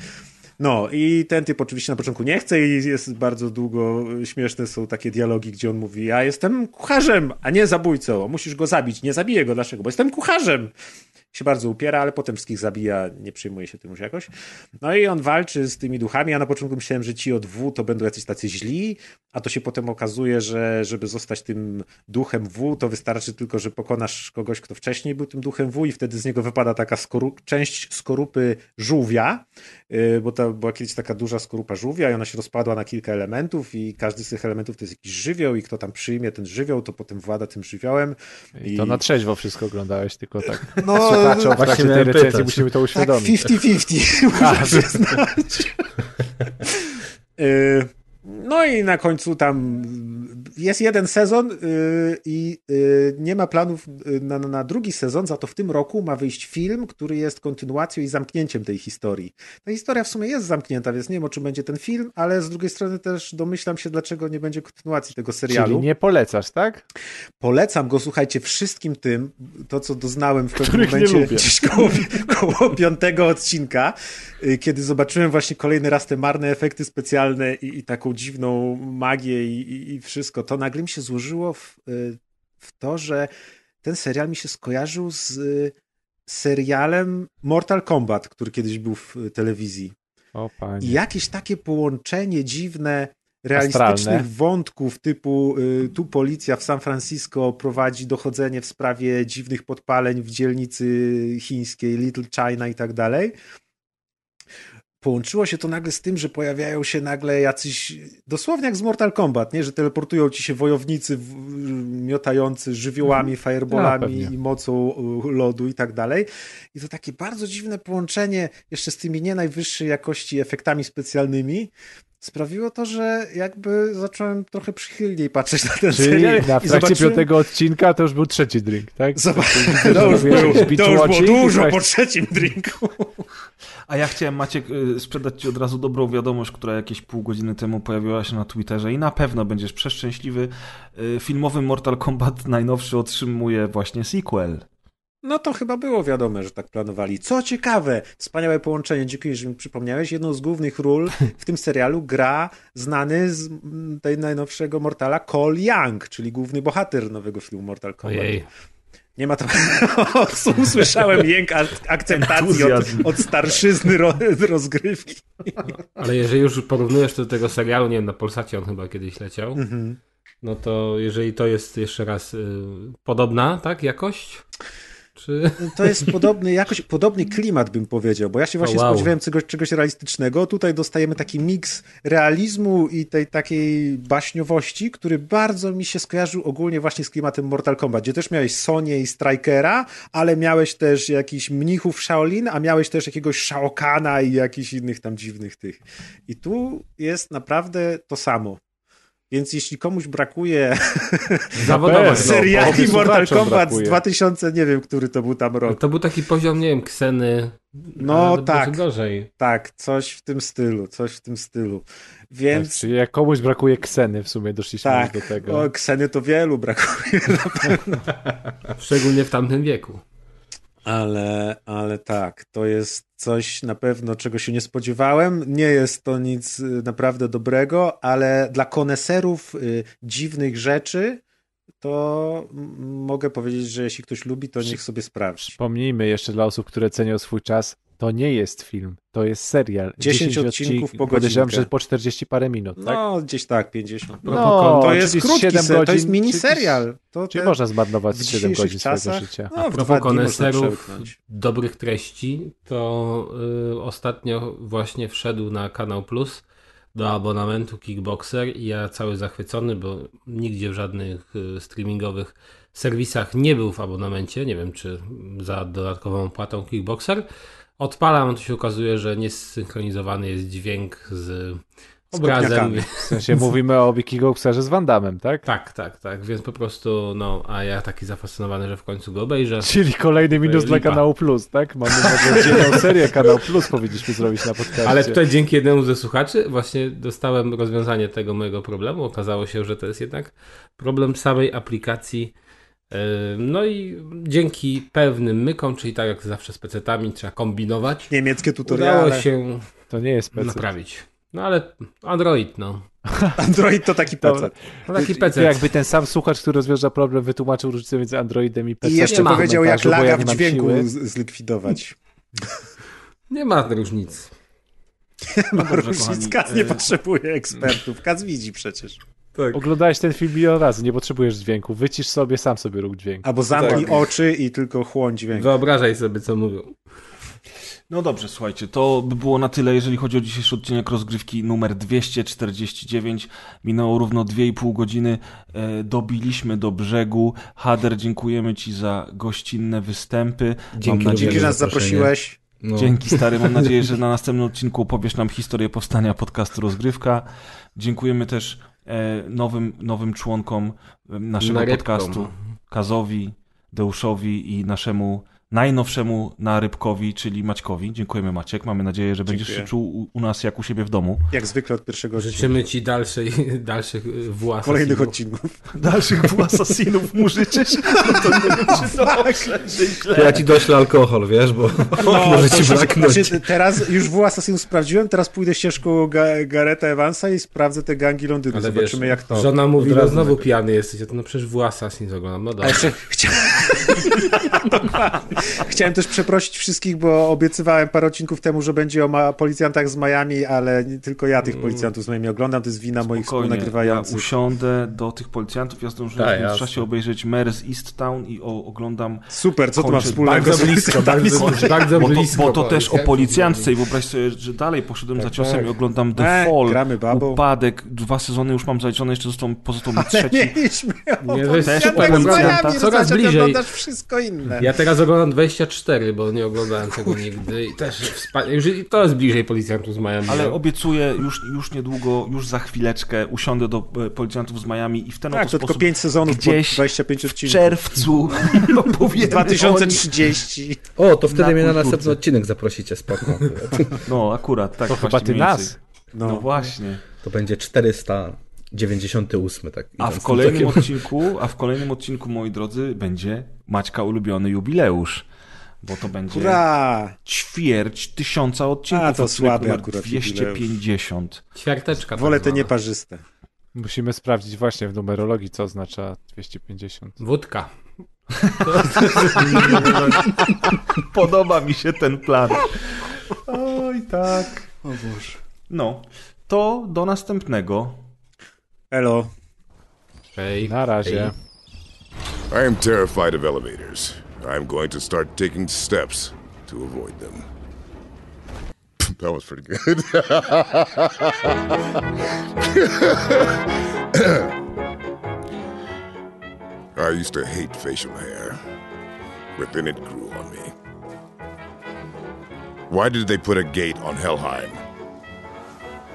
[SPEAKER 4] No i ten typ oczywiście na początku nie chce i jest bardzo długo, śmieszne są takie dialogi, gdzie on mówi, ja jestem kucharzem, a nie zabójcą, musisz go zabić. Nie zabiję go, dlaczego? Bo jestem kucharzem. Się bardzo upiera, ale potem wszystkich zabija, nie przejmuje się tym już jakoś. No i on walczy z tymi duchami, a na początku myślałem, że ci od W to będą jacyś tacy źli, a to się potem okazuje, że żeby zostać tym duchem W, to wystarczy tylko, że pokonasz kogoś, kto wcześniej był tym duchem W i wtedy z niego wypada taka skoru- część skorupy żółwia, yy, bo to była kiedyś taka duża skorupa żółwia i ona się rozpadła na kilka elementów i każdy z tych elementów to jest jakiś żywioł i kto tam przyjmie ten żywioł, to potem włada tym żywiołem.
[SPEAKER 3] I to na trzeźwo wszystko oglądałeś, tylko tak
[SPEAKER 4] No,
[SPEAKER 3] słuchaczom w
[SPEAKER 5] właśnie
[SPEAKER 3] trakcie tej recenzji musimy to
[SPEAKER 4] tak
[SPEAKER 3] uświadomić.
[SPEAKER 4] 50-50, muszę przyznać. Yy, No i na końcu tam jest jeden sezon yy, i yy, nie ma planów yy, na, na drugi sezon, za to w tym roku ma wyjść film, który jest kontynuacją i zamknięciem tej historii. Ta historia w sumie jest zamknięta, więc nie wiem o czym będzie ten film, ale z drugiej strony też domyślam się, dlaczego nie będzie kontynuacji tego serialu.
[SPEAKER 3] Czyli nie polecasz, tak?
[SPEAKER 4] Polecam go, słuchajcie, wszystkim tym, to co doznałem w pewnym
[SPEAKER 3] Których
[SPEAKER 4] momencie gdzieś koło, koło piątego odcinka, y, kiedy zobaczyłem właśnie kolejny raz te marne efekty specjalne i, i taką dziwną magię i, i, i wszystko, to nagle mi się złożyło w, y, w to, że ten serial mi się skojarzył z y, serialem Mortal Kombat, który kiedyś był w y, telewizji.
[SPEAKER 3] O panie.
[SPEAKER 4] I jakieś takie połączenie dziwne realistycznych
[SPEAKER 3] Astralne.
[SPEAKER 4] wątków typu tu policja w San Francisco prowadzi dochodzenie w sprawie dziwnych podpaleń w dzielnicy chińskiej Little China i tak dalej. Połączyło się to nagle z tym, że pojawiają się nagle jacyś, dosłownie jak z Mortal Kombat, nie? że teleportują ci się wojownicy miotający żywiołami, fireballami
[SPEAKER 3] pewnie.
[SPEAKER 4] i mocą y, lodu i tak dalej. I to takie bardzo dziwne połączenie jeszcze z tymi nie najwyższej jakości efektami specjalnymi sprawiło to, że jakby zacząłem trochę przychylniej patrzeć na ten
[SPEAKER 3] Czyli
[SPEAKER 4] serial.
[SPEAKER 3] na trakcie
[SPEAKER 4] zobaczyłem-
[SPEAKER 3] piątego odcinka to już był trzeci drink, tak?
[SPEAKER 4] Zobacz,
[SPEAKER 3] że
[SPEAKER 4] to już, był, to już było dużo
[SPEAKER 3] tak-
[SPEAKER 4] po trzecim drinku.
[SPEAKER 2] A ja chciałem, Maciek, y, sprzedać Ci od razu dobrą wiadomość, która jakieś pół godziny temu pojawiła się na Twitterze i na pewno będziesz przeszczęśliwy. Y, Filmowy Mortal Kombat najnowszy otrzymuje właśnie sequel.
[SPEAKER 4] No to chyba było wiadome, że tak planowali. Co ciekawe, wspaniałe połączenie, dziękuję, że mi przypomniałeś. Jedną z głównych ról w tym serialu gra znany z mm, tej najnowszego Mortala Cole Young, czyli główny bohater nowego filmu Mortal Kombat.
[SPEAKER 1] Ojej.
[SPEAKER 4] Nie ma tam. Usłyszałem jęk ak- akceptacji od, od starszyzny ro, rozgrywki.
[SPEAKER 1] Ale jeżeli już porównujesz to do tego serialu, nie wiem, na Polsacie on chyba kiedyś leciał,
[SPEAKER 4] Mhm.
[SPEAKER 1] no to jeżeli to jest jeszcze raz y, podobna, tak, jakość? Czy...
[SPEAKER 4] To jest podobny, jakoś podobny klimat, bym powiedział, bo ja się właśnie
[SPEAKER 1] O, wow.
[SPEAKER 4] spodziewałem czegoś, czegoś realistycznego. Tutaj dostajemy taki miks realizmu i tej takiej baśniowości, który bardzo mi się skojarzył ogólnie właśnie z klimatem Mortal Kombat, gdzie też miałeś Sonię i Strikera, ale miałeś też jakichś mnichów Shaolin, a miałeś też jakiegoś Shao Kahna i jakichś innych tam dziwnych tych. I tu jest naprawdę to samo. Więc jeśli komuś brakuje
[SPEAKER 1] Zawodowo.
[SPEAKER 3] pewno.
[SPEAKER 4] seriali
[SPEAKER 3] połowy
[SPEAKER 4] Mortal Kombat z 2000, nie wiem, który to był tam rok.
[SPEAKER 1] To był taki poziom, nie wiem, Kseny.
[SPEAKER 4] No, tak.
[SPEAKER 1] gorzej.
[SPEAKER 4] Tak, coś w tym stylu, coś w tym stylu. Więc
[SPEAKER 3] Czyli jak komuś brakuje kseny, w sumie doszliśmy
[SPEAKER 4] tak,
[SPEAKER 3] już do tego.
[SPEAKER 4] o, Kseny to wielu brakuje.
[SPEAKER 1] Szczególnie w tamtym wieku.
[SPEAKER 4] Ale, ale tak, to jest coś na pewno, czego się nie spodziewałem. Nie jest to nic y, naprawdę dobrego, ale dla koneserów y, dziwnych rzeczy, to mogę powiedzieć, że jeśli ktoś lubi, to niech sobie sprawdzi.
[SPEAKER 3] Przypomnijmy jeszcze dla osób, które cenią swój czas, to nie jest film, to jest serial.
[SPEAKER 4] 10 odcinków po
[SPEAKER 3] Podejrzewam, że po 40 parę minut, tak?
[SPEAKER 4] No, gdzieś tak, 50.
[SPEAKER 3] No,
[SPEAKER 4] to jest krótki,
[SPEAKER 3] 7
[SPEAKER 4] ser, to
[SPEAKER 3] godzin,
[SPEAKER 4] jest miniserial. To
[SPEAKER 3] Czyli
[SPEAKER 4] te-
[SPEAKER 3] można zmarnować
[SPEAKER 4] w
[SPEAKER 3] 7
[SPEAKER 4] dzisiejszych
[SPEAKER 3] godzin swojego
[SPEAKER 4] czasach,
[SPEAKER 3] życia.
[SPEAKER 4] No, w
[SPEAKER 1] propos koneserów dobrych treści, to y, ostatnio właśnie wszedł na Kanał Plus do abonamentu Kickboxer i ja cały zachwycony, bo nigdzie w żadnych y, streamingowych serwisach nie był w abonamencie, nie wiem czy za dodatkową opłatą Kickboxer. Odpalam, to się okazuje, że niesynchronizowany jest dźwięk z obrazem.
[SPEAKER 3] W sensie mówimy o Wikigoxerze z Van Damme, tak?
[SPEAKER 1] Tak, tak, tak, więc po prostu, no, a ja taki zafascynowany, że w końcu go obejrzę.
[SPEAKER 3] Czyli kolejny minus dla kanału Plus, tak? Mamy może dzielną serię kanał Plus powinniśmy zrobić na podcaście.
[SPEAKER 1] Ale tutaj dzięki jednemu ze słuchaczy właśnie dostałem rozwiązanie tego mojego problemu. Okazało się, że to jest jednak problem samej aplikacji. Yy, No i dzięki pewnym mykom, czyli tak jak zawsze z PC-tami trzeba kombinować,
[SPEAKER 4] Niemieckie
[SPEAKER 1] udało
[SPEAKER 4] tutoriale.
[SPEAKER 1] się
[SPEAKER 3] To nie jest PC.
[SPEAKER 1] naprawić. No ale Android, no.
[SPEAKER 4] Android to taki
[SPEAKER 3] To-
[SPEAKER 4] PC.
[SPEAKER 1] no taki
[SPEAKER 3] To
[SPEAKER 1] PC.
[SPEAKER 3] jakby ten sam słuchacz, który rozwiąże problem, wytłumaczył różnicę między Androidem i PC.
[SPEAKER 4] I jeszcze
[SPEAKER 1] nie
[SPEAKER 4] powiedział, jak
[SPEAKER 3] ja
[SPEAKER 4] laga
[SPEAKER 3] nie
[SPEAKER 4] w dźwięku zlikwidować.
[SPEAKER 1] Nie ma różnic.
[SPEAKER 4] Ma
[SPEAKER 2] dobrze,
[SPEAKER 4] różnic, Kaz nie
[SPEAKER 2] y-
[SPEAKER 4] potrzebuje ekspertów. Kaz widzi przecież.
[SPEAKER 1] Tak.
[SPEAKER 3] Oglądałeś ten film milion razy, nie potrzebujesz dźwięku. Wycisz sobie, sam sobie rób dźwięk.
[SPEAKER 4] Albo zamknij
[SPEAKER 1] Tak.
[SPEAKER 4] oczy i tylko chłoń dźwięk.
[SPEAKER 1] Wyobrażaj sobie, co mówią.
[SPEAKER 2] No dobrze, słuchajcie, to by było na tyle, jeżeli chodzi o dzisiejszy odcinek rozgrywki numer 249. Minęło równo 2,5 godziny, e, dobiliśmy do brzegu. Hader, dziękujemy Ci za gościnne występy.
[SPEAKER 1] Dzięki
[SPEAKER 2] Mam nadzieję,
[SPEAKER 4] Dzięki, że
[SPEAKER 1] za
[SPEAKER 4] nas
[SPEAKER 1] zaproszenie.
[SPEAKER 4] zaprosiłeś.
[SPEAKER 5] No.
[SPEAKER 2] Dzięki stary, mam nadzieję, że na następnym odcinku opowiesz nam historię powstania podcastu Rozgrywka. Dziękujemy też nowym, nowym członkom e, naszego
[SPEAKER 1] Narybkom.
[SPEAKER 2] podcastu, Kazowi, Deuszowi i naszemu najnowszemu narybkowi, czyli Maćkowi. Dziękujemy Maciek, mamy nadzieję, że będziesz się
[SPEAKER 4] Dziękuję.
[SPEAKER 2] czuł u, nas jak u siebie w domu.
[SPEAKER 4] Jak zwykle od pierwszego.
[SPEAKER 1] Życzymy ci dalszej, dalszych y, włas.
[SPEAKER 4] Kolejnych odcinków.
[SPEAKER 2] Dalszych w asasinów mu życzysz? No to nie wiem, czy dobrze, czy źle.
[SPEAKER 5] To ja ci doślę alkohol, wiesz, bo może ci braknąć.
[SPEAKER 4] znaczy, teraz już w Assassin's sprawdziłem, teraz pójdę ścieżką Ga Gareta Evansa i sprawdzę te gangi Londynu.
[SPEAKER 1] Ale
[SPEAKER 4] Zobaczymy
[SPEAKER 1] wiesz,
[SPEAKER 4] jak to.
[SPEAKER 1] Żona mówi, no znowu pijany jesteś. Ja to no przecież w Assassin's oglądam. No dobra.
[SPEAKER 4] jeszcze chcia... chciałem też przeprosić wszystkich, bo obiecywałem parę odcinków temu, że będzie o ma... policjantach z Miami, ale nie tylko ja tych policjantów z Miami oglądam, to jest wina moich
[SPEAKER 2] Spokojnie, ja
[SPEAKER 4] współnagrywających.
[SPEAKER 2] usiądę do tych policjantów, ja zdążyłem
[SPEAKER 5] Tak,
[SPEAKER 2] w
[SPEAKER 5] jasne.
[SPEAKER 2] międzyczasie obejrzeć Mares East Town i o, oglądam
[SPEAKER 4] Super, co to ma wspólnego
[SPEAKER 1] Bardzo
[SPEAKER 4] z
[SPEAKER 1] blisko, bardzo, bardzo
[SPEAKER 2] Bo to,
[SPEAKER 1] blisko.
[SPEAKER 2] bo to też o policjantce i wyobraź sobie, że dalej poszedłem za ciosem
[SPEAKER 1] tak.
[SPEAKER 2] i oglądam The
[SPEAKER 4] E,
[SPEAKER 2] Fall,
[SPEAKER 4] gramy babą.
[SPEAKER 2] Upadek, dwa sezony już mam zaliczone, jeszcze został, pozostał mi trzeci.
[SPEAKER 4] mieliśmy o
[SPEAKER 1] Nie, to jest
[SPEAKER 4] policjantach z
[SPEAKER 2] policjanta.
[SPEAKER 4] Miami,
[SPEAKER 1] Coraz bliżej.
[SPEAKER 4] oglądasz wszystko inne.
[SPEAKER 1] Ja teraz oglądam 24, bo nie oglądałem tego nigdy i też wspaniale. Już i to jest bliżej policjantów z Miami.
[SPEAKER 2] Ale
[SPEAKER 1] no.
[SPEAKER 2] obiecuję, już, już niedługo, już za chwileczkę usiądę do e, policjantów z Miami i w ten
[SPEAKER 4] Tak,
[SPEAKER 2] oto
[SPEAKER 4] to tylko
[SPEAKER 2] sposób
[SPEAKER 4] 5 sezonów
[SPEAKER 2] gdzieś
[SPEAKER 4] 25
[SPEAKER 2] w
[SPEAKER 4] odcinków.
[SPEAKER 2] czerwcu opowiemy o nich.
[SPEAKER 4] 2030.
[SPEAKER 5] O, to wtedy
[SPEAKER 2] Na
[SPEAKER 5] mnie na następny odcinek zaprosicie, spoko.
[SPEAKER 2] No, akurat, tak.
[SPEAKER 3] To chyba ty nas.
[SPEAKER 2] No.
[SPEAKER 4] No.
[SPEAKER 2] właśnie.
[SPEAKER 5] To będzie 498, tak.
[SPEAKER 2] A w kolejnym odcinku, a w kolejnym odcinku, moi drodzy, będzie Maćka ulubiony jubileusz. Bo to będzie
[SPEAKER 4] Hurra!
[SPEAKER 2] ćwierć tysiąca odcinków.
[SPEAKER 4] A, to słaby akurat
[SPEAKER 2] 250.
[SPEAKER 1] Ćwiarteczka. tak
[SPEAKER 4] Wolę te nieparzyste.
[SPEAKER 3] Musimy sprawdzić właśnie w numerologii, co oznacza 250.
[SPEAKER 1] Wódka.
[SPEAKER 2] Podoba mi się ten plan. Oj, tak. O Boże. No, to do następnego.
[SPEAKER 4] Elo.
[SPEAKER 1] Hej.
[SPEAKER 3] Na razie.
[SPEAKER 6] I am terrified of elevators. I am going to start taking steps to avoid them. that was pretty good. I used to hate facial hair, but then it grew on me. Why did they put a gate on Helheim?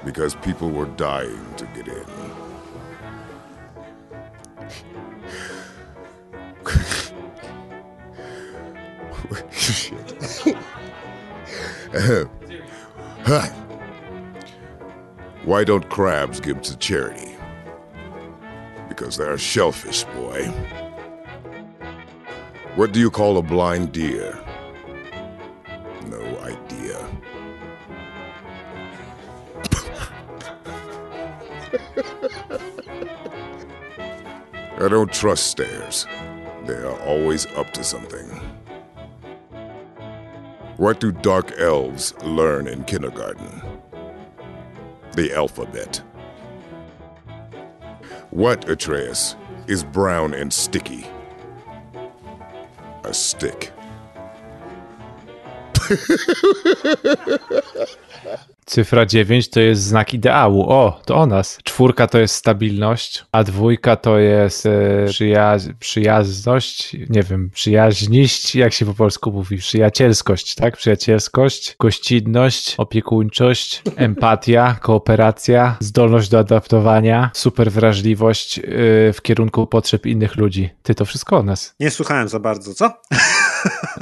[SPEAKER 6] Because people were dying to get in. Shit. Huh. Why don't crabs give to charity? Because they're shellfish, boy. What do you call a blind deer? No idea. I don't trust stairs. They are always up to something. What do dark elves learn in kindergarten? The alphabet. What, Atreus, is brown and sticky? A stick.
[SPEAKER 3] Cyfra 9 to jest znak ideału. O, to o nas. Czwórka to jest stabilność, a dwójka to jest e, przyjaz przyjazność, nie wiem, przyjaźniść, jak się po polsku mówi, przyjacielskość, tak? Przyjacielskość, gościnność, opiekuńczość, empatia, kooperacja, zdolność do adaptowania, super wrażliwość e, w kierunku potrzeb innych ludzi. Ty, to wszystko o nas.
[SPEAKER 4] Nie słuchałem za bardzo, co?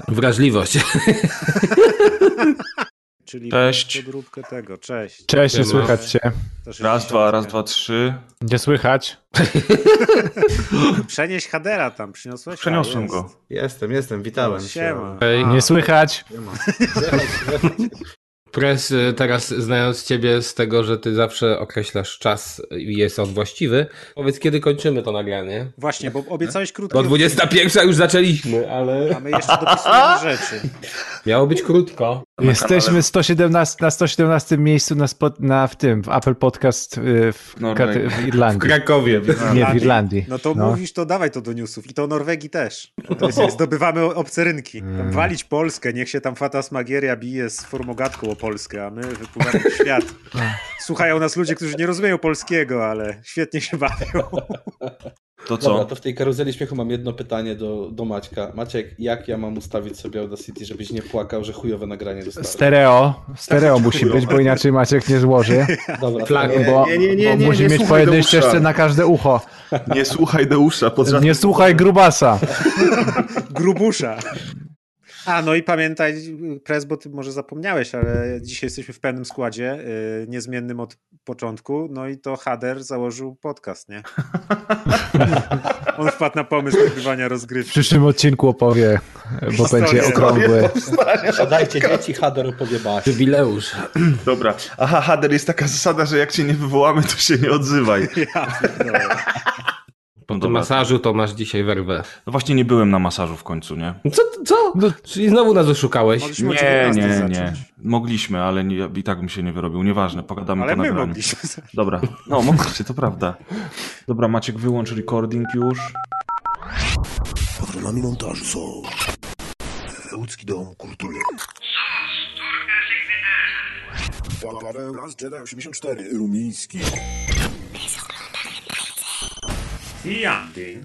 [SPEAKER 1] Wrażliwość.
[SPEAKER 4] Czyli
[SPEAKER 2] Cześć.
[SPEAKER 4] podróbkę tego. Cześć.
[SPEAKER 3] Cześć, nie
[SPEAKER 1] Siema.
[SPEAKER 3] słychać cię.
[SPEAKER 2] Raz, dwa, raz, dwa, trzy.
[SPEAKER 3] Nie słychać.
[SPEAKER 4] Przenieś Hadera tam, przyniosłeś?
[SPEAKER 2] Przeniosłem go.
[SPEAKER 5] Jestem, jestem, witałem.
[SPEAKER 4] Siema.
[SPEAKER 1] Hej.
[SPEAKER 3] Nie słychać.
[SPEAKER 1] Pres, y, teraz znając ciebie z tego, że ty zawsze określasz czas i jest on właściwy, powiedz kiedy kończymy to nagranie.
[SPEAKER 4] Właśnie, bo obiecałeś krótko.
[SPEAKER 1] Bo 21 już zaczęliśmy, ale
[SPEAKER 4] A my jeszcze dopisujemy rzeczy.
[SPEAKER 1] miało być krótko.
[SPEAKER 3] Jesteśmy 117, na 117 miejscu na, spo, na w tym, w Apple Podcast y, w,
[SPEAKER 2] Norwegii.
[SPEAKER 3] kate- w
[SPEAKER 1] W
[SPEAKER 3] Irlandii.
[SPEAKER 1] Krakowie.
[SPEAKER 3] Nie, w Irlandii.
[SPEAKER 4] No to
[SPEAKER 3] No.
[SPEAKER 4] mówisz, to dawaj to do newsów. I to Norwegii też. To jest, zdobywamy obce rynki. Tam walić Polskę, niech się tam Fatasmagieria bije z formogatką Polskę, a my wypływamy w świat. Słuchają nas ludzie, którzy nie rozumieją polskiego, ale świetnie się bawią.
[SPEAKER 2] To co?
[SPEAKER 5] Dobra, to w tej karuzeli śmiechu mam jedno pytanie do, do Maćka. Maciek, jak ja mam ustawić sobie Audacity, żebyś nie płakał, że chujowe nagranie dostałem?
[SPEAKER 3] Stereo. Stereo musi być, bo inaczej Maciek nie złoży.
[SPEAKER 5] Dobra,
[SPEAKER 1] Flag-
[SPEAKER 3] Bo,
[SPEAKER 2] nie, nie, nie,
[SPEAKER 3] bo
[SPEAKER 2] nie,
[SPEAKER 3] musi
[SPEAKER 2] nie
[SPEAKER 3] mieć po jednej ścieżce na każde ucho.
[SPEAKER 2] Nie słuchaj Deusza,
[SPEAKER 3] Nie słuchaj grubasa.
[SPEAKER 4] Grubusza. A, no i pamiętaj, Prez, bo ty może zapomniałeś, ale dzisiaj jesteśmy w pełnym składzie, yy, niezmiennym od początku, no i to Hader założył podcast, nie? On wpadł na pomysł nagrywania
[SPEAKER 3] W
[SPEAKER 4] rozgrywki.
[SPEAKER 3] przyszłym odcinku opowie, bo
[SPEAKER 4] Historię.
[SPEAKER 3] będzie okrągły.
[SPEAKER 5] Siadajcie dzieci, Hader opowie baś.
[SPEAKER 1] Jubileusz.
[SPEAKER 2] Dobra. Aha, Hader, jest taka zasada, że jak cię nie wywołamy, to się nie odzywaj.
[SPEAKER 4] Ja.
[SPEAKER 1] Po tym masażu to masz dzisiaj werwę.
[SPEAKER 2] No właśnie nie byłem na masażu w końcu, nie?
[SPEAKER 1] Co? co?
[SPEAKER 3] No-
[SPEAKER 1] Czyli znowu nas oszukałeś?
[SPEAKER 2] Nie,
[SPEAKER 4] 19
[SPEAKER 2] nie,
[SPEAKER 4] zacząć.
[SPEAKER 2] nie. Mogliśmy, ale nie, i tak bym się nie wyrobił. Nieważne, pogadamy
[SPEAKER 4] Ale
[SPEAKER 2] po
[SPEAKER 4] my
[SPEAKER 2] nagraniu.
[SPEAKER 4] mogliśmy.
[SPEAKER 2] Dobra, no mogliście, to prawda. Dobra, Maciek, wyłącz recording już.
[SPEAKER 7] Patronami montażu są Łódzki Dom Kultury. Paweł Las Jedi 84 Rumiński.
[SPEAKER 8] 一样的。